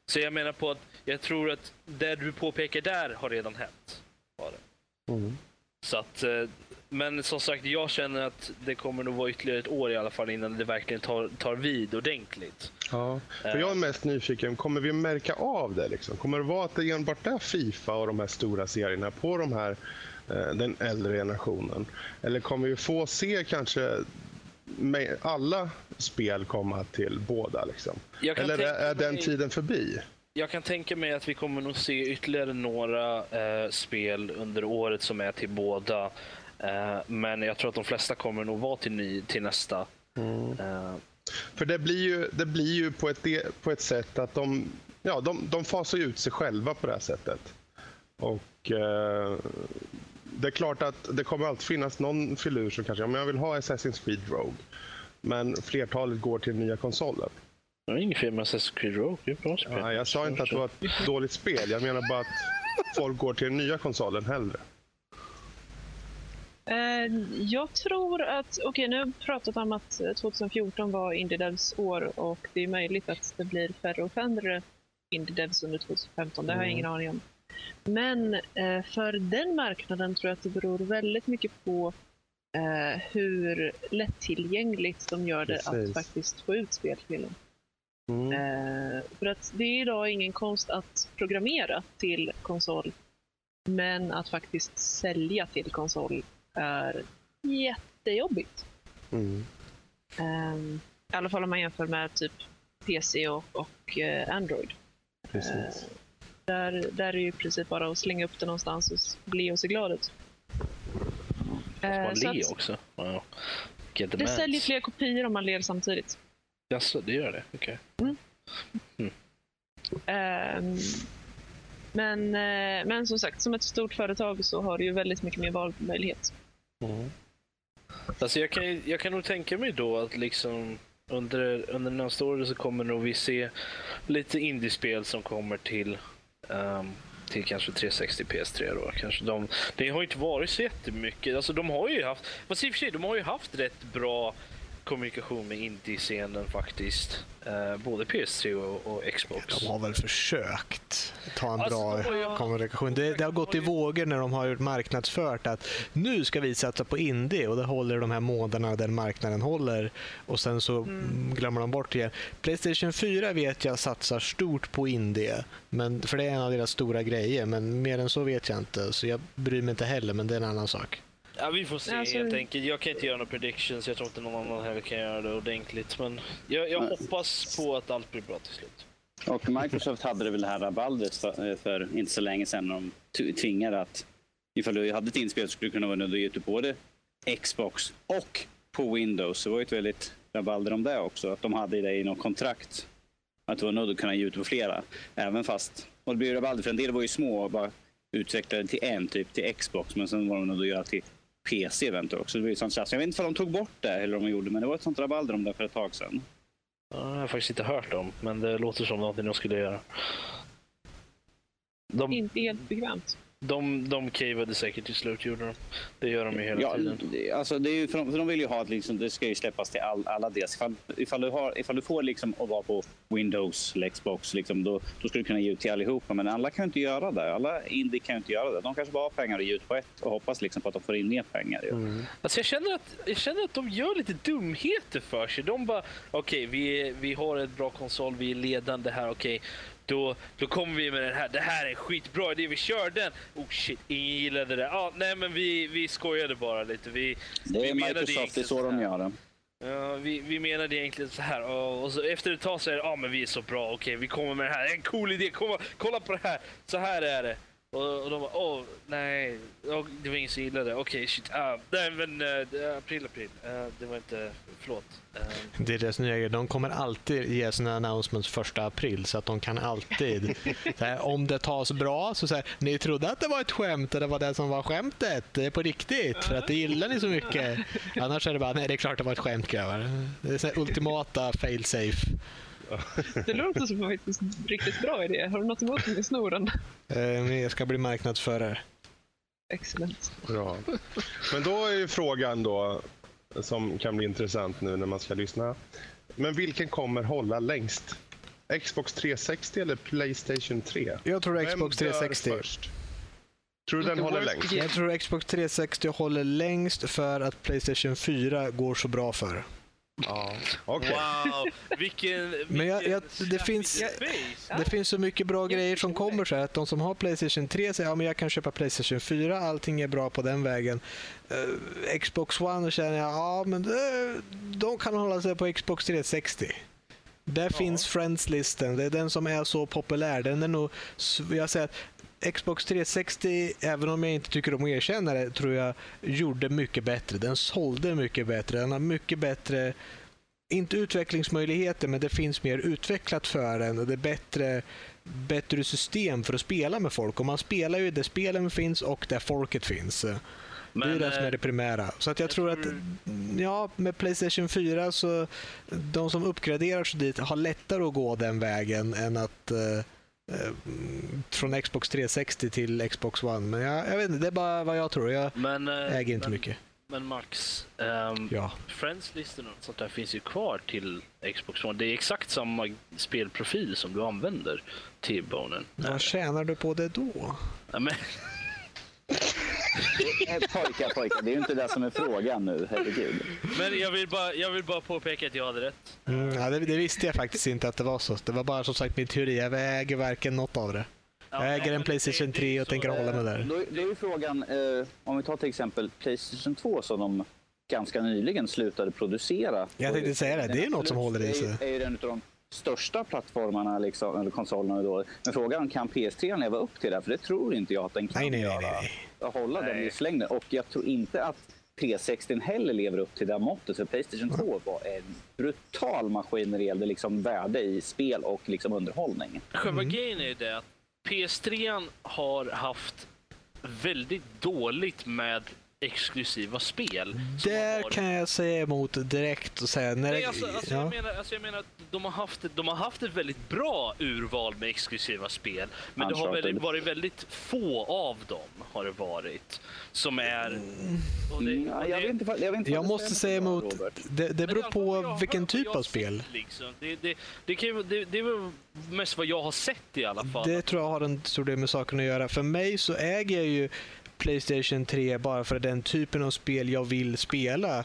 Så jag menar på att jag tror att det du påpekar där har redan hänt. Det. Mm. Så att, eh, men som sagt, jag känner att det kommer nog vara ytterligare ett år i alla fall innan det verkligen tar, tar vid ordentligt. Ja, för jag är mest nyfiken, kommer vi märka av det? Liksom? Kommer det vara att det enbart är Fifa och de här stora serierna på de här, eh, den äldre generationen? Eller kommer vi få se kanske alla spel komma till båda? Liksom? Eller är, den tiden förbi? jag kan tänka mig att vi kommer nog se ytterligare några eh, spel under året som är till båda. Eh, men jag tror att de flesta kommer nog vara till, ny, till nästa. Mm. Eh. För det blir ju, det blir ju på, ett, på ett sätt att de, ja, de, de fasar ut sig själva på det här sättet. Och eh, Det är klart att det kommer alltid finnas någon filur som kanske, ja, jag vill ha Assassin's Creed Rogue. Men flertalet går till nya konsoler. Det är inget fel med Assassin's Creed Rogue. Det är bra spel. Ja, jag sa inte att det var ett dåligt spel. Jag menar bara att folk går till den nya konsolen hellre. Uh, jag tror att, okej okay, nu har vi pratat om att 2014 var Indie Devs år och det är möjligt att det blir färre och färre Indie Devs under 2015. Det har jag ingen mm. aning om. Men uh, för den marknaden tror jag att det beror väldigt mycket på uh, hur lättillgängligt de gör det Precis. att faktiskt få ut spel till dem. Mm. Eh, för att det är idag ingen konst att programmera till konsol. Men att faktiskt sälja till konsol är jättejobbigt. Mm. Eh, I alla fall om man jämför med typ PC och, och eh, Android. Eh, där, där är det i princip bara att slänga upp det någonstans och le och se glad ut. Eh, man le också? Wow. Det säljer fler kopior om man ler samtidigt. Jaså, det gör det? Okej. Okay. Mm. Mm. Um, men, uh, men som sagt, som ett stort företag så har du ju väldigt mycket mer valmöjlighet. Mm. Alltså jag, kan, jag kan nog tänka mig då att liksom under, under nästa år så kommer nog vi se lite indiespel som kommer till um, till kanske 360 PS3 då. Kanske de, det har inte varit så jättemycket. Alltså de har ju haft, fast i och för sig, de har ju haft rätt bra kommunikation med indie-scenen faktiskt. Eh, både PS3 och, och, Xbox. De har väl försökt ta en alltså, bra jag... kommunikation. Det, det, har gått i vågor när de har marknadsfört att nu ska vi satsa på indie och det håller de här månaderna den marknaden håller och sen så mm. glömmer de bort det Playstation 4 vet jag satsar stort på indie, men, för det är en av deras stora grejer, men mer än så vet jag inte. Så jag bryr mig inte heller, men det är en annan sak. Ja, vi får se alltså... helt enkelt. Jag kan inte göra några predictions. Jag tror inte någon annan heller kan göra det ordentligt. Men jag, jag hoppas på att allt blir bra till slut. Och Microsoft hade det väl det här rabaldret för, för, inte så länge sedan. De tvingade att ifall du hade ett inspel så skulle du kunna vara nöjd att ge ut både Xbox och på Windows. Det var ju ett väldigt rabalder om det också. Att de hade det i något kontrakt. Att du var nöjd att kunna ge ut på flera. Även fast, och det blev rabalder för en del var ju små och bara utvecklade till en, typ till Xbox. Men sen var de nöjda att göra till PC-event också. Det var sånt Jag vet inte om de tog bort det eller om de gjorde, men det var ett sånt rabalder om det för ett tag sedan. Ja, det har jag faktiskt inte hört om, men det låter som någonting de skulle göra. De... Inte helt bekvämt. De, de cavade säkert till slut, gjorde de. Det gör de ju hela ja, tiden. Alltså det är ju, för, de, för de vill ju ha att liksom, det ska ju släppas till all, alla deras. Ifall, ifall, du har, ifall du får liksom att vara på Windows eller Xbox, liksom, då, då ska du kunna ge ut till allihopa. Men alla kan ju inte göra det. Alla indie kan ju inte göra det. De kanske bara har pengar att ge ut på ett och hoppas liksom på att de får in mer pengar. Mm. Alltså jag, känner att, jag känner att de gör lite dumheter för sig. De bara, okej, okay, vi, vi har ett bra konsol, vi är ledande här, okej. Okay då, då kommer vi med den här. Det här är en skitbra idé. Vi kör den. Oh shit, ingen gillade det. Ah, nej, men vi, vi skojade bara lite. Vi, det är vi Microsoft, det är så de gör det. Ja, vi, vi menade egentligen så här. Och, så efter ett tag så är det, ja ah, men vi är så bra. Okej, vi kommer med det här. En cool idé. Kom, kolla på det här. Så här är det. Och, och de bara, åh, nej, oh, det var ingen som gillade det. Okej, okay, shit. Uh, nej, men uh, april, april. Uh, det var inte, förlåt. Uh. Det är deras nya grej. De kommer alltid ge sina announcements första april, så att de kan alltid, (laughs) här, om det tas bra, så säger ni trodde att det var ett skämt och det var det som var skämtet. Det är på riktigt, för att det gillar ni så mycket. (laughs) Annars är det bara, nej, det är klart det var ett skämt, grabbar. Det är så ultimata fail safe. Det låter som en riktigt bra idé. Har du något emot den i snoren? Eh, jag ska bli marknadsförare. Excellent. Bra. Men då är ju frågan då, som kan bli intressant nu när man ska lyssna. Men vilken kommer hålla längst? Xbox 360 eller Playstation 3? Jag tror Xbox 360. Först? Tror du den håller längst? Jag tror Xbox 360 håller längst för att Playstation 4 går så bra för. Ja, okay. Wow, vilken... vilken Men jag, jag, det, finns, det finns så mycket bra grejer som kommer så här, att de som har Playstation 3 säger att ja, jag kan köpa Playstation 4, allting är bra på den vägen. Uh, Xbox One känner jag, ja men uh, de kan hålla sig på Xbox 360. Där ja. finns Friends-listen, det är den som är så populär. Den är nog, jag säger Xbox 360, även om jag inte tycker om att erkänna det, tror jag gjorde mycket bättre. Den sålde mycket bättre. Den har mycket bättre, inte utvecklingsmöjligheter, men det finns mer utvecklat för den. Och det är bättre, bättre system för att spela med folk. Och man spelar ju där spelen finns och där folket finns. Men, det är det som är det primära. Så att jag, jag tror, att ja, med Playstation 4 så de som uppgraderar sig dit har lättare att gå den vägen än att Eh, från Xbox 360 till Xbox One. Men jag, jag vet inte, det är bara vad jag tror. Jag men, äh, äger inte men, mycket. Men Max, um, ja. Friends-listorna och sånt där finns ju kvar till Xbox One. Det är exakt samma spelprofil som du använder till Bonen. Vad tjänar du på det då? Ja, men... (laughs) pojkar, pojkar, det är ju inte det som är frågan nu, herregud. Men jag vill bara, jag vill bara påpeka att jag hade rätt. Mm, ja, det, det, visste jag faktiskt inte att det var så. Det var bara som sagt min teori. Jag äger varken något av det. Ja, jag äger en Playstation 3 och tänker hålla mig där. Då, är frågan, eh, om vi tar till exempel Playstation 2 som de ganska nyligen slutade producera. Jag tänkte säga det, det är något som håller i sig. Det är ju en av de största plattformarna, liksom, eller konsolerna. Då. Men frågan är kan PS3 leva upp till det? För det tror inte jag att den kan nej, nej, göra. Nej, nej hålla Nej. den livslängden. Och jag tror inte att P60 heller lever upp till det måttet. För Playstation 2 var en brutal maskin när det gällde liksom värde i spel och liksom underhållning. Själva mm. grejen är ju det att PS3 har haft väldigt dåligt med exklusiva spel. Där kan jag säga emot direkt och säga... När Nej, alltså, alltså, ja. jag, menar, alltså jag menar att de har, haft, de har haft ett väldigt bra urval med exklusiva spel. Men det har väldigt, varit väldigt få av dem, har det varit, som är... Det, mm, ja, jag, vet inte, jag, vet inte jag måste säga emot... Det, det beror på vilken typ av spel. Liksom. Det, det, det, kan, det, det är väl mest vad jag har sett i alla fall. Det tror jag har en stor del med saken att göra. För mig så äger jag ju Playstation 3 bara för att den typen av spel jag vill spela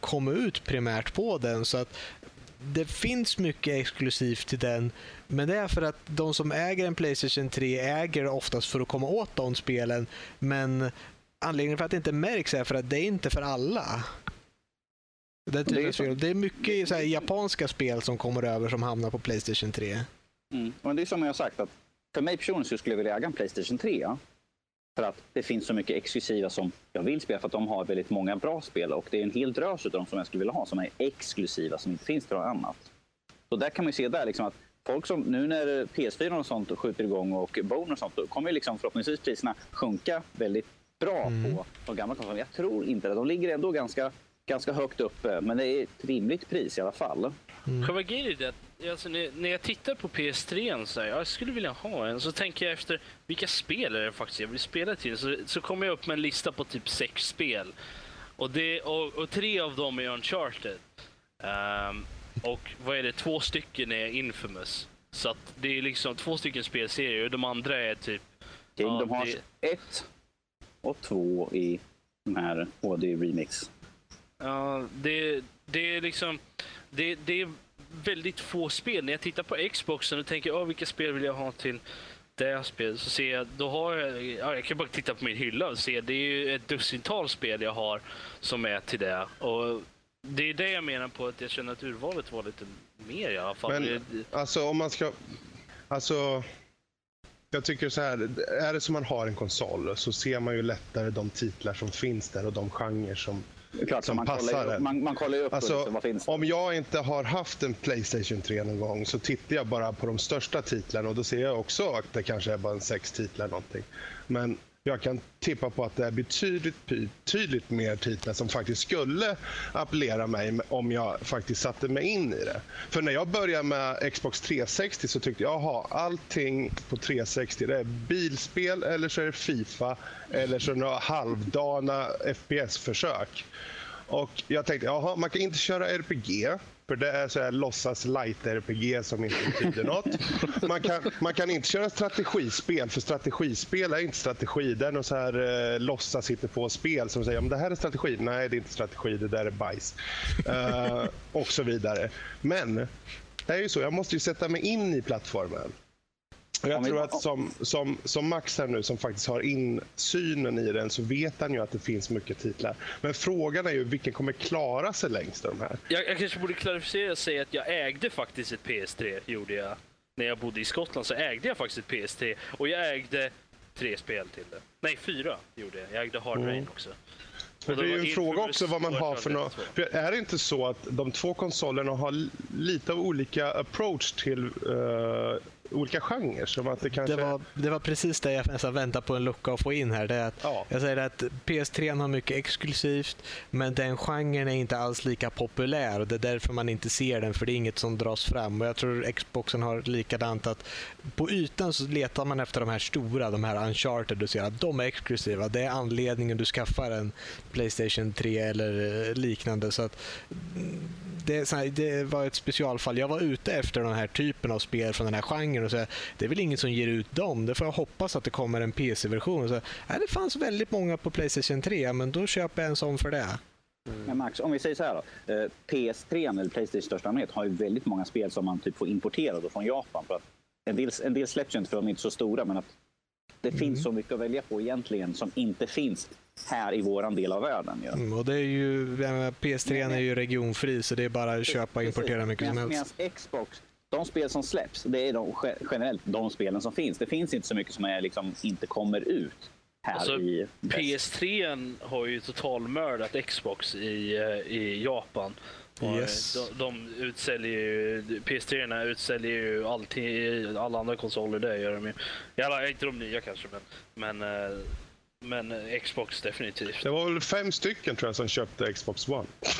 kommer ut primärt på den. Så att det finns mycket exklusivt till den. Men det är för att de som äger en Playstation 3 äger oftast för att komma åt de spelen. Men anledningen för att det inte märks är för att det är inte för alla. Det, det, är, spel. det är mycket så här, japanska spel som kommer över som hamnar på Playstation 3. Mm. Och det är som jag har sagt, att för mig personligen så skulle jag vilja äga en Playstation 3. För att det finns så mycket exklusiva som jag vill spela för att de har väldigt många bra spel och det är en hel drös av dem som jag skulle vilja ha som är exklusiva som inte finns till något annat. Så där kan man se där liksom att folk som nu när PS4 och sånt skjuter igång och Bone och sånt då kommer liksom förhoppningsvis priserna sjunka väldigt bra mm. på de gamla konsolerna. Jag tror inte det. De ligger ändå ganska, ganska högt uppe men det är ett rimligt pris i alla fall. Mm. Själva grejen är det alltså, när, när jag tittar på PS3 så här, jag skulle vilja ha en, så tänker jag efter vilka spel är det faktiskt jag vill spela till. Så, så kommer jag upp med en lista på typ sex spel. Och, det, och, och tre av dem är Uncharted. Um, och vad är det, två stycken är Infamous. Så att det är liksom två stycken spelserier och de andra är typ... Kingdom ja, Hearts det... 1 och 2 i de här HD Remix. Ja, det, det är liksom... Det, det är väldigt få spel. När jag tittar på Xboxen och tänker oh, vilka spel vill jag ha till det spelet så ser jag, då har jag, ja, jag kan bara titta på min hylla och se, det är ju ett dussintal spel jag har som är till det. Och det är det jag menar på att jag känner att urvalet var lite mer i alla fall. Men alltså om man ska, alltså jag tycker så här, är det som man har en konsol så ser man ju lättare de titlar som finns där och de genrer som, Klart, som man passar kollar, en. Man, man kollar ju upp alltså, liksom, vad finns det? Om jag inte har haft en Playstation 3 någon gång så tittar jag bara på de största titlarna och då ser jag också att det kanske är bara en sex titlar någonting. Men jag kan tippa på att det är betydligt, betydligt mer titlar som faktiskt skulle appellera mig om jag faktiskt satte mig in i det. För när jag började med Xbox 360 så tyckte jag, jaha, allting på 360 det är bilspel eller så är det Fifa eller så är det några halvdana FPS-försök. Och jag tänkte, jaha, man kan inte köra RPG. För det är så här låtsas light-RPG som inte betyder något. Man kan, man kan inte köra strategispel, för strategispel är inte strategi. Det är något så här eh, låtsas på spel som säger om det här är strategi. Nej, det är inte strategi, det där är bajs. Uh, och så vidare. Men det är ju så, jag måste ju sätta mig in i plattformen. Jag tror att som, som, som Max här nu, som faktiskt har insynen i den, så vet han ju att det finns mycket titlar. Men frågan är ju vilken kommer klara sig längst av de här? Jag, jag kanske borde klarificera och säga att jag ägde faktiskt ett PS3, gjorde jag. När jag bodde i Skottland så ägde jag faktiskt ett PS3 och jag ägde tre spel till det. Nej, fyra gjorde jag. Jag ägde Hard mm. Rain också. Men det är ju en fråga också vad man har för något. Är det inte så att de två konsolerna har lite olika approach till uh, olika genrer. Som att det, kanske... det, var, det var precis det jag nästan väntade på en lucka att få in här. Det är att, ja. Jag säger att PS3 har mycket exklusivt, men den genren är inte alls lika populär. och Det är därför man inte ser den, för det är inget som dras fram. Och Jag tror Xboxen har likadant att på ytan så letar man efter de här stora, de här Uncharted, du ser att de är exklusiva. Det är anledningen du skaffar en Playstation 3 eller eh, liknande. Så att det, här, det var ett specialfall. Jag var ute efter den här typen av spel från den här genren och så det är väl ingen som ger ut dem. Det får jag hoppas att det kommer en PC-version. Så, äh, det fanns väldigt många på Playstation 3, men då köper jag en sån för det. Mm. Men Max, om vi säger så här då. Eh, PS3, eller Playstation största allmänhet, har ju väldigt många spel som man typ får importera från Japan. För att en, del, en del släpps ju inte för de är inte så stora, men att det mm. finns så mycket att välja på egentligen som inte finns här i våran del av världen. Ja. Mm, och det är ju, PS3 men, är ju regionfri så det är bara att köpa och importera mycket som helst. Medan Xbox, de spel som släpps, det är de, generellt de spelen som finns. Det finns inte så mycket som är, liksom, inte kommer ut. Här alltså, i PS3 har ju totalmördat Xbox i, eh, i Japan. Yes. De, de utsäljer ju, PS3 utsäljer ju alltid, alla andra konsoler, det gör de ju. Alla, inte de nya kanske, men, men eh, men eh, Xbox definitivt. Det var väl fem stycken tror jag som köpte Xbox One. (laughs)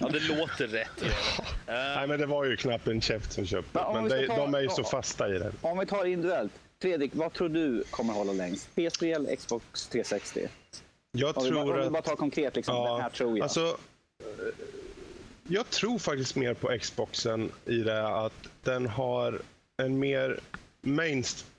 ja, det låter rätt. Ja. Uh, Nej, men det var ju knappt en käft som köpte. Men, men det, ta, de är ju så fasta i det. Om vi tar individuellt. Fredrik, vad tror du kommer hålla längst? PS3 eller Xbox 360? Jag om tror vi, bara, om vi bara tar konkret, liksom, ja, den här tror jag. Alltså, jag tror faktiskt mer på Xboxen i det att den har en mer mainstream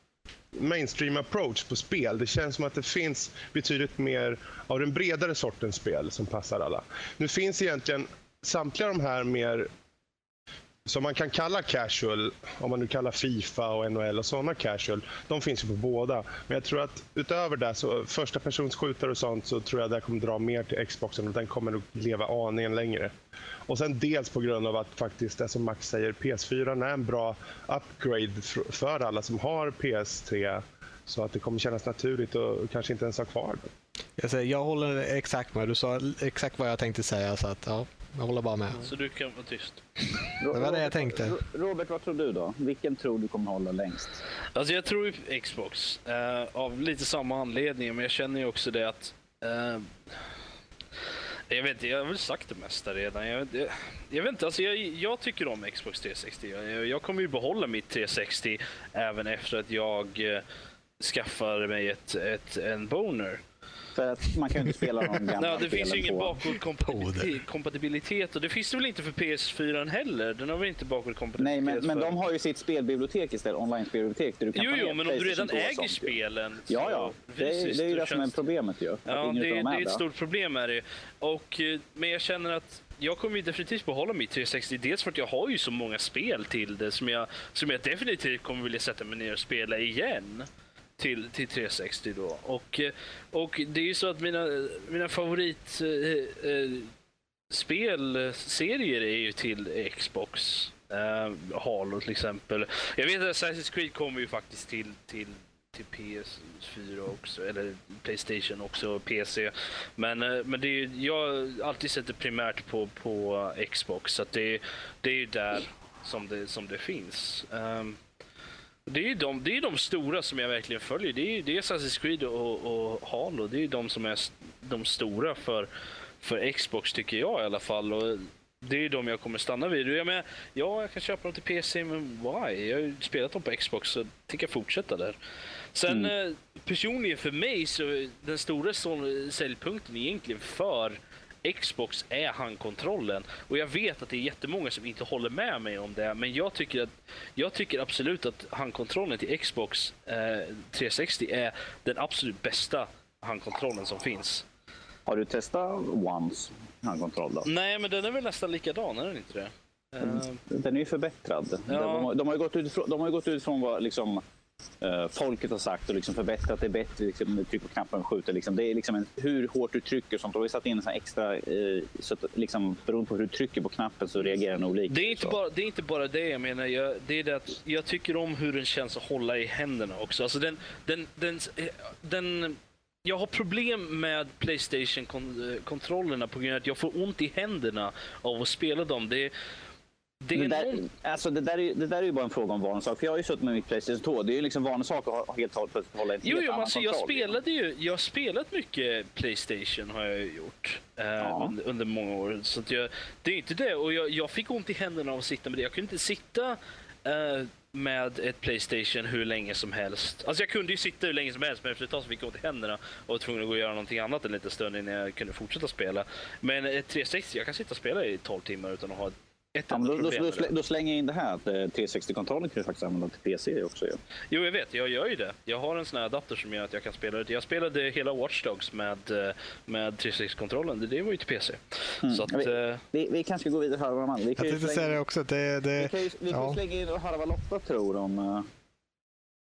mainstream approach på spel. Det känns som att det finns betydligt mer av den bredare sortens spel som passar alla. Nu finns egentligen samtliga de här mer som man kan kalla casual, om man nu kallar Fifa och NHL och sådana casual, de finns ju på båda. Men jag tror att utöver det, så första personsskjutare och sånt, så tror jag det kommer dra mer till Xboxen och den kommer nog leva aningen längre. Och sen dels på grund av att faktiskt det som Max säger, PS4 är en bra upgrade för alla som har PS3 så att det kommer kännas naturligt och kanske inte ens ha kvar det. Jag, säger, jag håller exakt med. Du sa exakt vad jag tänkte säga. Så att, ja, jag håller bara med. Så du kan vara tyst. Det var det jag tänkte. Robert, vad tror du då? Vilken tror du kommer hålla längst? Alltså jag tror Xbox. Uh, av lite samma anledning, men jag känner ju också det att uh, Jag vet inte, jag har väl sagt det mesta redan. Jag, jag, jag vet inte, alltså jag, jag, tycker om Xbox 360. Jag, jag, kommer ju behålla mitt 360 även efter att jag eh, skaffar mig ett, ett, en boner. För att man kan ju inte spela de gamla Nej, Det finns ju ingen bakåtkompatibilitet och det finns det väl inte för PS4 heller? Den har väl inte bakåtkompatibilitet? Nej, men, men de har ju sitt spelbibliotek istället, online-spelbibliotek. jo, jo, men om du redan äger spelen. Ja, ja. Det, är, det är ju det som är problemet ju. Ja, det, det är ett stort problem är det. Och, eh, men jag känner att jag kommer ju definitivt behålla mitt 360. Dels för att jag har ju så många spel till det som jag, som jag definitivt kommer vilja sätta mig ner och spela igen till, till 360 då. Och, eh, och det är ju så att mina, mina favoritspelserier eh, eh, är ju till Xbox. Uh, Halo till exempel. Jag vet att Assassin's Creed kommer ju faktiskt till, till, till PS4 också, eller Playstation också, och PC. Men, men det är, jag har alltid sett det primärt på, på Xbox, så det, det är ju där som det, som det finns. Um, det är ju de, det är de stora som jag verkligen följer. Det är, det är Assassin's Creed och, och Halo. Det är de som är de stora för, för Xbox tycker jag i alla fall. Och det är de jag kommer stanna vid. Jag menar, ja, jag kan köpa dem till PC, men why? Jag har ju spelat dem på Xbox så tänker jag fortsätta där. Sen mm. Eh, personligen för mig så den stora säljpunkten egentligen för Xbox är handkontrollen. Och jag vet att det är jättemånga som inte håller med mig om det, men jag tycker, att, jag tycker absolut att handkontrollen till Xbox eh, 360 är den absolut bästa handkontrollen som finns. Har du testat Ones handkontroll då? Nej, men den är väl nästan likadan, är den inte det? Den är ju förbättrad. Ja. De, de, har ju gått de har gått utifrån vad liksom, folket har sagt och liksom förbättrat det bättre. Liksom, tryck på knappen och skjuter. Liksom. Det är liksom en, hur hårt du trycker och sånt. Och vi satt in en sån extra, uh, så att, liksom, beroende på hur du trycker på knappen så reagerar den olika. Det är inte, bara, det, är inte bara det jag menar. Jag, det är det att jag tycker om hur den känns att hålla i händerna också. Alltså den, den, den, den jag har problem med Playstation-kontrollerna på grund av att jag får ont i händerna av att spela dem. Det, det, det, där, någon... alltså det, där är, det där är ju bara en fråga om vanesak. För jag har ju suttit med mitt Playstation 2. Det är ju liksom vanesak att ha helt och hållet hålla en Jo, jo alltså jag spelade ju. Jag har spelat mycket Playstation har jag gjort. Eh, ja. under, under, många år. Så jag, det är inte det. Och jag, jag, fick ont i händerna av att sitta med det. Jag kunde inte sitta eh, med ett Playstation hur länge som helst. Alltså jag kunde ju sitta hur länge som helst men efter ett tag så fick jag ont i händerna och var tvungen att gå och göra någonting annat en liten stund innan jag kunde fortsätta spela. Men ett 360, jag kan sitta och spela i 12 timmar utan att ha ett ja, då, då, då, då, slänger jag in det här att 360-kontrollen eh, kan du faktiskt använda till PC också. Ja. Jo, jag vet. Jag gör ju det. Jag har en sån här adapter som gör att jag kan spela det. Jag spelade hela Watch Dogs med, eh, med 360-kontrollen. Det var ju till PC. Mm. Så att, vi, uh... vi, vi, kanske ska gå vidare och höra vad man... Vi kan jag tänkte säga det också. Det, det... Vi kan ju, vi kan ja. slänga in och höra vad Lotta tror om,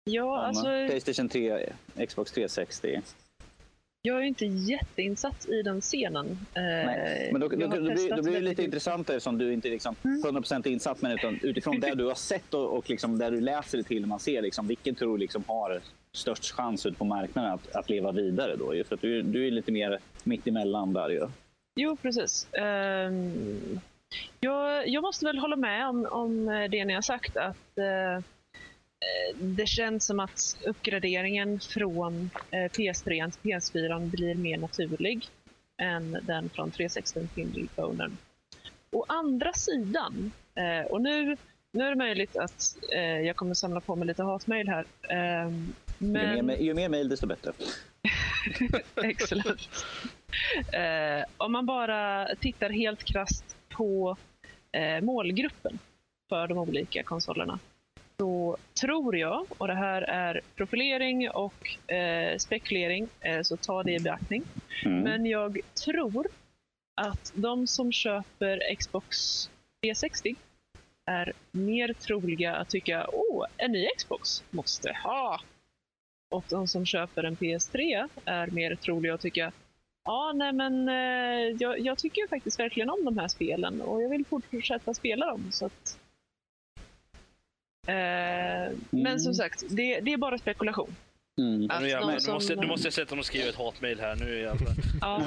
ja, om alltså... Playstation 3, Xbox 360. Jag är inte jätteinsatt i den scenen. Eh, Nej, men då, då, då, blir, då blir det lite intressant eftersom du inte är liksom 100% mm. insatt men utan utifrån det du har sett och, och liksom där du läser det till man ser liksom, vilken tror du liksom har störst chans ut på marknaden att, att leva vidare då? För att du, du är lite mer mittemellan där ju. Jo, precis. Um, jag, jag, måste väl hålla med om, om det ni har sagt att uh, det känns som att uppgraderingen från eh, PS3 till PS4 blir mer naturlig än den från 360 till Bonen. Å andra sidan, eh, och nu, nu är det möjligt att jag kommer samla på mig lite hatmejl här. Men... Ju, mer, ju mer mejl desto bättre. (laughs) Excellent. om man bara tittar helt krast på målgruppen för de olika konsolerna så tror jag, och det här är profilering och eh, spekulering, eh, så ta det i beaktning. Mm. Men jag tror att de som köper Xbox 360 är mer troliga att tycka åh, en ny Xbox måste ha. Och de som köper en PS3 är mer troliga att tycka ja, nej men eh, jag, jag, tycker faktiskt verkligen om de här spelen och jag vill fortsätta spela dem. Så att mm. Men som sagt, det, det, är bara spekulation. Mm. Alltså, ja, som... måste, du måste se att de skriver ett hatmejl här nu fall. (laughs) ja.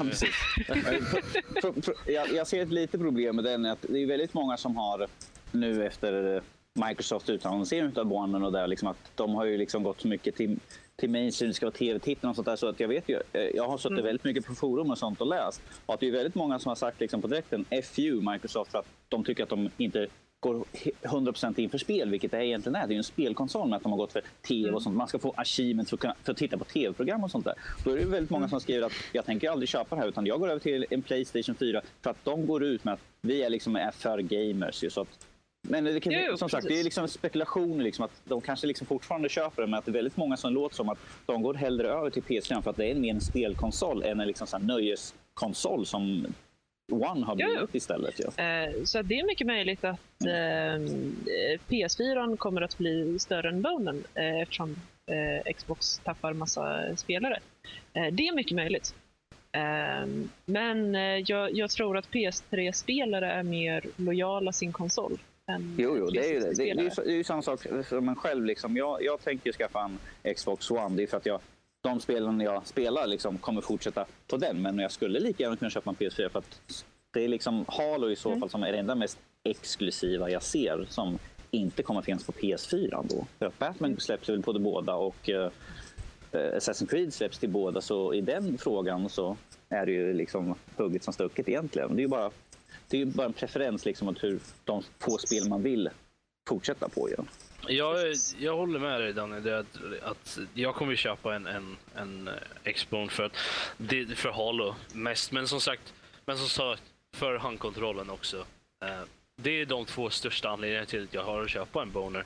jag, jag ser ett litet problem med den. Att det är väldigt många som har nu efter Microsofts utannonsering av One och där, liksom att de har ju liksom gått så mycket till till mainstream, det ska vara tv-tittare och sånt där. Så att jag vet ju, eh, jag har suttit mm. väldigt mycket på forum och sånt och läst. Och att det är väldigt många som har sagt liksom på direkten FU Microsoft för att de tycker att de inte går 100% in för spel, vilket det egentligen är. Det är ju en spelkonsol med att de har gått för tv och sånt. Man ska få achievements för, för att titta på tv-program och sånt där. Då är det väldigt många som skriver att jag tänker aldrig köpa det här utan jag går över till en Playstation 4 för att de går ut med att vi är, liksom, är för gamers. Ju, så att, men det, kan, jo, som sagt, det är liksom spekulationer liksom, att de kanske liksom fortfarande köper det men att det är väldigt många som låter som att de går hellre över till PS4 för att det är mer en spelkonsol än en liksom, så nöjeskonsol som One blivit ja. istället. Ja. Eh, så det är mycket möjligt att eh, PS4 kommer att bli större än Bonen eh, eftersom eh, Xbox tappar massa spelare. Eh, det är mycket möjligt. Eh, men jag, jag, tror att PS3-spelare är mer lojala sin konsol. Än jo, jo, det är ju det. Det, det, är, det är ju samma sak för mig själv. Liksom. Jag, jag tänker skaffa en Xbox One. Det är för att jag de spelen jag spelar liksom kommer fortsätta på den. Men jag skulle lika gärna kunna köpa en PS4 för att det är liksom Halo i så mm. fall som är det enda mest exklusiva jag ser som inte kommer finnas på PS4 då. För att Batman släpps väl på de båda och uh, Assassin's Creed släpps till båda så i den frågan så är det ju liksom hugget som stucket egentligen. Det är ju bara, det är bara en preferens liksom åt hur de få spel man vill fortsätta på. Ja. Jag, jag håller med dig Danny, det att, att jag kommer köpa en, en, en eh, Xbone för, det, för Halo mest. Men som sagt, men som sagt för handkontrollen också. Eh, det är de två största anledningarna till att jag har att köpa en Boner.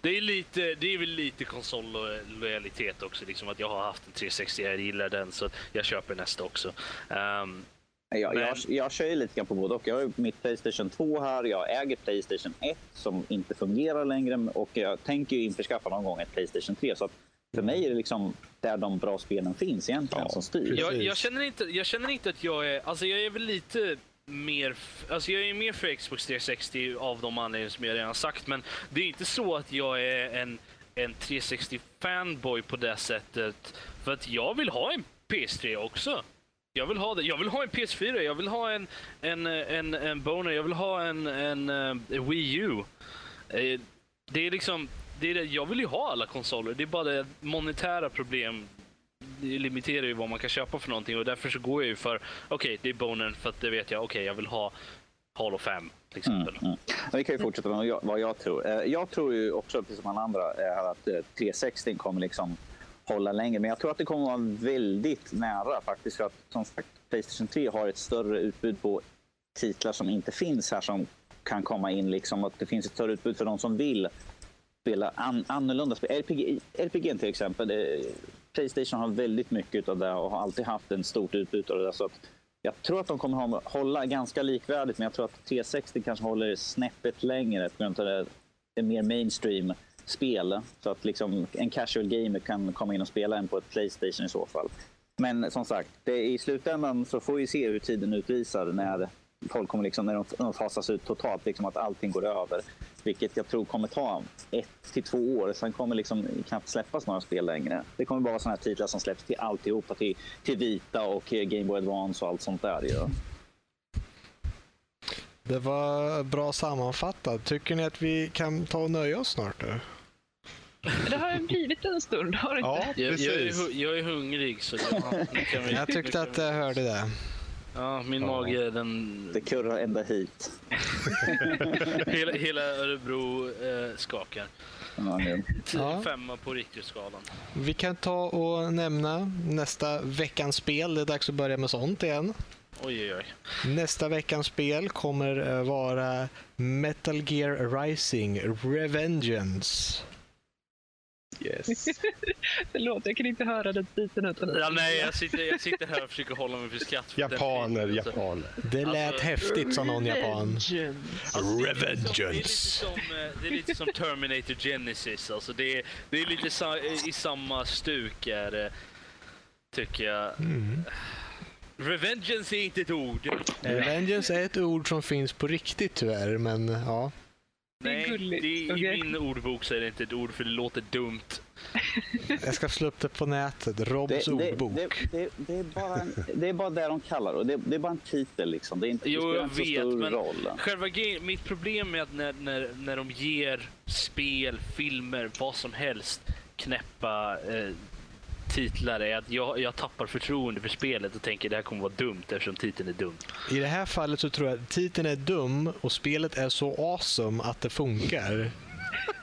Det är, lite, det är väl lite konsollojalitet också, liksom att jag har haft en 360, jag gillar den så jag köper nästa också. Um, jag, Men... jag, jag kör ju lite grann på både och. Jag har mitt Playstation 2 här, jag äger Playstation 1 som inte fungerar längre och jag tänker ju införskaffa någon gång ett Playstation 3. Så för mig är det liksom där de bra spelen finns egentligen ja, som styr. Jag, jag, känner inte, jag känner inte att jag är... Alltså jag är väl lite mer... Alltså jag är mer för Xbox 360 av de anledningar som jag redan sagt. Men det är inte så att jag är en, en 360-fanboy på det sättet. För att jag vill ha en PS3 också. Jag vill ha det. Jag vill ha en PS4, jag vill ha en, en, en, en Boner, jag vill ha en, en, en eh, Wii U. Eh, det är liksom, det är det, jag vill ju ha alla konsoler. Det är bara det monetära problem det limiterar ju vad man kan köpa för någonting och därför så går jag ju för, okej, okay, det är Bonen för att det vet jag, okej, okay, jag vill ha Halo 5 till exempel. Mm, mm. Vi kan ju fortsätta med vad jag tror. Eh, jag tror ju också, precis som alla andra, att 360 kommer liksom hålla längre. Men jag tror att det kommer att vara väldigt nära faktiskt. För att som sagt, Playstation 3 har ett större utbud på titlar som inte finns här som kan komma in. Liksom, och det finns ett större utbud för de som vill spela an annorlunda spel. RPG, RPG till exempel. Eh, Playstation har väldigt mycket av det och har alltid haft ett stort utbud av det. Så att jag tror att de kommer hålla ganska likvärdigt men jag tror att 360 kanske håller snäppet längre på grund av det är mer mainstream spel. Så att liksom en casual gamer kan komma in och spela en på ett Playstation i så fall. Men som sagt, det, i slutändan så får vi se hur tiden utvisar när folk kommer liksom, när de fasas ut totalt, liksom att allting går över. Vilket jag tror kommer ta ett till två år. Sen kommer liksom knappt släppas några spel längre. Det kommer bara vara sådana här titlar som släpps till alltihopa, till, till Vita och eh, Game Boy Advance och allt sånt där. Ja. Det var bra sammanfattat. Tycker ni att vi kan ta och nöja oss snart? Då? Det har ju blivit en stund, har det inte? Ja, jag, jag, är, jag är hungrig. Så vi, jag tyckte att jag hörde det. Ja, min ja. mage den... Det kurrar ända hit. (laughs) hela, hela Örebro eh, skakar. Ja, Femma på Richterskalan. Vi kan ta och nämna nästa veckans spel. Det är dags att börja med sånt igen. Oj, oj, oj. Nästa veckans spel kommer eh, vara Metal Gear Rising Revengeance. Yes. (laughs) Förlåt, jag kan inte höra den biten utan ja, Nej, jag sitter, jag sitter här och försöker hålla mig för skratt. För japaner, filmen, japaner. Det lät alltså, häftigt, sa någon japan. Alltså, Revengeance. Det är, lite som, det är lite som Terminator Genesis. Alltså, det, är, det är lite sa, i samma stuk, är det, tycker jag. Mm. Revengeance är inte ett ord. Revengeance är ett ord som finns på riktigt tyvärr, men ja. Nej, det är det, okay. i min ordbok så är det inte ett ord för det låter dumt. Jag ska slå upp det på nätet. Robs det, ordbok. Det, det, det, är bara, det är bara det de kallar det. Det är bara en titel liksom. Det, är inte, jo, jag vet, men roll. Själva mitt problem är att när, när, när de ger spel, filmer, vad som helst knäppa eh, titlar är att jag, jag tappar förtroende för spelet och tänker att det här kommer vara dumt eftersom titeln är dum. I det här fallet så tror jag att titeln är dum och spelet är så awesome att det funkar.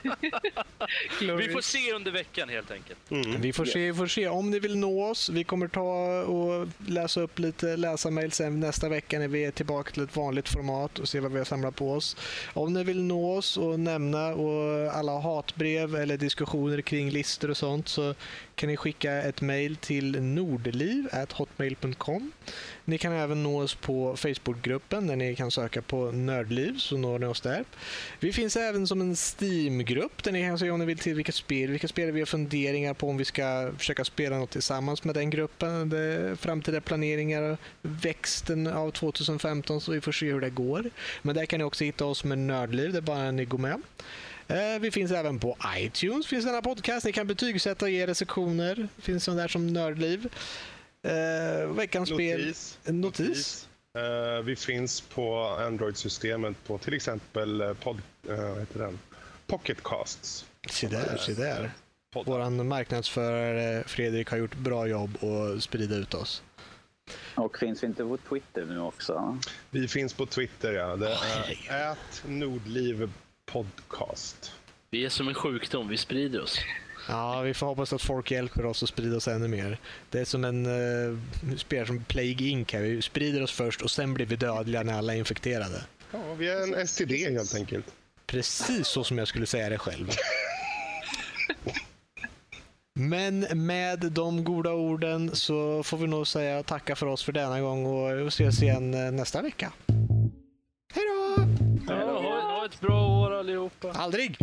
(laughs) vi får se under veckan helt enkelt. Mm. Vi får se, får se. Om ni vill nå oss, vi kommer ta och läsa upp lite läsarmail sen nästa vecka när vi är tillbaka till ett vanligt format och se vad vi har samlat på oss. Om ni vill nå oss och nämna och alla hatbrev eller diskussioner kring listor och sånt så kan ni skicka ett mejl till nordliv.hotmail.com. Ni kan även nå oss på Facebookgruppen där ni kan söka på Nördliv så når ni oss där. Vi finns även som en Steam-grupp där ni kan se om ni vill till vilka spel, vilka spel vi har funderingar på om vi ska försöka spela något tillsammans med den gruppen. Det framtida planeringar, växten av 2015 så vi får se hur det går. Men där kan ni också hitta oss med Nördliv, det är bara ni går med. Eh, vi finns även på iTunes, finns denna podcast. Ni kan betygsätta och ge recensioner. finns sån där som Nördliv. Uh, veckans notis. spel. Notis. notis. Uh, vi finns på Android-systemet på till exempel pod, uh, heter den? Pocketcasts. Se där, se där. Vår marknadsförare Fredrik har gjort bra jobb och sprida ut oss. Och finns vi inte på Twitter nu också? Vi finns på Twitter, ja. Det är oh, Nordliv podcast. Vi är som en sjukdom, vi sprider oss. Ja, vi får hoppas att folk hjälper oss att sprida oss ännu mer. Det är som en uh, spelare som Plague Inc. Här. Vi sprider oss först och sen blir vi dödliga när alla är infekterade. Ja, vi är en STD helt enkelt. Precis så som jag skulle säga det själv. Men med de goda orden så får vi nog säga tacka för oss för denna gång och vi ses igen eh, nästa vecka. Hej då! Ett bra år allihopa. Aldrig!